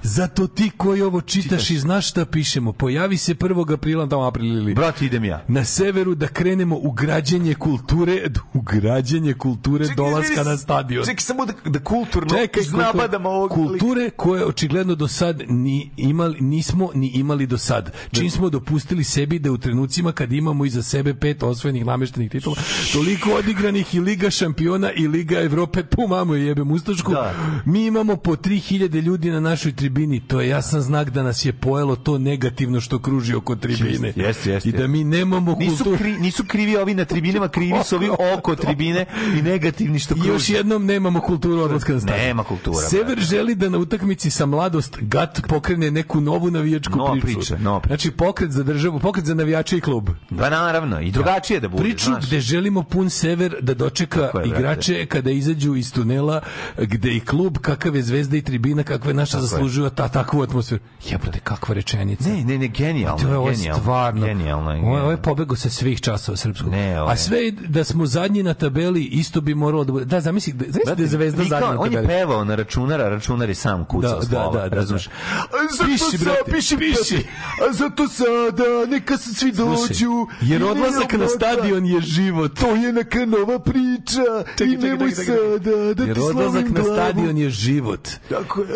Zato ti koji ovo čitaš, i znaš šta pišemo. Pojavi se 1. aprila, tamo april ili... Brate, idem ja. Na severu da krenemo u građenje kulture, u građenje kulture Čekaj, dolaska izvini, na stadion. Čekaj, samo da, da kulturno Čekaj, iznabadamo ovog kulture koje očigledno do sad ni imali, nismo ni imali do sad. Čim smo dopustili sebi da u trenucima kad imamo iza sebe pet osvojenih nameštenih titula, toliko odigranih i Liga šampiona i Liga Evrope, tu mamo je jebem ustašku, Da. mi imamo po 3000 ljudi na našoj tribini. To je jasan znak da nas je pojelo to negativno što kruži oko tribine. Jeste, jeste. I da mi nemamo Nisu, kulturu. kri, nisu krivi ovi na tribinama, krivi su ovi oko tribine i negativni što I kruži. još jednom nemamo kulturu odlaska na stadion. Nema kultura, Sever želi da na utakmici sa mladost GAT pokrene neku novu navijačku Nova priču. priča, nova priča. Znači pokret za državu, pokret za navijače i klub. Da, naravno, i drugačije da bude, Priču znaš. gde želimo pun sever da dočeka je, brate. igrače kada izađu iz tunela, gde i klub, kakav je zvezda i tribina, kakva je naša Tako. Zaslužuje ta, takvu atmosferu. Jebote, kakva rečenica. Ne, ne, ne, genijalno, To je ovo genijalno. stvarno. Genijalno je, Ovo je- genijalno. pobego sa svih časova srpskog. Ne, ovo A je- sve i da smo zadnji na tabeli, isto bi moralo da bude. Da, zamisli, da, zamisli da je zvezda Vika, zadnja na on je tabeli. pevao na računara, računar je sam kucao Da, da, slova, da, da, razumeš? da. A zato Piši, sad- brate, piši, piši. piši. A zato sada, neka se svi dođu. jer odlazak na stadion je život. To je neka nova priča. Čekaj, I čekaj, čekaj, čekaj. sada da Jer odlazak na stadion je život. Tako je.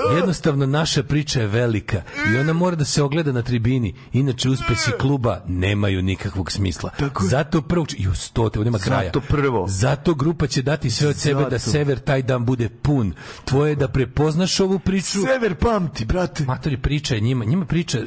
Jednostavno naša priča je velika i ona mora da se ogleda na tribini. Inače uspesi kluba nemaju nikakvog smisla. Zato prvo i u stote, nema kraja. Zato prvo. Zato grupa će dati sve od sebe da Zato. sever taj dan bude pun. Tvoje je da prepoznaš ovu priču. Sever pamti, brate. Matori priča je njima, njima priča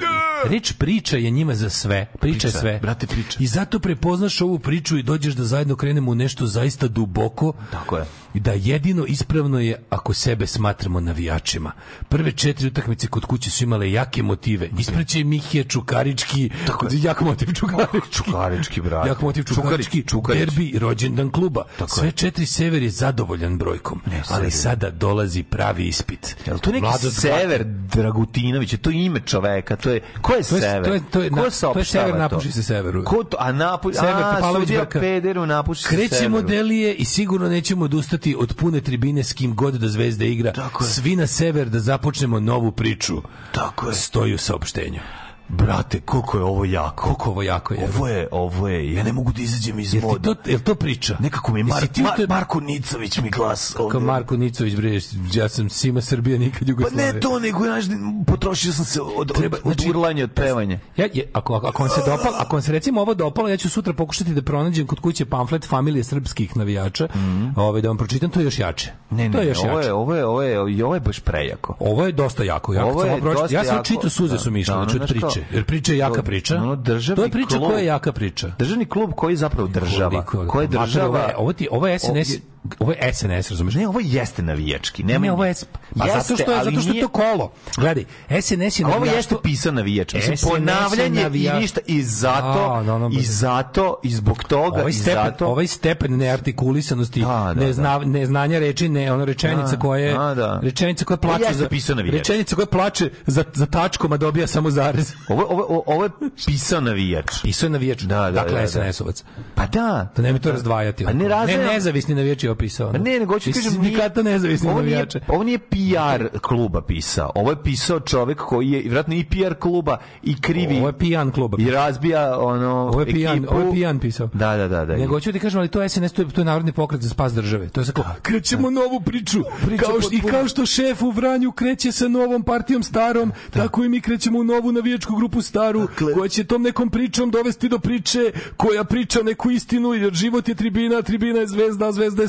Reč priča je njima za sve. Priča, je Priča, sve. brate, priča. I zato prepoznaš ovu priču i dođeš da zajedno krenemo u nešto zaista duboko. Tako je. I da jedino ispravno je ako sebe smatramo navijačima. Prve četiri utakmice kod kuće su imale jake motive. Ispraće Mihija Čukarički, jak motiv Čukarički. Čukarički, brate. Jak motiv Čukarički, Čukarić, Čukarić. derbi, rođendan kluba. Tako Sve je. četiri sever je zadovoljan brojkom. ali sever. sada dolazi pravi ispit. Jel to neki Vlado Sever Dragutinović, je to ime čoveka, to je ko je To je- Sever? to je- to je Ko na- to je Sever, napuši se Severu. Ko to, a napuši, Sever a, sudija. Pederu napuši se Krećemo Severu. delije i sigurno nećemo odustati od pune tribine s kim god da Zvezda igra. Svi na sever da započnemo novu priču. Tako je. Stoji u saopštenju. Brate, koliko je ovo jako. Koliko ovo jako je. Ovo je, ovo je, ja ne mogu da izađem iz Jel moda. to, jel to priča? Nekako mi Mar, ti Mar- Marko Nicović mi glas. Ovdje. Marko Nicović, bre, ja sam Sima Srbija, nikad Pa Jugoslavija. ne to, nego znaš, potrošio sam se od, Treba- od, od znači- urlanja, od pevanja. Ja, je, ako, ako, ako vam se dopalo, ako vam se recimo ovo dopalo, ja ću sutra pokušati da pronađem kod kuće pamflet familije srpskih navijača, ovaj, da vam pročitam, to je još jače. Mhm. Ne, to je ne, još ovo jače. je, ovo je, ovo je, ovo je baš prejako. Ovo je dosta jako. jako Ovo je dosta ja sam čitao suze da, su mi išle, da, znači od priče. Jer priča je jaka priča. ono, to je priča klub. koja je jaka priča. Državni klub koji zapravo država. Koliko- Koji Mater, država... Ovo ti, ovo je SNS, ovo je SNS, razumeš? Ne, ovo jeste navijački. Nemoj, Ne, ovo je, pa Jeste, zato što je, zato što je to kolo. Gledaj, SNS je ovo jeste pisan navijač. Mislim, ponavljanje i navijač- ništa. I zato, A, da, ono, i zato, i zbog toga, ovaj i stepen, zato... ovaj stepen neartikulisanosti, Da, da, nezna, neznanja reči, ne, ono rečenica Da, koja je, da, da. rečenica koja plače za, pisao navijač. rečenica koja plače za, za tačkom, a dobija samo zarez. Ovo, ovo, ovo je pisao navijač. Pisao je navijač, Da, da, dakle da, da. SNS-ovac. Pa da. Da ne mi to razdvajati. Pa ne ne nezavisni navijač je opisao. Pa ne, nego hoću Iz kažem, sindikata nezavisnih ovo nije, navijača. ovo nije PR kluba pisao. Ovo je pisao čovjek koji je vjerojatno i PR kluba i krivi Ovo je pijan kluba. i razbija ono Ovo je pijan, ekipu. ovo je pijan pisao. Da, da, da, da. Nego hoću ti kažem, ali to je SNS, to je, to je narodni pokret za spas države. To je tako, krećemo novu priču. kao što, I kao što šef u Vranju kreće sa novom partijom starom, tako i mi krećemo u novu navijačku grupu staru, koja će tom nekom pričom dovesti do priče koja priča neku istinu, jer život je tribina, tribina je zvezda, zvezda je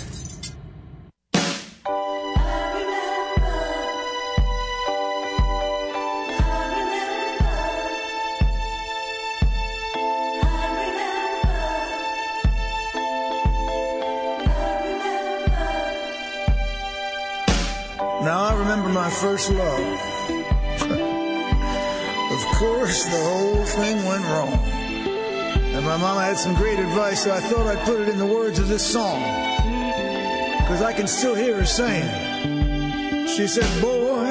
My first love. of course, the whole thing went wrong. And my mama had some great advice, so I thought I'd put it in the words of this song. Because I can still hear her saying, She said, Boy,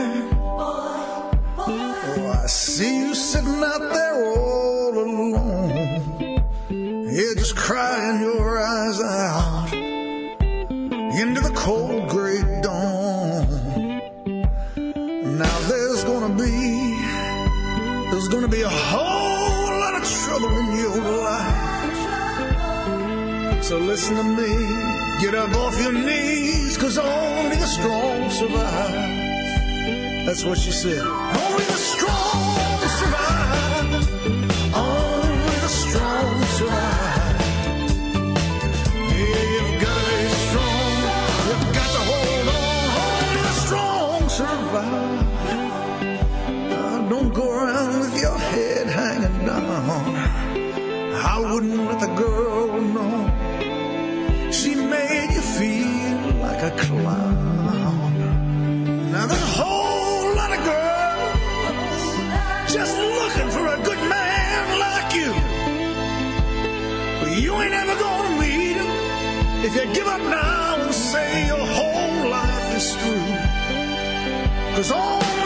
oh, I see you sitting out there all alone. Yeah, just crying your eyes out into the cold gray. Now there's gonna be, there's gonna be a whole lot of trouble in your life. So listen to me, get up off your knees, cause only the strong survive. That's what she said. Only the strong survive. If you give up now and say your whole life is through. Cause only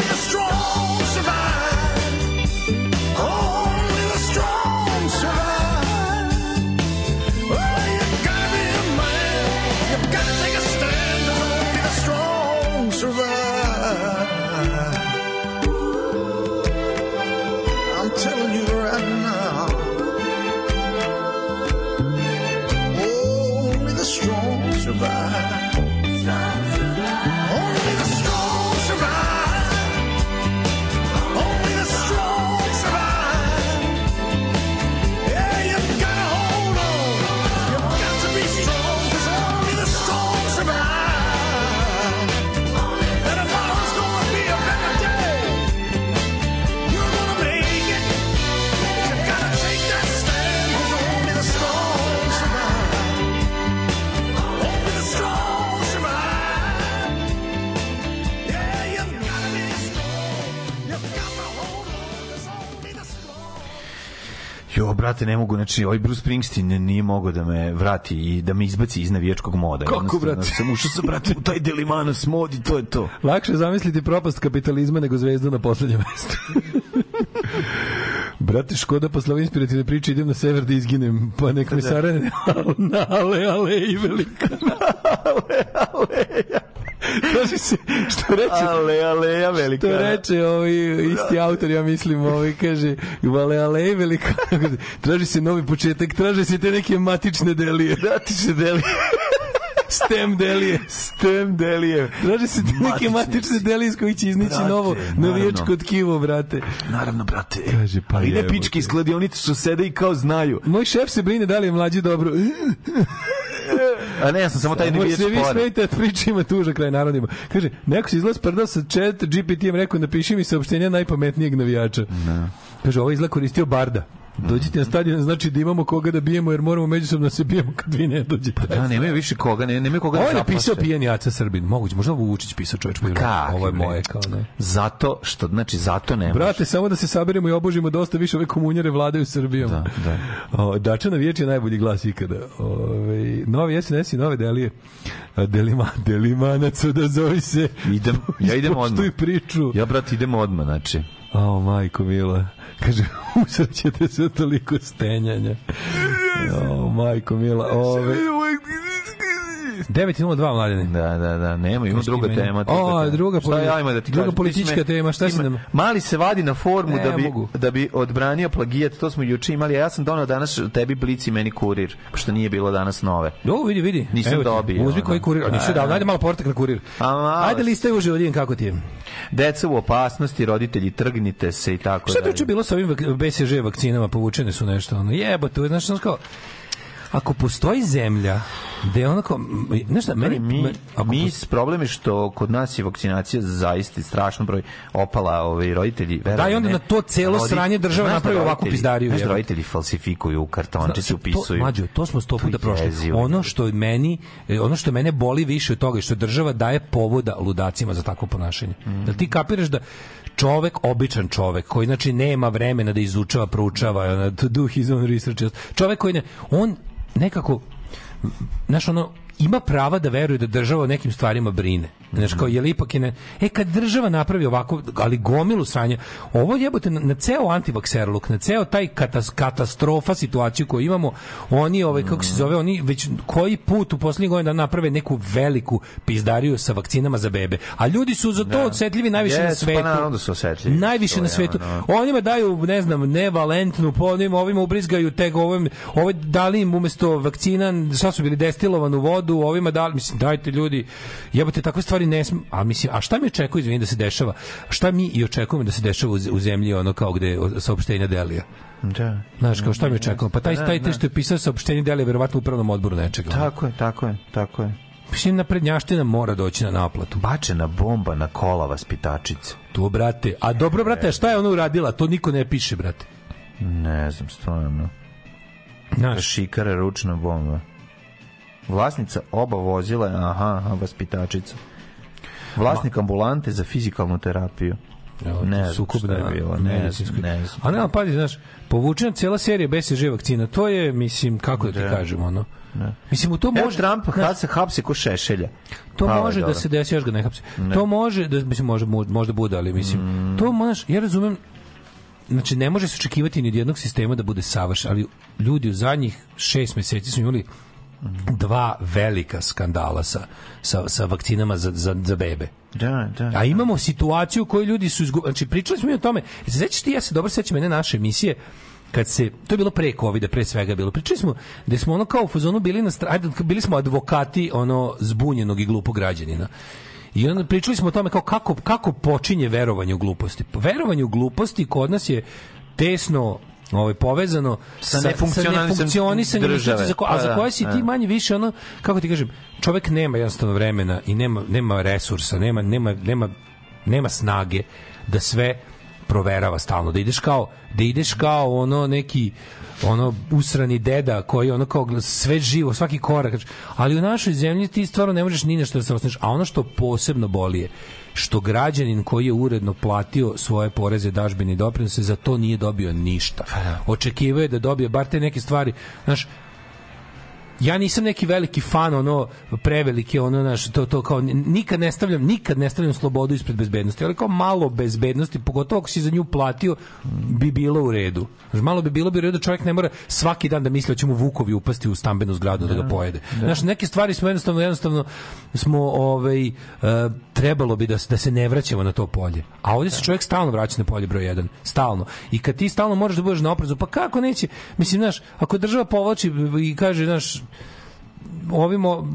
brate, ne mogu, znači, ovaj Bruce Springsteen nije mogao da me vrati i da me izbaci iz navijačkog moda. Kako, brate? Sam ušao sam, brate, u taj delimanos mod i to je to. Lakše zamisliti propast kapitalizma nego zvezdu na poslednjem mestu. Brate, Škoda posle ove inspirativne priče idem na sever da izginem, pa nek me Da. sarane na ale, ale i velika. Traži se, što reče, Ale, ale, ja velika. To reče ovaj isti autor, ja mislim, ovaj kaže ale velika. Traži se novi početak, traže se te neke matične delije. Matične delije. Stem delije. Stem delije. Traže se te neke Matične delije iz kojih će iznići Brate, novo navijačko tkivo, brate. Naravno, brate. Kaže, pa jebote. pičke iz kladionice što sede i kao znaju. Moj šef se brine da li je mlađi dobro. A ne, ja sam samo taj navijač vi spora. smejte, a priča ima tuža kraj narodima. Kaže, neko se izgleda sprdao sa chat GPT-em, rekao, napiši mi saopštenja najpametnijeg navijača. Kaže, ovo izgleda koristio Barda. Dođite na stadion, znači da imamo koga da bijemo, jer moramo međusobno da se bijemo kad vi ne dođete. Pa da, nemaju više koga, ne, nemaju koga Ovo da je napisao zaplaše. pijen Jaca Srbin. Moguće, možda ovo Vučić pisao. Pa Kakvi, Ovo je moje, kao ne. Zato što, znači, zato ne. Brate, samo da se saberemo i obožimo dosta više ove komunjare vladaju Srbijom. Da, da. O, Dača navijač je najbolji glas ikada. Ove, novi SNS i nove delije. Delima, delimanac odazovi se. Idem, ja idem odmah. Priču. Ja, brate, idem odmah, znači. O, majko mila. Kaže, usrećete se toliko stenjanja. O, majko mila. Ove, 9.02 mladene. Da, da, da, nema, ima druga meni. tema. O, druga šta poli- ja ima da ti druga kažem? Ti politička me- tema, šta me- nam- Mali se vadi na formu Ne da bi, mogu. da bi odbranio plagijat, to smo juče imali, a ja sam donao danas tebi blici meni kurir, pošto nije bilo danas nove. Jo, vidi, vidi. Nisam Evo dobio, Uzmi koji kurir. A nisi A, dao, da. ajde malo portak na kurir. A malo Ajde listaj uže, vidim kako ti je. Deca u opasnosti, roditelji trgnite se i tako Šta je dalje. juče bilo sa ovim BCG vakcinama, povučene su nešto, ono, jebote, znaš, znaš kao, ako postoji zemlja, gde je onako, znaš šta, meni, mi, ako mi pos- problem je što kod nas je vakcinacija zaista strašno broj opala ovaj roditelji Da, i onda na to celo rodi- sranje država da napravi ovakvu pizdariju, znaš da roditelji falsifikuju kartončiće To- upisuju To, mađo, to smo sto puta prošli. jezivo. Ono što meni, e, ono što mene boli više od toga je što država daje povoda ludacima za takvo ponašanje. Mm. Da ti kapiraš da čovek, običan čovek, koji znači nema vremena da izučava, proučava, do his own research, čovek koji ne, on nekako, znaš ono, ima prava da veruje da država o nekim stvarima brine. Znaš, kao, je li ipak je ne... E, kad država napravi ovako, ali gomilu sranja, ovo jebote na, na ceo antivakserluk, na ceo taj katas, katastrofa situaciju koju imamo, oni, ovaj, kako se zove, oni već koji put u poslednjih godina naprave neku veliku pizdariju sa vakcinama za bebe. A ljudi su za to Da. osetljivi najviše na Jesu, pa svetu. naravno da su osetljivi. Najviše To na svetu. ono. Onima daju, ne znam, nevalentnu, po ovim, ovima ubrizgaju teg, ovim, ovaj dali im umesto vakcina, šta su bili destilovanu vodu, ovima dali, mislim, dajte ljudi, jebote, takve stvari ne sm... A mislim, a šta mi očekuje, izvini, da se dešava? Šta mi i očekujemo da se dešava u, u zemlji, ono kao gde saopštenja Delija? Da. Znaš, kao šta mi očekujemo? Pa taj, Da, taj da. te što je pisao saopštenje Delija, verovatno u upravnom odboru nečega. Tako je, tako je, tako je. Mislim, naprednjaština mora doći na naplatu. Bačena bomba na kola vaspitačice. To, brate. A dobro, brate, šta je ona uradila? To niko ne piše, brate. Ne znam, stvarno. Znaš, Šikara ručna bomba. Vlasnica oba vozila je, aha, aha, vaspitačica. Vlasnik ambulante za fizikalnu terapiju. ne znam sukob šta je bilo, ne ne znam. A ne, pazi, znaš, povučena cijela serija BCG vakcina, to je, mislim, kako da ti Da. kažem, ono, Da. Mislim, u to Evo može... Trump znaš, hapse, hapse ko šešelja. To Pa, može da se desi, još ga ne hapse. Ne. To može, da, mislim, može, mo- možda bude, ali mislim, Mm. to možeš, ja razumem, znači ne može se očekivati ni od jednog sistema da bude savršen, ali ljudi u zadnjih šest meseci su imali dva velika skandala sa, sa, sa vakcinama za, za, za bebe. Da, da. A imamo situaciju u kojoj ljudi su izgubili, znači pričali smo mi o tome, se sećaš ti, ja se dobro sećam jedne naše emisije, kad se, to je bilo pre covida, pre svega bilo, pričali smo da smo ono kao u fazonu bili na stra- ajde, bili smo advokati ono zbunjenog i glupog građanina. I onda pričali smo o tome kao kako, kako počinje verovanje u gluposti. Verovanje u gluposti kod nas je tesno ovaj povezano Sa nefunkcionalisanjem nefunkcionisanjem države. za ko- a Pa za da, koje si ti da. manje više ono kako ti kažem čovjek nema jednostavno vremena i nema nema resursa nema nema nema nema snage da sve proverava stalno da ideš kao da ideš kao ono neki ono usrani deda koji ono kao sve živo svaki korak ali u našoj zemlji ti stvarno ne možeš ni na što da se osneš a ono što posebno boli je što građanin koji je uredno platio svoje poreze, dažbine i doprinose za to nije dobio ništa. Očekivao je da dobije bar te neke stvari. Znaš, ja nisam neki veliki fan ono prevelike ono naš to to kao nikad ne stavljam nikad ne stavljam slobodu ispred bezbednosti ali kao malo bezbednosti pogotovo ako si za nju platio bi bilo u redu. Znaš, malo bi bilo bi u redu da čovjek ne mora svaki dan da misli da će mu vukovi upasti u stambenu zgradu da, ga pojede. Znaš, neke stvari smo jednostavno jednostavno smo ovaj e, trebalo bi da, da se ne vraćamo na to polje. A ovdje se čovjek stalno vraća na polje broj 1 stalno. I kad ti stalno moraš da budeš na oprezu pa kako neće? Mislim znaš ako država povlači i kaže znaš ovimo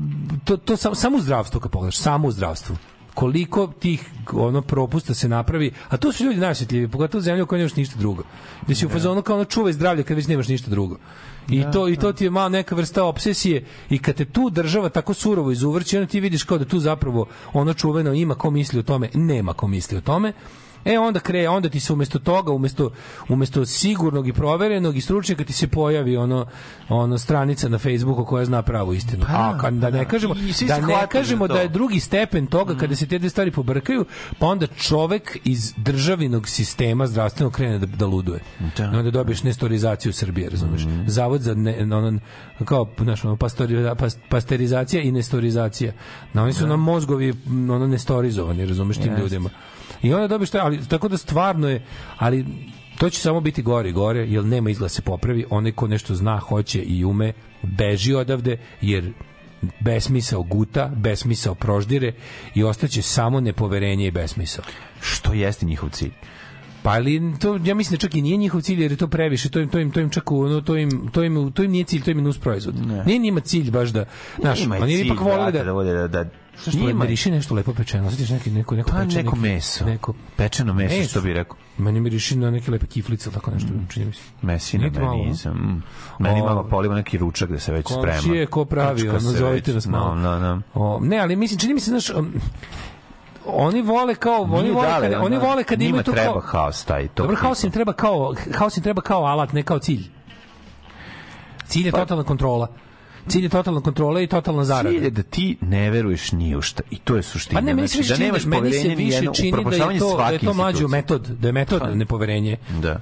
to, to sam, samo u zdravstvu kad pogledaš, samo u zdravstvu koliko tih ono propusta se napravi, a to su ljudi najosjetljiviji, pogotovo zemlji u kojoj nemaš ništa drugo. Da si u fazonu kao ono čuvaj zdravlje kad već nemaš ništa drugo. I to i to ti je malo neka vrsta obsesije i kad te tu država tako surovo izuvrći, onda ti vidiš kao da tu zapravo ono čuveno ima ko misli o tome, nema ko misli o tome. E onda kreje, onda ti se umesto toga, umesto umesto sigurnog i proverenog i stručnjaka ti se pojavi ono ono stranica na Facebooku koja zna pravu istinu. A kad da ne kažemo I svi da ne kažemo da je drugi stepen toga kada se te dve stvari pobrkaju, pa onda čovek iz državinog sistema zdravstvenog krene da, da luduje. Da. Onda dobiješ nestorizaciju Srbije, razumeš? Zavod za ne, ono, kao znaš, ono, pastori- pas- pasterizacija i nestorizacija. Na oni su nam mozgovi m, ono nestorizovani, razumeš tim Jeste. ljudima. I onda dobiješ to, ali tako da stvarno je, ali to će samo biti gore i gore, jer nema izgleda da se popravi. Onaj ko nešto zna, hoće i ume, beži odavde, jer besmisao guta, besmisao proždire i ostaće samo nepoverenje i besmisao. Što jeste njihov cilj? Pa ali to ja mislim da čak i nije njihov cilj jer je to previše, to im to im to im čak ono, to im to im to im nije cilj, to im je nus proizvod. Nije njima cilj baš da znaš, oni ipak vole da da da, da Što što Ima. miriši nešto lepo pečeno, osjetiš neki neko neko Pa pečeno, neko meso. neko Pečeno meso, što bi rekao. Meni miriši na neke lepe kiflice, tako nešto, čini mi se. Mesina Nije ti malo, meni nisam. Mm. Meni O, malo poliva neki ručak da se već sprema. Komšije ko pravi, ono, zovite nas malo. No, no, no. O, ne, ali mislim, čini mi se, znaš, um, oni vole kao, oni Nije vole, dale, kad, oni ono, vole kad imaju to treba kao, haos taj. To Dobro, haos im treba kao, haos im treba kao alat, ne kao cilj. Cilj je totalna kontrola. Cilj je totalna kontrola i totalna zarada. Cilj je da ti ne veruješ ni u šta. I to je suština. Pa ne, meni se Znači, više da čini, nemaš meni se poverenja ni jedno u da je to, da je svake to mlađo metod, da je metod Pa. nepoverenje. Da.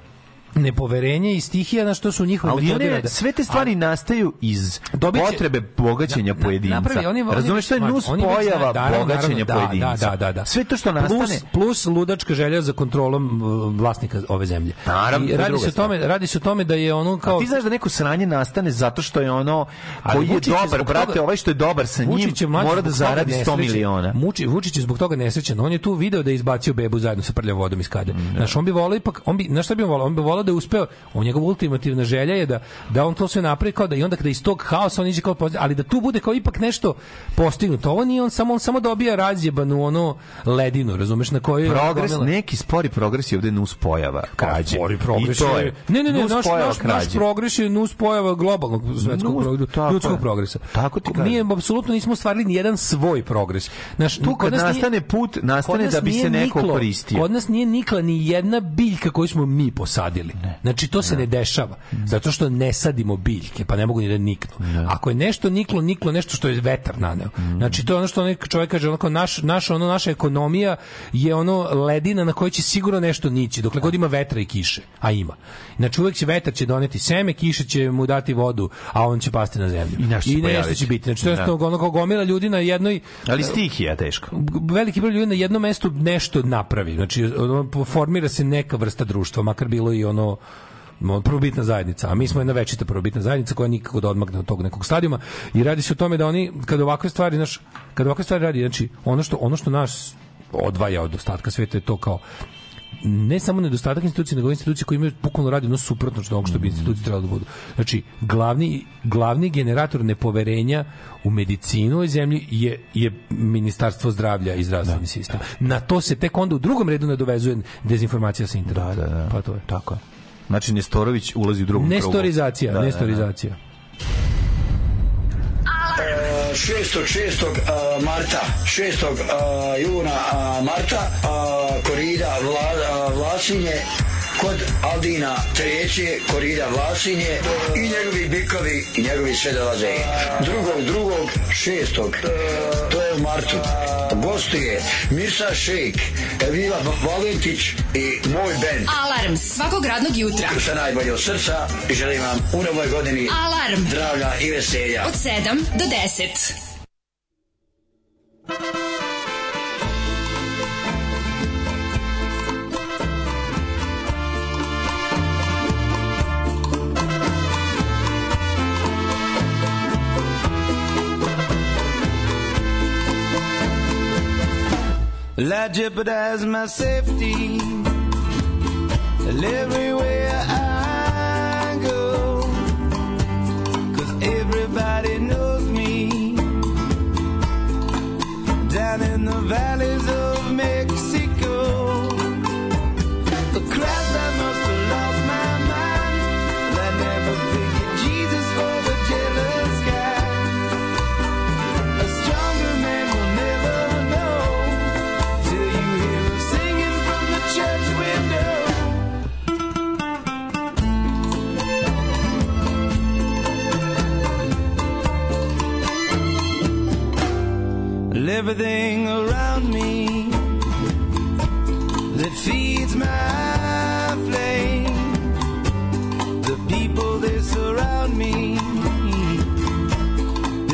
Nepoverenje i stihija na što su njihove Ali metode one, sve te stvari nastaju iz Dobit će- potrebe bogaćenja Na- na- pojedinca. napravi, oni- oni Razumeš, već to je nus pojava naravno, bogaćenja naravno, pojedinca. Da, da, da, da. Sve to što nastane... Plus, plus ludačka želja za kontrolom vlasnika ove zemlje. Naravno, I radi se o tome, radi se o tome da je ono kao A ti znaš da neko sranje nastane zato što je ono Ali koji je dobar, brate, ovaj što je dobar sa njim mora da zaradi 100 nesrećen. miliona. Muči, Vučić je zbog toga nesrećan. On je tu video da je izbacio bebu zajedno sa prljavom vodom iz kade. Znaš, on bi volao ipak, on bi, znaš šta bi on volao? On bi volao da je uspeo, on njegov ultimativna želja je da, da on to sve napravi kao da i onda kada iz tog haosa on iđe kao pozitiv, ali da tu bude kao ipak nešto postignuto. Ovo nije on samo, on samo dobija razjebanu ono ledinu, razumeš, na kojoj je Progres, gomila- neki spori progres je ovde nus pojava krađe. Spori progres je- je. Ne, ne, ne, naš, naš, naš progres je nus pojava globalnog svetskog Nus, progresa, tako ljudskog je. progresa. Tako ti Mi apsolutno nismo ostvarili ni jedan svoj progres. Naš, Tu kad nas nije- nastane put, nastane nas da bi se neko koristio. Kod nas nije nikla ni jedna biljka koju smo mi posadili. Znači to se ne dešava. Zato što ne sadimo biljke, pa ne mogu ni da niknu. Ako je nešto niklo, niklo nešto što je vetar naneo. Znači to je ono što onaj čovjek kaže, onako naš, naš, ono, naša ekonomija je ono ledina na kojoj će sigurno nešto nići, dokle god ima vetra i kiše, a ima. Znači uvek će vetar će doneti seme, kiša će mu dati vodu, a on će pasti na zemlju. I nešto će nešto će biti. Znači to je Da. ono kao gomila ljudi na jednoj Ali stihija teško. veliki broj ljudi na jednom mestu nešto napravi. Znači, formira se neka vrsta društva, makar bilo i ono ono, prvobitna zajednica, a mi smo jedna večita prvobitna zajednica koja nikako da odmagne od tog nekog stadijuma. I radi se o tome da oni kad ovakve stvari, znaš, kad ovakve stvari radi, znači ono što ono što nas odvaja od ostatka sveta je to kao ne samo nedostatak institucije, nego institucije koje imaju bukvalno radi ono suprotno onog što bi institucije trebalo da budu. Znači, glavni, glavni generator nepoverenja u medicinu u ovoj zemlji je, je ministarstvo zdravlja i zdravstveni sistem. Na to se tek onda u drugom redu nadovezuje dezinformacija sa interneta. Da, da, da. Pa to je. Tako je. Znači Nestorović ulazi u drugom krugu. Nestorizacija, Da, da, da. nestorizacija. 6. 6. a, marta 6. a, juna marta korida Vlasinje kod Aldina Treće, korida Vlasinje i njegovi bikovi i njegovi sve dolaze. Drugog, drugog, šestog, to je u martu. Gostuje Mirsa Šejk, Evila Valentić i moj band. Alarm svakog radnog jutra. Sve najbolje od srca i želim vam u novoj godini Alarm. zdravlja i veselja. Od 7 do 10. I jeopardize my safety everywhere I go. Cause everybody knows me down in the valleys of Mexico. Well, everything around me that feeds my flame, the people that surround me.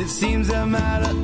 It seems I might have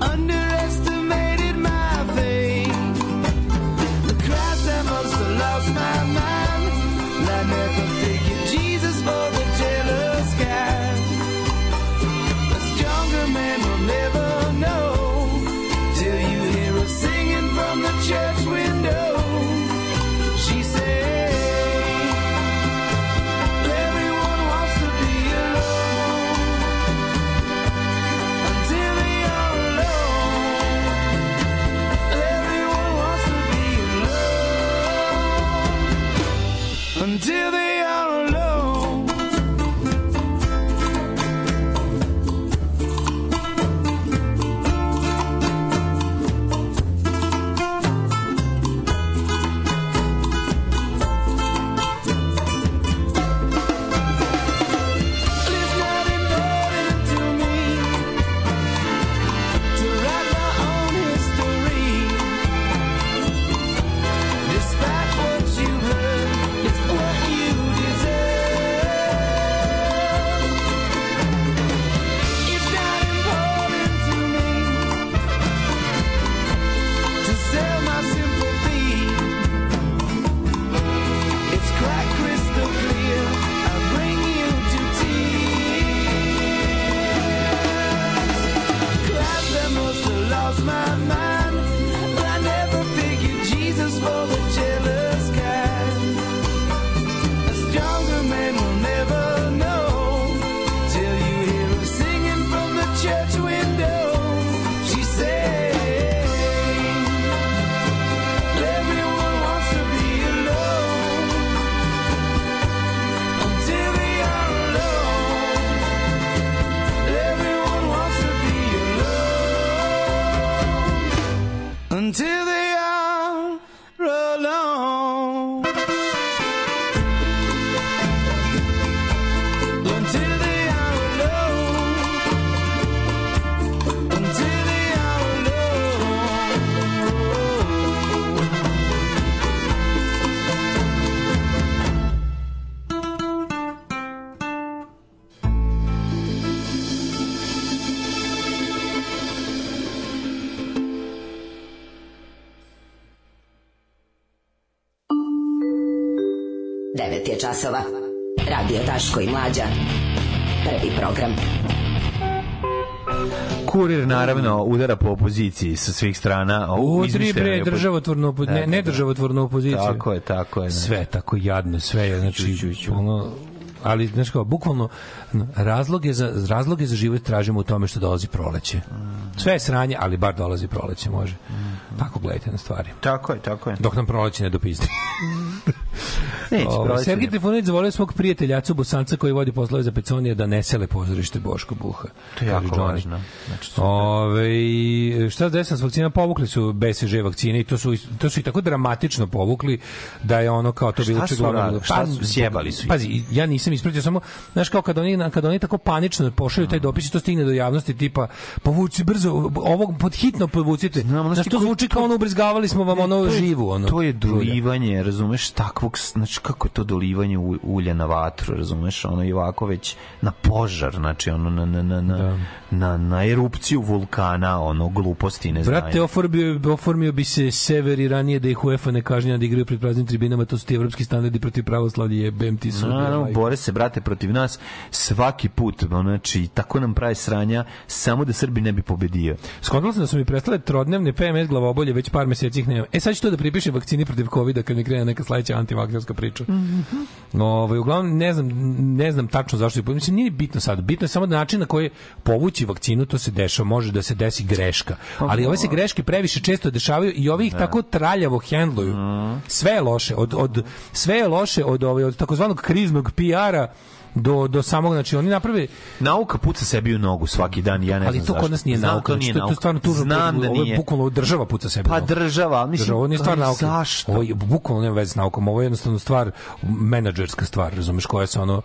9 je časova. Radio Taško i Mlađa. Prvi program. Kurir naravno udara po opoziciji sa svih strana. Udri bre državotvornu opo... Da, ne, da, da. ne državotvornu opoziciju. Tako je, tako je. Ne. Sve tako jadno, sve je znači ono ali znači kao bukvalno razloge za razloge za život tražimo u tome što dolazi proleće. Mm. Sve je sranje, ali bar dolazi proleće može. Mm, mm. Tako gledajte na stvari. Tako je, tako je. Dok nam proleće ne dopizdi. Neće Ovaj, proći. Trifunović zavolio svog prijatelja Acu Bosanca koji vodi poslove za Peconija da ne sele pozorište Boško Buha. To je jako Johnny. važno. Znači. Ove, šta se desilo s vakcina? Povukli su BCG vakcine i to su, to su i tako dramatično povukli da je ono kao to Šta bilo bilo- Šta su- sjebali su? Pazi, ja nisam ispratio samo, znaš kao kad oni, kad oni tako panično pošalju taj dopis i to stigne do javnosti tipa povuci brzo, ovog pod hitno povucite. Znam, znaš, to zvuči kao ono ubrizgavali smo vam ono To je- živu. Ono, To je žulja. dolivanje, razumeš, takvog, s- znači kako je to dolivanje ulja na vatru, razumeš, ono i ovako već na požar, znači ono na, na, na, na, na, na erupciju vulkana, ono gluposti, ne znam. Brate, oformio, oformio bi se sever i ranije da ih UEFA ne kažnja da igraju pred praznim tribinama, to su ti evropski standardi protiv pravoslavlja, jebem ti su. Naravno, bore se, brate, protiv nas svaki put, znači, tako nam pravi sranja, samo da Srbi ne bi pobedio. Skontala sam da su mi prestale trodnevne PMS glavobolje, već par meseci ih nema. E sad ću to da pripišem vakcini protiv covida kad mi krene neka sledeća antivakcerska priča. Ovaj uglavnom ne znam ne znam tačno zašto je mislim nije bitno sad. Bitno je samo način na koji povući vakcinu to se dešava može da se desi greška. Ali ove se greške previše često dešavaju i ovi ih tako traljavo hendluju. Sve je loše od, od sve je loše od ovaj od takozvanog kriznog PR-a do, do samog, znači oni naprave Nauka puca sebi u nogu svaki dan, ja ne ali znam to zašto. kod nas nije Znam, nauka, to nije znači, to, to nauka. stvarno tužno. Znam da Ovo je bukvalno država puca sebe. u Pa država, ali mislim, Država, ovo nije stvar ali nauke. zašto? Ovo je bukvalno nema veze s naukom, ovo je jednostavno stvar menadžerska stvar, razumeš, koja se ono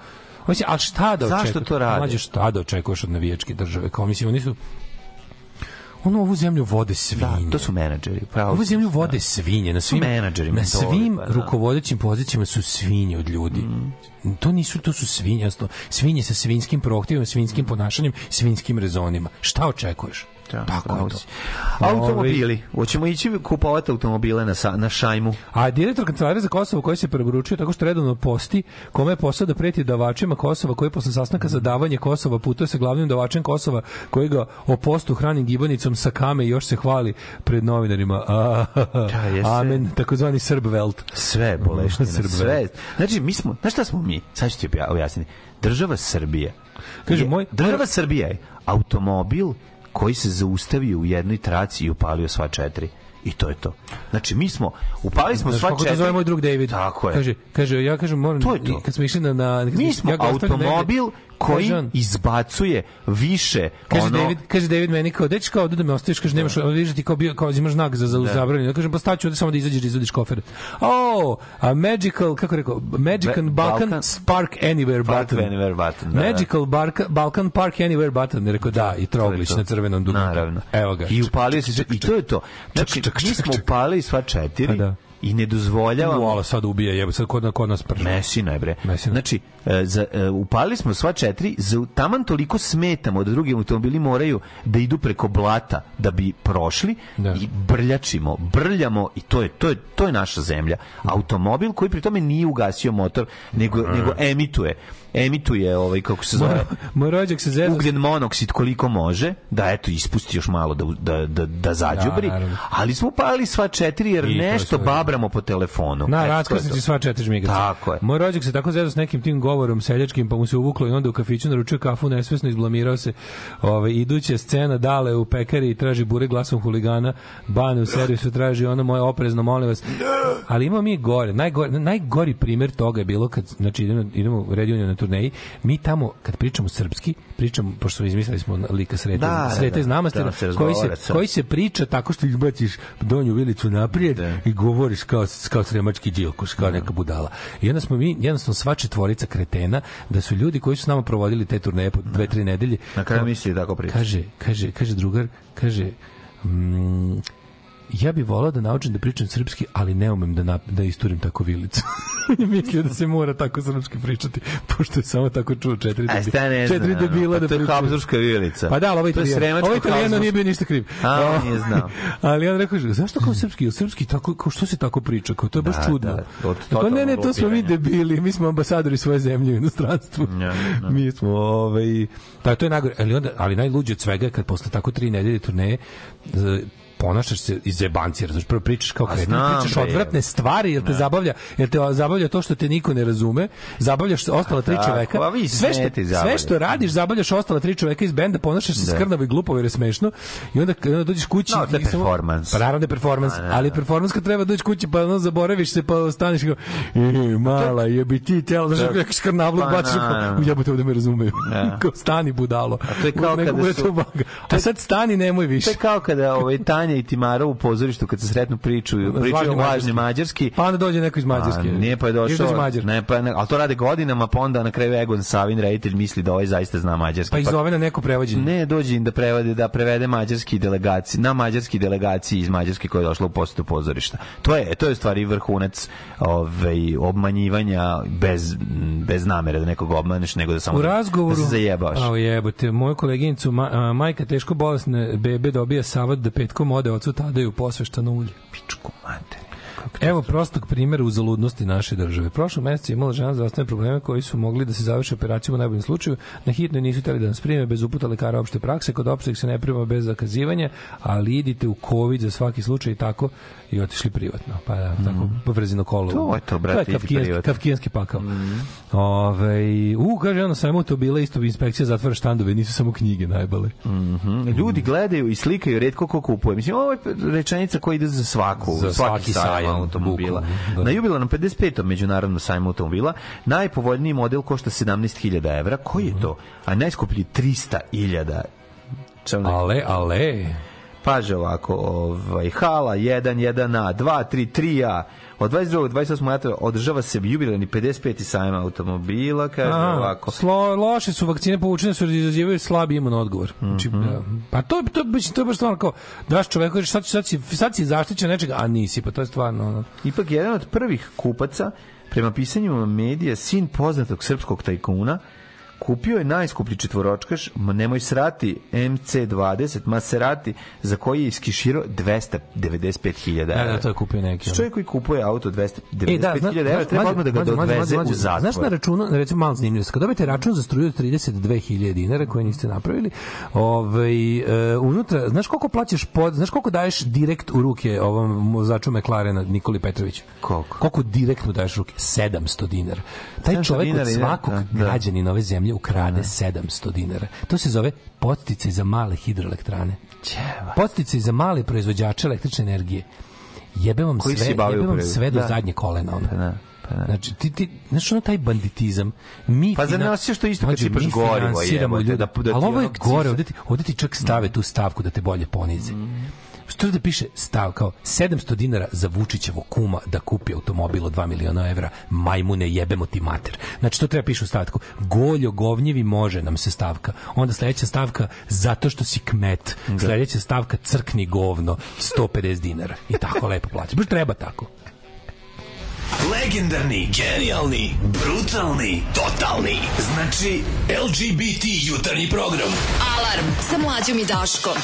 Mislim, a šta da Zašto očekuješ? to rade? Mlađe, šta da očekuješ od navijačke države? Kao mislim, oni su ono ovu zemlju vode svinje. Da, to su menadžeri. Pravo. Ovu zemlju vode svinje. Na svim, menadžeri, na svim pa da. rukovodećim pozicijama su svinje od ljudi. To nisu, to su svinje. jasno. Svinje sa svinskim prohtjevima, svinskim ponašanjem, svinskim rezonima. Šta očekuješ? Da, Tako je to. Automobili. Hoćemo ići kupovati automobile na, sa, na šajmu. A direktor kancelarije za Kosovo koji se preporučio tako što redovno posti kome je posao da preti davačima Kosova koji posle sastanka za davanje Kosova putuje sa glavnim davačem Kosova koji ga o postu hrani gibanicom sa kame i još se hvali pred novinarima. A, Da, jeste. amen, takozvani Srb Welt. Sve boleština, sve. Znači, mi smo, znaš šta smo mi? Sad ću ti obja- objasniti. Država Srbije. Kaže, je- moj- Država Srbije je automobil koji se zaustavio u jednoj traci i upalio sva četiri. I to je to. Znači, mi smo, upali smo sva kako to četiri. zove moj drug David? Tako je. Kaže, kaže, ja kažem, moram, To je to. kad smo išli na... na kad mi smo- smo ja automobil koji kaže on, izbacuje više Kaže ono, David, kaže David meni kao deć kao da me ostaviš, kaže nemaš, da. vidiš ti kao bio kao imaš znak za za Da. zabranjeno. Ja kažem pa staću ovde samo da izađeš da izvadiš kofer. Oh, a magical kako rekao, Magical Ba- Balkan, Balkan- Spark Anywhere Park button. Anywhere button, da, da. Magical Barka, Balkan Park Anywhere button. Rekao da, i troglić na crvenom dugme. Naravno. Evo ga. I upalio se i to je to. Znači, mi smo čak. upalili sva četiri Pa da. I ne dozvoljavamo Vola sad ubija, jebe, sad kod, kod nas prži. Mesina je bre. Mesina. Znači, e, za, e, upalili smo sva četiri, za, taman toliko smetamo da drugi automobili moraju da idu preko blata da bi prošli Da. i brljačimo, brljamo i to je, to je, to je naša zemlja. Automobil koji pri tome nije ugasio motor, nego, nego emituje emituje ovaj kako se zove Moj rođak se zezao. ugljen monoksid koliko može, da eto ispusti još malo da da da, da zađubri, Da, ali smo upalili sva četiri jer I nešto babramo po telefonu. Na raskrsnici sva četiri žmigaca. Tako je. Moj rođak se tako zezao s nekim tim govorom seljačkim, pa mu se uvuklo i onda u kafiću naručio kafu, nesvesno izblamirao se. Ove, iduća scena dale u pekari i traži bure glasom huligana, bane u servisu traži ono moje oprezno, molim vas. Ali imamo mi gore, najgori, najgori primjer toga je bilo kad, znači idemo, idemo Red na turneji, mi tamo kad pričamo srpski, pričamo, pošto smo izmislili smo lika Srete, Da, da, Srete da. iz Da, se koji, se, razgovara sa- koji se priča tako što izbaciš donju vilicu naprijed i govoriš kao, kao sremački džilkoš, kao neka budala. I onda smo mi, jednostavno sva četvorica kretena, da su ljudi koji su s nama provodili te turneje po dve, tri nedelje. Na kraju misli tako priča. Kaže, kaže, kaže drugar, kaže, mm, ja bih volao da naučim da pričam srpski, ali ne umem da, nap, da isturim tako vilicu. Mislio da se mora tako srpski pričati, pošto je samo tako čuo četiri, debi, ne četiri znam, debila pa da to je. Habsburgska vilica. Pa da, ali ovaj To je italijan, ovaj italijan nije bio ništa kriv. A, nije znao. ali on rekao, zašto kao srpski? Srpski tako, kao što se tako priča? Kao, to je baš Da, čudno. da, od Kao, ne, ne, to smo mi debili, mi smo ambasadori svoje zemlje u inostranstvu. Ja, ja. Mi smo, ovaj, da, to je najgore, ali, onda, ali najluđe od svega kad posle tako tri nedelje turneje, ponašaš se iz zebanci, razumeš, prvo pričaš kao kretin, znam, pričaš odvratne stvari, jer te zabavlja, jer te zabavlja to što te niko ne razume, zabavljaš ostala tri tako, čoveka. vi sve što, sve što radiš, zabavljaš ostala tri čoveka iz benda, ponašaš se Da. skrnavo i glupo jer je smešno i onda, onda dođeš kući No, to je i samo- performans. Pa naravno da je performans, A, da, ali da. performans kad treba doći kući pa ono zaboraviš se pa staneš i kao e, mala jebi ti telo znaš Da. kako skrnavluk Pa, baciš naravno. jebote ovde me razumeju kao stani budalo A to je kao kada su- to a sad stani nemoj To više je kao kada ovaj Tanja i Timara u pozorištu kad se sretnu pričaju, pričaju Lažni lažni mađarski. pa onda dođe neko iz Mađarske A, nije pa je došao. Ne, pa ne, ali to rade godinama, pa onda na kraju Egon Savin reditelj misli da ovaj zaista zna mađarski. pa ih zove na neko prevođenje Ne, dođe im da prevede da prevede mađarski delegaciji, na mađarski delegaciji iz Mađarske koja je došla u posetu pozorišta. To je to je stvari vrhunac ovaj obmanjivanja bez bez namere da nekog obmaneš, nego da samo U razgovoru... da se zajebaš. A jebote, moju koleginicu, ma, a, majka teško bolesne bebe dobija savat da petkom ode ocu Tadeju posveštano ulje. Pičku mater. Evo prostog primjera uzaludnosti naše države. Prošlo meseca je imala žena zdravstvene probleme koji su mogli da se završe operacijom u najboljem slučaju. Na hitnoj nisu hteli da nas prime bez uputa lekara opšte prakse. Kod opšteg se ne prima bez zakazivanja, ali idite u COVID za svaki slučaj i tako i otišli privatno. Pa da, tako brzino kolo. Mhm. To je to, brate, To je kafkijanski, kafkijanski pakao. Ove, u, kaže, ono, sajmo to bila isto inspekcija zatvara štandove, nisu samo knjige najbale. Mhm. Ljudi gledaju i slikaju redko ko kupuje. Mislim, ovo je rečenica koja ide za svaku, Za svaki, svaki sajam, automobila. da. Na jubilarnom 55. međunarodnom sajmu automobila najpovoljniji model košta 17.000 evra. Koji je to? A najskuplji 300.000 Čemu Ale, ale. Paže ovako, ovaj, hala 1, 1A, 2, 3, 3A, od 22. do 28. marta održava se jubilarni 55. sajam automobila, kaže Aha, ovako. Slo, loše su vakcine povučene su izazivaju slabi imun odgovor. Znači, Mhm. da. pa to to to, to baš stvarno kao daš čoveku kažeš sad, sad, si, sad si zaštićen nečega, a nisi, pa to je stvarno ono. Ipak jedan od prvih kupaca, prema pisanjima medija, sin poznatog srpskog tajkuna, kupio je najskuplji četvoročkaš, ma nemoj srati MC20 Maserati, za koji je iskiširao 295.000 evra. Da, da, to je kupio neki. Čovjek koji kupuje auto 295.000 E, da, zna, evra, treba odmah da ga mlađe, u zatvor. Znaš na računu, recimo malo zanimljivo, kad dobijete račun za struju od 32.000 dinara koje niste napravili, ovaj, e, unutra, znaš koliko plaćaš pod, znaš koliko daješ direkt u ruke ovom vozaču McLarena Nikoli Petroviću? Koliko? Koliko direktno daješ u ruke? 700 dinara. Taj 700 čovjek od svakog da, da. građanina ove zemlje ukrade 700 dinara. To se zove podsticaj za male hidroelektrane. Podsticaj za male proizvođače električne energije. Jebe vam Koji sve, jebe vam sve do Da. zadnje kolena. Ono. Da, pa da. Znači, ti, ti, znaš ono taj banditizam. Mi Pa zar ne fina- osjećaš to isto kad sipaš gorivo, ljude. da- da ti Ali ovo je gore, ovde ti, ovde ti čak stave tu stavku da te bolje ponize. Što da piše stav kao 700 dinara za Vučićevo kuma da kupi automobil od 2 miliona evra, majmune jebemo ti mater. Znači to treba piše u stavku. Goljo govnjevi može nam se stavka. Onda sledeća stavka zato što si kmet. Sledeća stavka crkni govno 150 dinara. I tako lepo plaća. Baš treba tako. Legendarni, genijalni, brutalni, totalni. Znači, LGBT jutarnji program. Alarm sa mlađom i Daškom.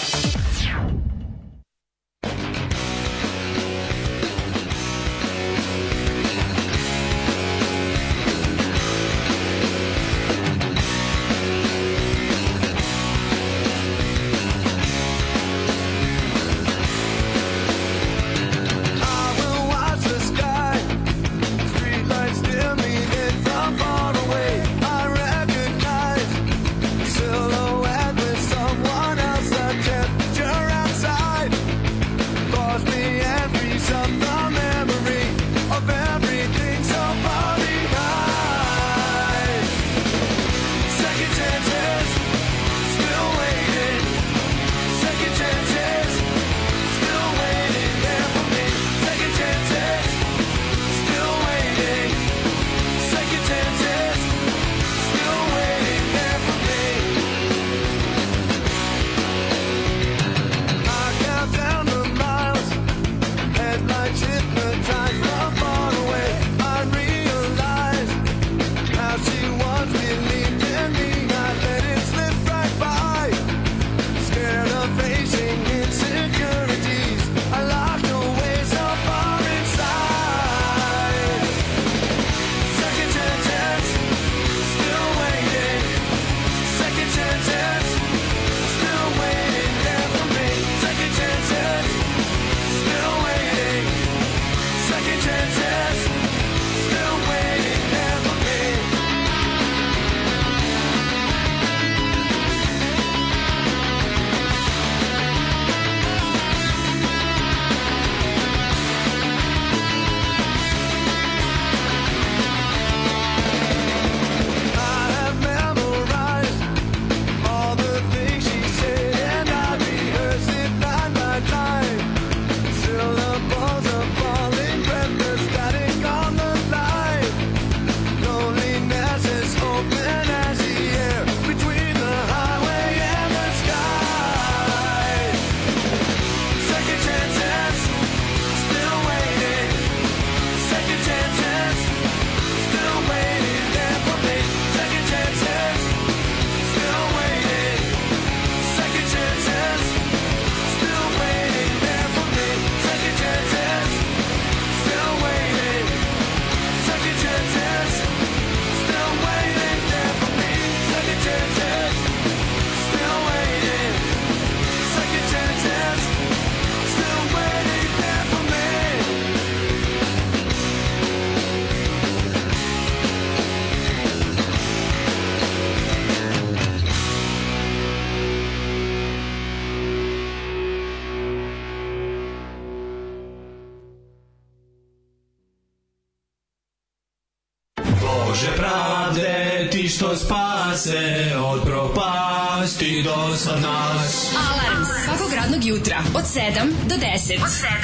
Spase od propasti do sad nas. Alarm svakog radnog jutra od 7 do 10. Od 7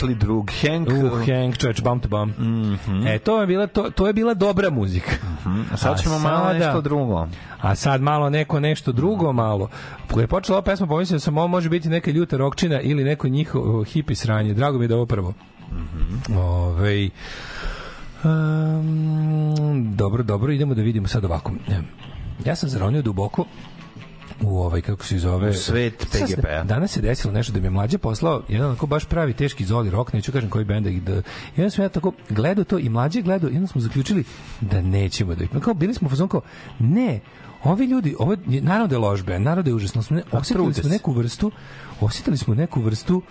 Rahmetli drug Hank. Uh, Hank, čoveč, bum to bum. Mhm. E, to je bila, to, to je bila dobra muzika. A sad ćemo malo nešto drugo. A sad malo neko nešto drugo malo. Kada je počela ova pesma, pomislio sam ovo može biti neka ljuta rokčina ili neko njihovo hipi sranje. Drago mi je da ovo prvo. Mhm. Ovaj, um, dobro, dobro, idemo da vidimo sad ovako. Ja sam zaronio duboko u ovaj kako se zove U svet Sad se- PGP-a. Danas se desilo nešto da mi je mlađe poslao jedan onako baš pravi teški zoli rok, neću kažem koji bend da onda sam ja tako gledao to i mlađe gledao i onda smo zaključili da nećemo da ih. Kao bili smo u fazonu kao ne, ovi ljudi, ovo je- naravno da je loš bend, naravno da je užasno. Smo ne, osjetili smo neku vrstu, osjetili smo neku vrstu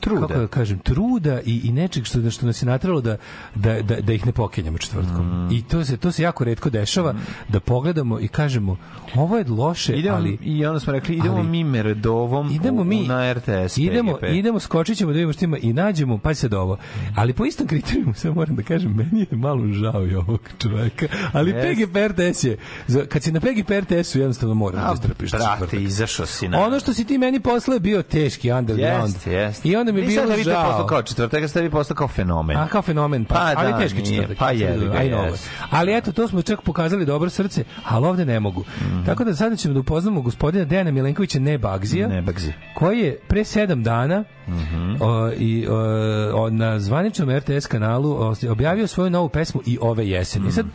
truda. Kako da kažem, truda i, i nečeg što, što nas je natralo da, da, da, da ih ne pokenjamo četvrtkom. I to se, to se jako redko dešava, da pogledamo i kažemo, ovo je loše, Idemo, ali... I onda smo rekli, idemo ali- mi meredovom idemo mi na RTS. idemo PGP. idemo skočit ćemo da vidimo što ima i nađemo pa sad ovo ali po istom kriterijumu samo moram da kažem meni je malo žao i ovog čoveka ali Jeste. PGP RTS je kad si na PGP RTS-u jednostavno moraš da istrpiš Brate, izašao si na... ono što si ti meni posle bio teški underground Jeste, jeste. i onda onda mi je Nisam bilo da vi to postao žao. kao četvrtak, ste vi postao kao fenomen. A kao fenomen, pa, Pa ali da, teški četvrtak. pa know. jes. Ali eto, to smo čak pokazali dobro srce, ali ovde ne mogu. Mhm. Tako da sada ćemo da upoznamo gospodina Dejana Milenkovića Nebagzija, Ne, bagzi. koji je pre sedam dana Mhm. o, i o, o, na zvaničnom RTS kanalu objavio svoju novu pesmu i ove jeseni. Sad,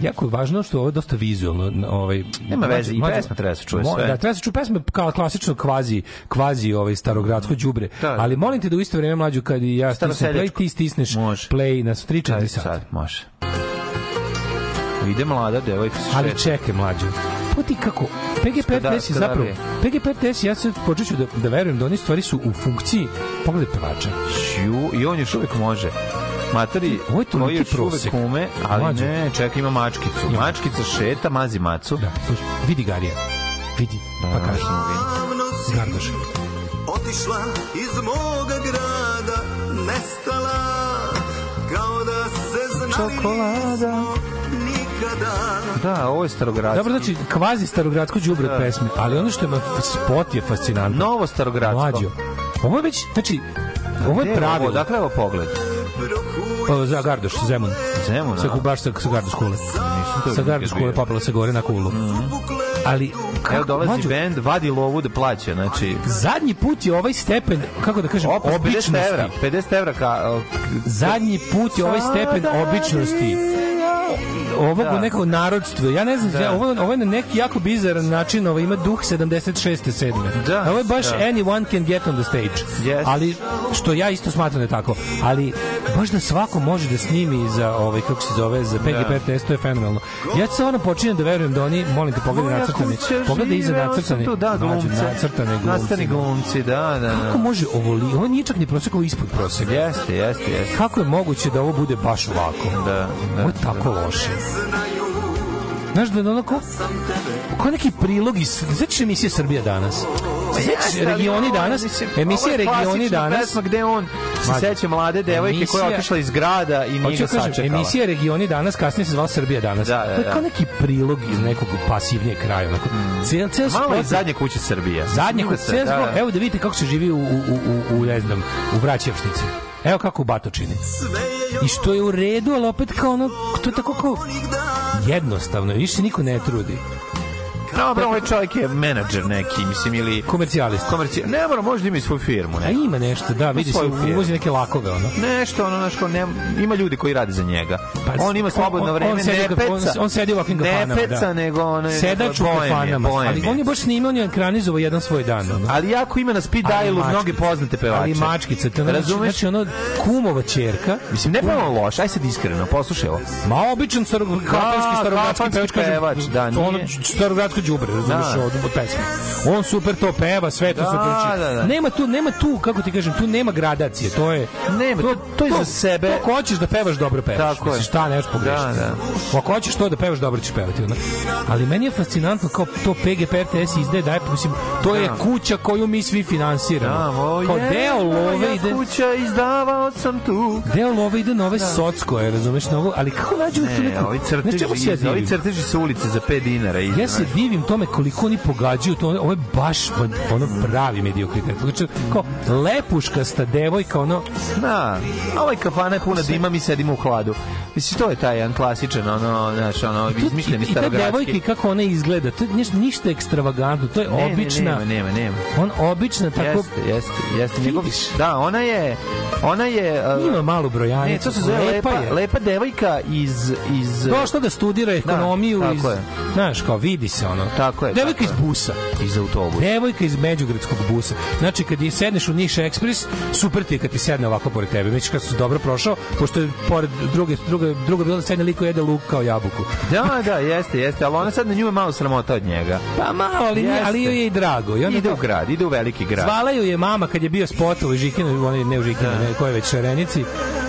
jako je važno što je ovo dosta vizualno. n- Ovaj. Nema veze, i pesma treba da se čuje sve. Da, treba da se čuje pesma kao klasično kvazi, kvazi ovaj starogradsko đubre. Da. Ali molim te da u isto vrijeme mlađu kad i ja stisnem play, ti stisneš play na 3-4 sata. Sad, može. Ide mlada devojka sa Ali čekaj mlađu. Pa ti kako PGP Skada- RTS je zapravo. PGP RTS ja sad počet ću da, da verujem da oni stvari su u funkciji pogledaj pevača. Ju, I on još uvijek može. Materi, Ovo je toliki koji još uvijek prosek. ume, ali ne, čekaj, ima mačkicu. Ima. Mačkica šeta, mazi macu. Da, slušaj, vidi Garija. Vidi, pa Da, kaže. samo vidi. Gardoš. Otišla iz moga grada, nestala, kao da se znali nismo nikada. Da, ovo je starogradski. Dobro, znači, kvazi starogradsko od Da. pesme, ali ono što je spot je fascinantno. Novo starogradsko. Mlađo. Ovo je već, znači, ovo je pravilo. Dakle, evo pogled. Pa, za Gardoš, Zemun. Zemun, Sa, baš sa, sa Gardoš kule. Sa Gardoš kule bio. popala se gore na kulu. Ali, kako, Evo dolazi mlađo, bend, vadi lovu da plaća, znači... zadnji put je ovaj stepen, kako da kažem, Opet 50 običnosti. evra, 50 evra ka... Zadnji put je ovaj stepen običnosti ovog Da. nekog narodstva. Ja ne znam, Da. ja, ovo, ovo je na neki jako bizaran način, ovo ima duh 76. 7. Da, Ovo je baš da. anyone can get on the stage. Yes. Ali, što ja isto smatram da je tako. Ali, baš da svako može da snimi za, ovaj, kako se zove, za PGP Da. RTS, to je fenomenalno. Ja stvarno počinjem da verujem da oni, molim te, pogledaj Moja nacrtani. kuća, Pogledaj iza nacrtani. tu, Da, glumce. Glumce. Nacrtani glumci, da, da, Kako da. može ovo li, ovo nije čak ni prosek, ovo ispod proseka. Jeste, jeste, jeste. Kako je moguće da ovo bude baš ovako? Da, da. Ovo je tako loše. Znaš da je onako kao neki prilog iz znači emisije Srbija danas. Znači regioni je, danas, emisija je regioni danas. pesma gde on se seća mlade devojke koja je emisija- otišla iz grada i nije Hoću ga sačekala. emisija Regioni danas, kasnije se zvala Srbija danas. Da, da, je kao da. neki prilog iz nekog pasivnijeg kraja. Onako. Cel, cel Malo spot- i zadnje kuće Srbije. Zadnje da cel da, da. Evo da vidite kako se živi u, u, u, u, ne znam, u Vraćevšnici. Evo kako u Batočini. I što je u redu, ali opet kao ono, to je tako kao jednostavno, više niko ne trudi. Dobro, ovaj čovjek je menadžer neki, mislim, ili... Komercijalist. Komercijal. Ne mora, možda ima i svoju firmu, A ne. ima nešto, da, vidi se, uvozi neke lakove, ono. Nešto, ono, znaš, ne, ima ljudi koji rade za njega. Pa, on ima slobodno on- on vreme, sedi ne kaf- on- peca. on sedi u ovakvim kafanama, Ne peca, da. nego ono... Sedač u kafanama, ali je. on je baš snimao, on je ekranizovao jedan svoj dan, ono. Ali jako ima na speed dialu mnoge poznate pevače. Ali mačkica, to znači, Razumeš? znači ono kumova ćerka. Mislim, ne pa loše, aj sad iskreno, poslušaj ovo. Ma običan staro, kafanski starogradski pevač, da, nije. ono starogradsko đubre, razumeš, Da. od, od pesme. On super to peva, sve to Da, super da, da. Nema tu, nema tu, kako ti kažem, tu nema gradacije, to je... Nema, to, to je za sebe. To ako hoćeš da pevaš, dobro pevaš. Tako je. Mislim, šta nemaš pogrešiti. Da, da. Ako hoćeš to da pevaš, dobro ćeš pevati. Ono. Ali meni je fascinantno kao to PGP RTS izdaje, daje, mislim, to je Da. kuća koju mi svi finansiramo. Da, kao je, deo love moja ide... kuća, izdavao sam tu. Deo love ide na ove sockoje, razumeš, na ovo, ali kako nađu tu Ne, neku... ovi crteži, ja ovi divim? crteži sa ulice za 5 dinara. Ja se znaš. Divim tome koliko oni pogađaju to, ovo je baš ono pravi mediokritet. Znači, kao lepuškasta devojka, ono, Da, a ovaj kafana je puna dima, mi sedimo u hladu. Mislim, to je taj jedan klasičan, ono, znaš, ono, izmišljeni i, i ta devojka starogradski. kako ona izgleda, to je niš- ništa ekstravagantno, to je Ne, ne, obična, nema, nema, nema. on obična, tako, Jeste, jeste, jeste. Njegov, da, ona je, ona je... uh, ima malu brojanicu, Ne, to se zove lepa, lepa je. lepa devojka iz... iz Došla da studira ekonomiju tako iz, znaš, kao vidi se ono. Tako je, Devojka tako iz busa. iz autobusa. Devojka iz Međugradskog busa. Znači, kad je sedneš u Niš Ekspres, super ti je kad ti sedne ovako pored tebe. Već kad si dobro prošao, pošto je pored druge, druga, druga bila da sedne liko jede luk kao jabuku. Da, da, jeste, jeste, ali ona sad na nju je malo sramota od njega. Pa malo, ali, Jeste. ali joj je i drago. I onda Ide u grad, ide u veliki grad. Zvala ju je mama kad je bio spot u Žikinu, ne u Žikinu, ne, ko je već Šarenici.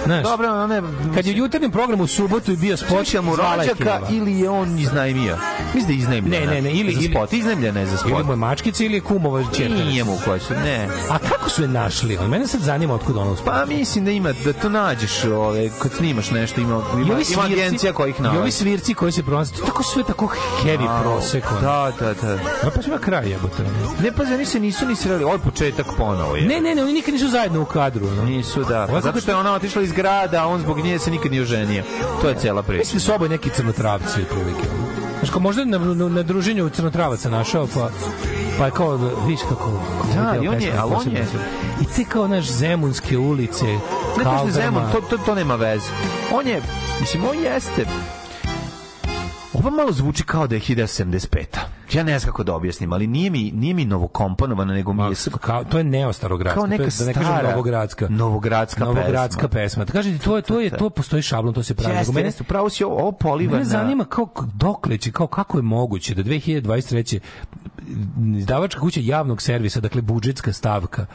Znaš, Dobro, ona je... kad je u jutarnjem programu u subotu i bio spot, mu je rođaka Kinova. ili je on iznajmio? Mislim da je iznajmio. Ne, ne, ne, ili, za spot. Iznajmljena je za spot. ili mu je mačkica ili je kumova čerka. Nije mu su, ne. A kako su je našli? On mene sad zanima otkud ono uspela. Pa mislim da ima, da to nađeš ove, kad snimaš nešto, ima, ima, ima agencija koja ih I ovi nalazi. svirci koji se pronalaze, to tako sve tako heavy A, prosek. ono. Da, da, da. A pa sve kraj jebote. Ne, pa oni se nisu ni sreli, je početak ponovo. Je. Ne, ne, ne, oni nikad nisu zajedno u kadru. ono. Nisu, da. Pa je zato što je ona otišla iz grada, a on zbog nje se nikad nije oženio. To je cela priča. Mislim su oboje neki crnotravci otprilike. Znaš, kao možda na, na, na druženju crnotravaca našao, pa, pa je kao, vidiš kako... kako Da, i on je- ali on je- I te kao, naš, zemunske ulice, Ne to što je Kaldrama. Zemun, to, to, to nema veze. On je, mislim, on jeste... Ovo malo zvuči kao da je 1075. Ja ne znam kako da objasnim, ali nije mi, nije mi novokomponovana, nego mi je... Kao, to je neostarogradska, Kao neka to je, da ne kažem stara novogradska. novogradska novogradska pesma. pesma. Da kažete, to je, to je, to postoji šablon, to se pravi. Jeste, mene- jeste, upravo si ovo, ovo Mene zanima kao dokle će, kao kako je moguće da 2023. izdavačka kuća javnog servisa, dakle budžetska stavka,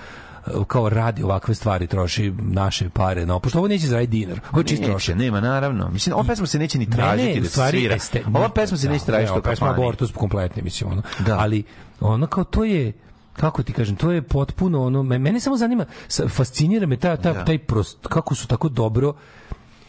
kao radi ovakve stvari, troši naše pare, no, pošto ovo neće zaraditi dinar, ovo je čist trošak. nema, naravno. Mislim, ova pesma se neće ni tražiti Mene, da u se stvari, svira. este- Ova pesma se da, neće tražiti ne, ova pesma. Abortus kompletni, mislim, ono. Da. Ali, ono kao to je, kako ti kažem, to je potpuno ono, me- mene samo zanima, fascinira me ta, ta, Da. taj prost, kako su tako dobro,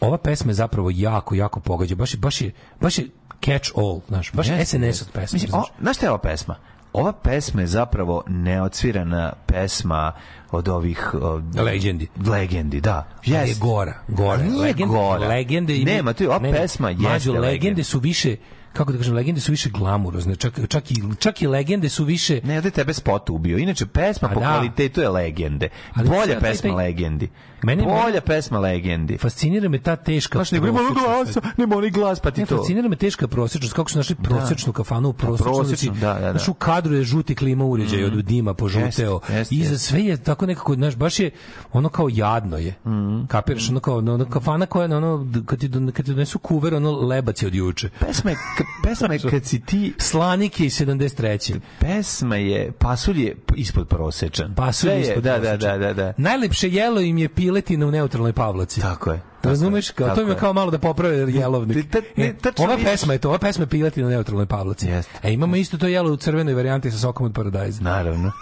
ova pesma je zapravo jako, jako pogađa, baš je, baš je, baš je catch all, znaš, baš je Jeste, SNS od pesme. Mislim, o, znaš šta je ova pesma? Ova pesma je zapravo neodsvirana pesma od ovih... Od, Legendi. Legendi, da. Ali je gora, gora. A nije Legend- gora. Legende imaju- Nema, to je, ova ne, ne, pesma jeste legende su više kako da kažem, legende su više glamurozne, čak, čak, i, čak i legende su više... Ne, ovde tebe spot ubio. Inače, pesma A po da. kvalitetu je legende. Ali Bolja sad taj- pesma taj- legendi. Mene- Bolja pesma legendi. Fascinira me ta teška Znaš, ono prosečnost. glasa, nema oni glas, pa ti Ne, to. fascinira me teška prosečnost, kako su našli prosečnu kafanu u prosečnu, prosečnu, da, da, da. Znaš, u kadru je žuti klima uređaj od dima požuteo. Jeste, jeste, I za sve je tako nekako, znaš, baš je ono kao jadno je. Mhm. Kapiraš, ono kao, ono, kafana koja, ono, kad ti, kad ti donesu kuver, ono, lebac je od juče. Pesma je, pesma je kad si ti... Slanik je iz 73. Pesma je, pasulj je ispod prosečan. Pasulj Sve je ispod Da, da, prosečan. da, da, da. Najlepše jelo im je piletina u neutralnoj Pavlaci. Tako je. Razumeš? Kao, to im je kao malo da poprave jelovnik. Ne, E, tačno ova pesma je to, ova pesma je piletina u neutralnoj Pavlaci. Jeste. E, imamo isto to jelo u crvenoj varijanti sa sokom od paradajza. Naravno.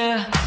yeah.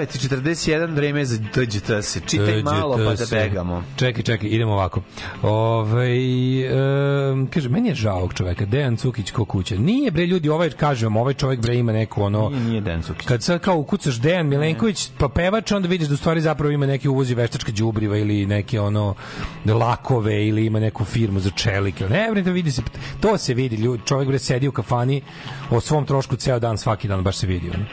9.41, vreme je za dođete se. Čitaj malo pa da begamo. Čekaj, čekaj, idemo ovako. Ove, um, kaže, meni je žao ovog čoveka, Dejan Cukić ko kuća. Nije bre ljudi, ovaj, kažem vam, ovaj čovek bre ima neku ono... Nije, nije Dejan Cukić. Kad sad kao ukucaš Dejan Milenković, pa pevač, onda vidiš da u stvari zapravo ima neki uvozi veštačke đubriva ili neke ono lakove ili ima neku firmu za čelik. Ne, bre, da vidi se, to se vidi, ljudi, čovek bre sedi u kafani o svom trošku ceo dan, svaki dan, baš se vidi. Ono.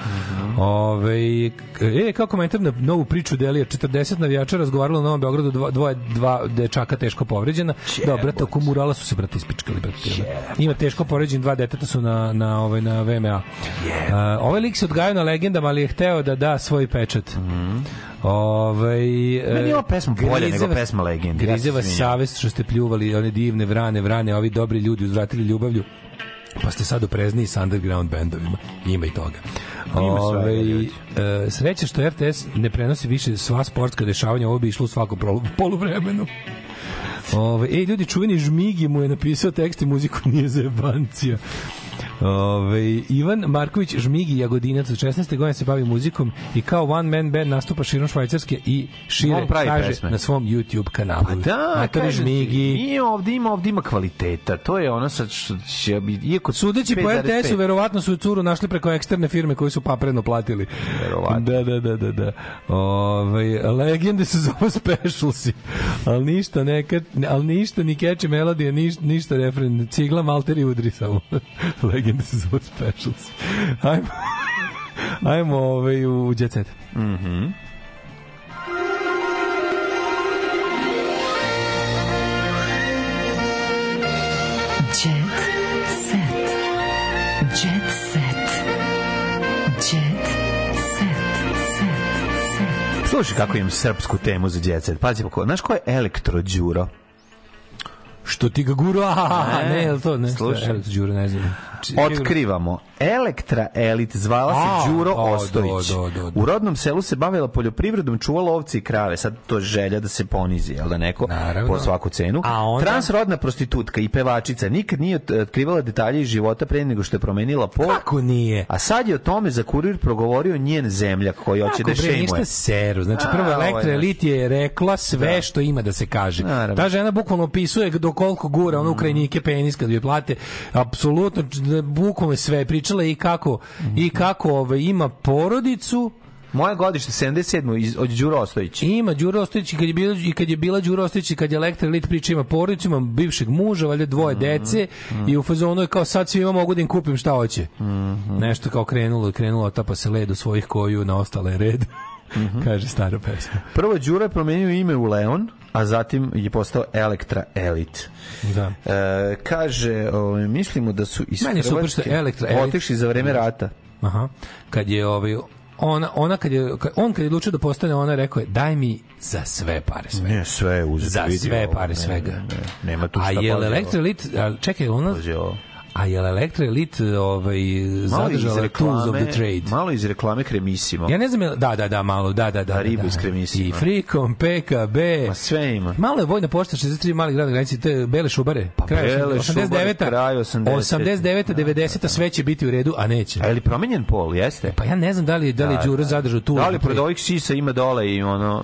Ove, e, kao komentar na novu priču Delija, 40 navijača razgovaralo na Novom Beogradu, dva, dvoje, dva dečaka teško povređena. Da, brate, oko murala su se, brate, ispičkali, brate. Ima teško povređen, dva deteta su na, na, ovaj, na VMA. Uh, ovaj lik se odgajao na legendama, ali je hteo da da svoj pečat. Ovaj Meni je ova pesma bolja nego pesma se Grize vas savest što ste pljuvali one divne vrane, vrane, ovi dobri ljudi uzvratili ljubavlju. Pa ste sad oprezniji sa underground bendovima. Ima i toga. Svega, Ovaj, e, sreća što RTS ne prenosi više sva sportska dešavanja, ovo bi išlo u svako prolu- poluvremenu. Ove, ej, ljudi, čuveni Žmigi mu je napisao tekst i muziku nije za jebancija. Ove, Ivan Marković Žmigi Jagodinac od 16. godine se bavi muzikom i kao one man band nastupa širom Švajcarske i šire kaže pesme. na svom YouTube kanalu. Pa da, ti, Žmigi. Nije ovde, ima ovde ima kvaliteta. To je ono sad što će bi iako Sudeći po 5,5. RTS-u, verovatno su curu našli preko eksterne firme koji su papredno platili. Verovatno. Da, da, da, da. da. Ove, legende su zove specialsi. Ali ništa, neka, ali ništa, ni keče melodija, ništa, ništa refren. Cigla, malteri, udri samo. Legende su zove specialsi. Ajmo. Ajmo ovaj, u Jet Set. Mhm. Jet set. Jet set. Jet set. Set. Set. Slušaj kako imam srpsku temu za Jet Set. Pazi, ko, znaš ko je Elektro Đuro? Što ti ga guru? A, Ne, ne, to ne? slušaj. Đuro, ne znam. Otkrivamo. Elektra Elit zvala se Đuro da, Ostojić. da, da, da. U rodnom selu se bavila poljoprivredom, čuvala ovce i krave. Sad to je želja da se ponizi, jel da neko Naravno. po svaku cenu. A onda- Transrodna prostitutka i pevačica nikad nije ot- otkrivala detalje iz života pre nego što je promenila pol. Kako nije? A sad je o tome za kurir progovorio njen zemljak koji hoće da šejmuje. ništa seru. Znači, prvo Elektra Elit je rekla sve Da. što ima da se kaže. Naravno. Ta žena bukvalno opisuje do koliko gura ono ukrajinike penis kad joj plate. Apsolutno, bukvalno je sve. Pričala je i kako, i kako ove, ima porodicu, Moje godište 77. iz, od Đuro Ostojić. Ima Đuro Ostojić kad je bila i kad je bila Đuro Ostojić kad je Elektra Elit priča ima porodicu, ima bivšeg muža, valjda dvoje Mhm. dece i u fazonu je kao sad svima mogu da im kupim šta hoće. Mhm. Nešto kao krenulo, krenulo tapa se led u svojih koju na ostale red. Mhm. Kaže stara pesma. Prvo Đuro je promenio ime u Leon, a zatim je postao Elektra Elit. Da. E, kaže, o, mislimo da su iz Meni je Hrvatske je Elektra otišli za vreme rata. Aha. Kad je ovaj ona ona kad je on kad je odlučio da postane ona rekao je daj mi za sve pare sve. Ne, sve je uzeto. Za vidi sve pare ne, svega. ne, ne, nema tu A šta je pazi Elektra ovo. Elit, a čekaj, ona Pazi ovo. A je Elektra Elit ovaj zadržala Tools of the reklame, Trade? malo iz reklame Kremisimo. Ja ne znam, je li- da, da, da, malo, da, da, da. Da, ribu da, iz Kremisima. I Frikom, PKB. Ma sve ima. Malo je vojna pošta 63 mali grad na granici, to je Bele Šubare. Pa Bele Šubare, kraj 80. 89. 90. sve će biti u redu, a neće. A je li promenjen pol, jeste? Pa ja ne znam da li, da li Da, Đuro da. zadržao tu. Da li pored ovih sisa ima dole i ono...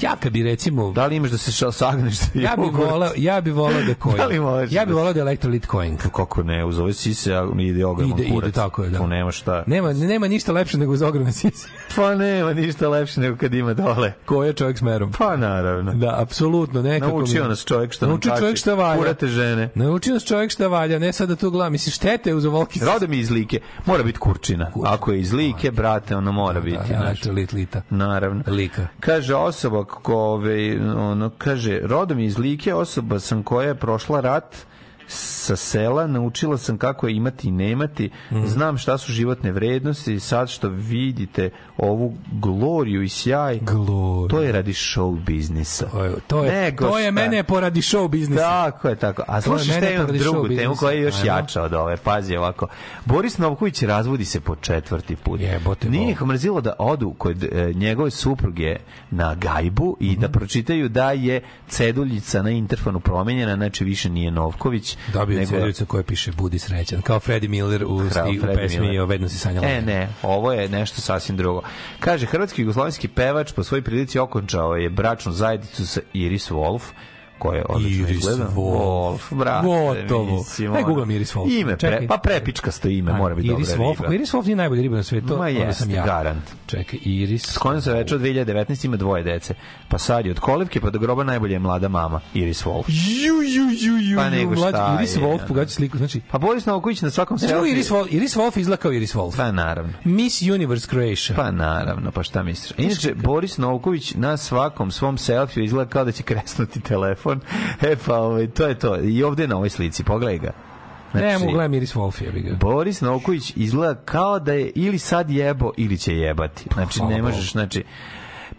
Ja kad bi recimo Da li imaš da se sagneš? za ja bih voleo, ja bih voleo da coin. Da li možeš ja bih da- voleo da je Electrolit coin. Kako ne, uz ove sise ide ogroman Ide, kurac. ide, tako je, da. Tu nema šta. Nema, nema ništa lepše nego uz ogromne sise. Pa nema ništa lepše nego kad ima dole. Ko je čovjek s merom? Pa naravno. Da, apsolutno, nekako. Naučio mi- nas čovjek šta Naučio čovjek šta valja. Kurate žene. Naučio nas čovjek šta valja, ne sada to gledam. Mislim, štete uz ovolki... Rode mi iz like. Mora biti kurčina. Ako je iz like, brate, ono mora biti. Da, znaš. Electrolit lita. Naravno. Lika. Kaže osoba kako ove, ono kaže rodom iz Like, osoba sam koja je prošla rat sa sela, naučila sam kako je imati i nemati, Mhm. znam šta su životne vrednosti sad što vidite ovu gloriju i sjaj, Gloriju. to je radi show biznisa. To je, to je, Nego to je šta. mene poradi show biznisa. Tako je, tako. A slušaj šta imam drugu temu koja je još Ajmo. jača od ove. Pazi ovako. Boris Novković razvodi se po četvrti put. Jebote Nije ih mrzilo da odu kod e, njegove supruge na gajbu i Mhm. da pročitaju da je ceduljica na interfonu promenjena, znači više nije Novković, Dobio nego- cvericu koja piše Budi srećan, kao Freddie Miller u, Krao sti, u pesmi Miller. o Vedno si sanjala. E, ne, ovo je nešto sasvim drugo. Kaže, hrvatski jugoslovenski pevač po svojoj prilici okončao je bračnu zajednicu sa Iris Wolf, koja je odlično Iris izgleda. Wolf. brate. Gotovo. mislim, Aj, ono, googlam Iris Wolf. Ime, pre, pa prepičkasto ime, mora biti Iris dobra Wolf, riba. Iris Wolf nije najbolja riba na svetu, Ma onda jeste, sam ja. garant. Čekaj, Iris. S kojom se večer od 2019 ima dvoje dece. Pa sad je od kolevke pa do groba najbolje je mlada mama, Iris Wolf. Ju, ju, ju, ju, Pa nego mlađi, šta Iris je, Wolf, pogađa sliku, znači... Pa Boris Novaković na svakom selfie... Iris Wolf, Iris Wolf izgleda kao Iris Wolf. Pa naravno. Miss Universe Croatia. Pa naravno, pa šta misliš? Inače, Boris Novković na svakom svom selfiju izgleda kao da će kresnuti telefon. E pa, ovaj, to je to. I ovde na ovoj slici, pogledaj ga. ne mogu gledam Iris Wolf, jebi ga. Boris Novković izgleda kao da je ili sad jebo ili će jebati. Znači, hvala ne možeš, znači...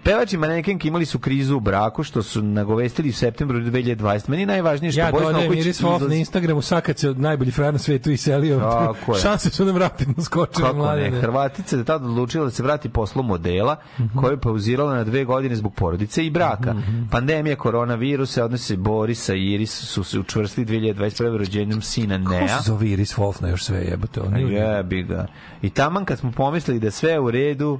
Pevač i manekenke imali su krizu u braku, što su nagovestili u septembru 2020. Meni je najvažnije što Ja Boris dodajem Novković Iris Wolf izlazi- na Instagramu, sad se od najboljih fraja na svetu iselio. Tako je. Šanse su nam rapidno skočile, Kako ne, mladene. Hrvatica je tada odlučila da se vrati poslu modela Mhm. koju je pauzirala na dve godine zbog porodice i braka. Pandemija koronavirusa, odnose Borisa i Iris su se učvrstili 2021. rođenjem sina Kako Nea. se zove Iris Wolf na još sve jebote? On je- Jebi ga. I taman kad smo pomislili da sve u redu,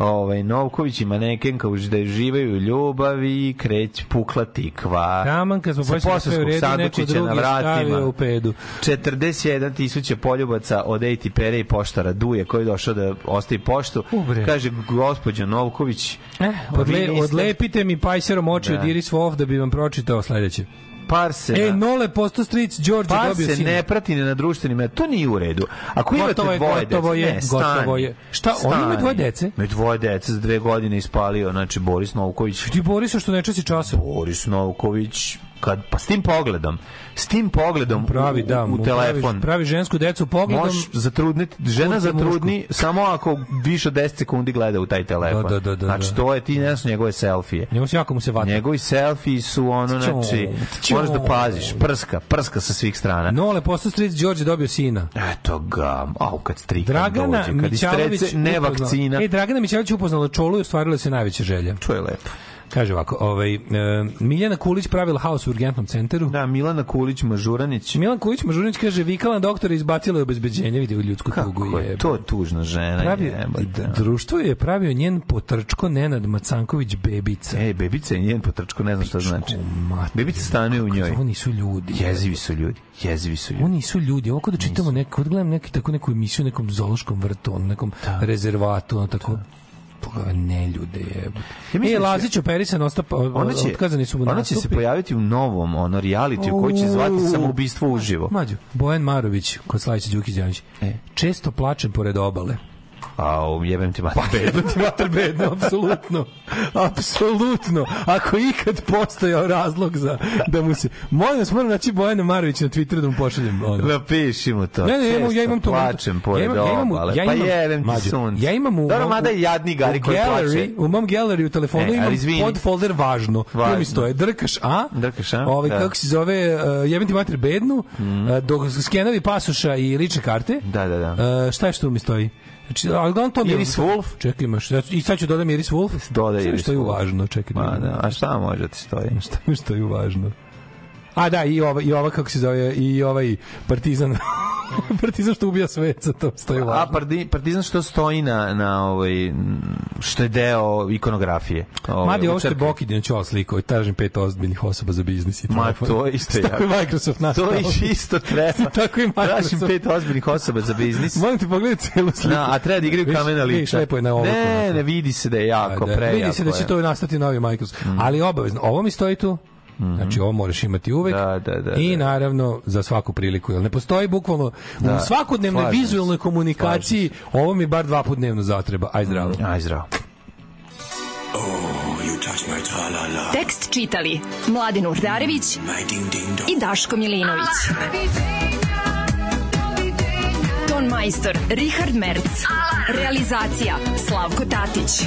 ovaj Novković i manekenka už da uživaju u ljubavi, kreć pukla tikva. Taman kad smo pomislili da sve u redu, neko drugi stavio vratima. u pedu. 41 tisuća poljubaca od Ejti Pere i poštara Duje koji je došao da ostavi poštu. Ubre. Kaže gospođa Novković. Eh, pa odle, odlepite mi pajserom oči Da. od Iris Wolf da bi vam pročitao sledeće. Par se E, na- nole posto stric, Đorđe par dobio se sina. ne prati na društvenim mrežama. To nije u redu. Ako imate Gotovo je, dvoje gotovo dece, je, ne, gotovo stani. je. Šta, on ima Stani. dvoje dece? Ima dvoje dece za dve godine ispalio, znači Boris Novković. Ti Borisu što ne časi časom. Boris Novković kad pa s tim pogledom, s tim pogledom Pravi, u, da, u, telefon. Pravi, pravi žensku decu pogledom. Možeš zatrudniti, žena zatrudni samo ako više od 10 sekundi gleda u taj telefon. Da, da, da, da, znači da. to je ti ne znaš njegove selfije. Njemu se jako mu se vata. Njegovi selfiji su ono, znači, moraš da paziš, prska, prska sa svih strana. Nole posto stric, Đorđe dobio sina. Eto ga, au kad strika Dragana dođe, kad Mićalović ne vakcina. E, Dragana Mićalović upoznala Čolu i ostvarila se najveća želja. To je lepo. Kaže ovako, ovaj, e, Miljana Kulić pravila haos u urgentnom centru. Da, Milana Kulić Mažuranić. Milan Kulić Mažuranić kaže, vikala na doktora izbacila je obezbeđenje, vidi u ljudsku tugu Kako je. to tužna žena, Pravi, jebote. d- društvo je pravio njen potrčko Nenad Macanković bebica. Ej, bebica je njen potrčko, ne znam šta znači. Bebica stanuje u njoj. Ovo nisu ljudi. Jezivi su ljudi. Jezivi su ljudi. Oni nisu ljudi. Ovo kao da čitamo neko, kad gledam neki, tako neku emisiju u nekom zoološkom vrtu, nekom rezervatu, ono tako Pogledaj, ne ljude je. Ja mislim e, da Lazić operisan, ostapa, Ona će, otkazani su mu ona će se pojaviti u novom ono reality koji će zvati samoubistvo uživo. Mađo, Bojan Marović, kod Slavića Đukić Đanić. E. Često plačem pored obale. A jebem ti mater Bedno ti mater bedno, apsolutno. Apsolutno. Ako ikad postojao razlog za da mu se... Molim vas, moram naći Bojana Marovića na Twitteru da mu pošaljem. Ono. Napiši mu to. Ne, ne, imam- ja imam to. Plačem pored ja imam, ja imam, obale. ja pa imam, jebem ti sunce. Ja imam u, Dobro, mada je jadni gari koji plače. U mom gallery u telefonu E, imam izvini. podfolder važno. Tu Važno. mi stoje Drkaš A, Drkaš A, ovaj, da. kako se zove, uh, jebem ti mater bednu, uh, dok skenovi pasoša i lične karte. Da, da, da. Uh, šta je što mi stoji? Znači, ali uglavnom to Iris Wolf? Čekaj, imaš. I sad ću dodam Iris Wolf. Dodaj Iris što je Wolf. važno, čekaj. Ma, da, a šta može ti stoji? Šta što je važno? A da, i ova, i ova kako se zove, i ovaj partizan. partizan što ubija sveca, to stoji A važno. pardi, partizan što stoji na, na ovaj, što je deo ikonografije. Ovaj, Madi, ovo što je. Bokidin čao sliko i tražim pet ozbiljnih osoba za biznis i Ma, telefon. to je isto Tako je. Microsoft nastao. To je isto treba. Tako je Tražim Microsoft. pet ozbiljnih osoba za biznis. Molim te pogledati celu sliku. Da, a treba da igraju kamena lica. viš, lepo je na. Ne, ne, vidi se da je jako, Da, prejako. Vidi se da će je. Mm. to nastati novi Microsoft. Ali obavezno, ovo mi stoji tu. Znači ovo moraš imati uvek. Da, da, da, I da. naravno za svaku priliku. Jer ne postoji bukvalno Da, u svakodnevnoj slažem vizualnoj komunikaciji ovo mi bar dva put dnevno zatreba. Aj zdravo. Aj zdravo. Tekst čitali Mladin Urdarević i Daško Milinović. Ton majstor Richard Merc. Realizacija Slavko Tatić.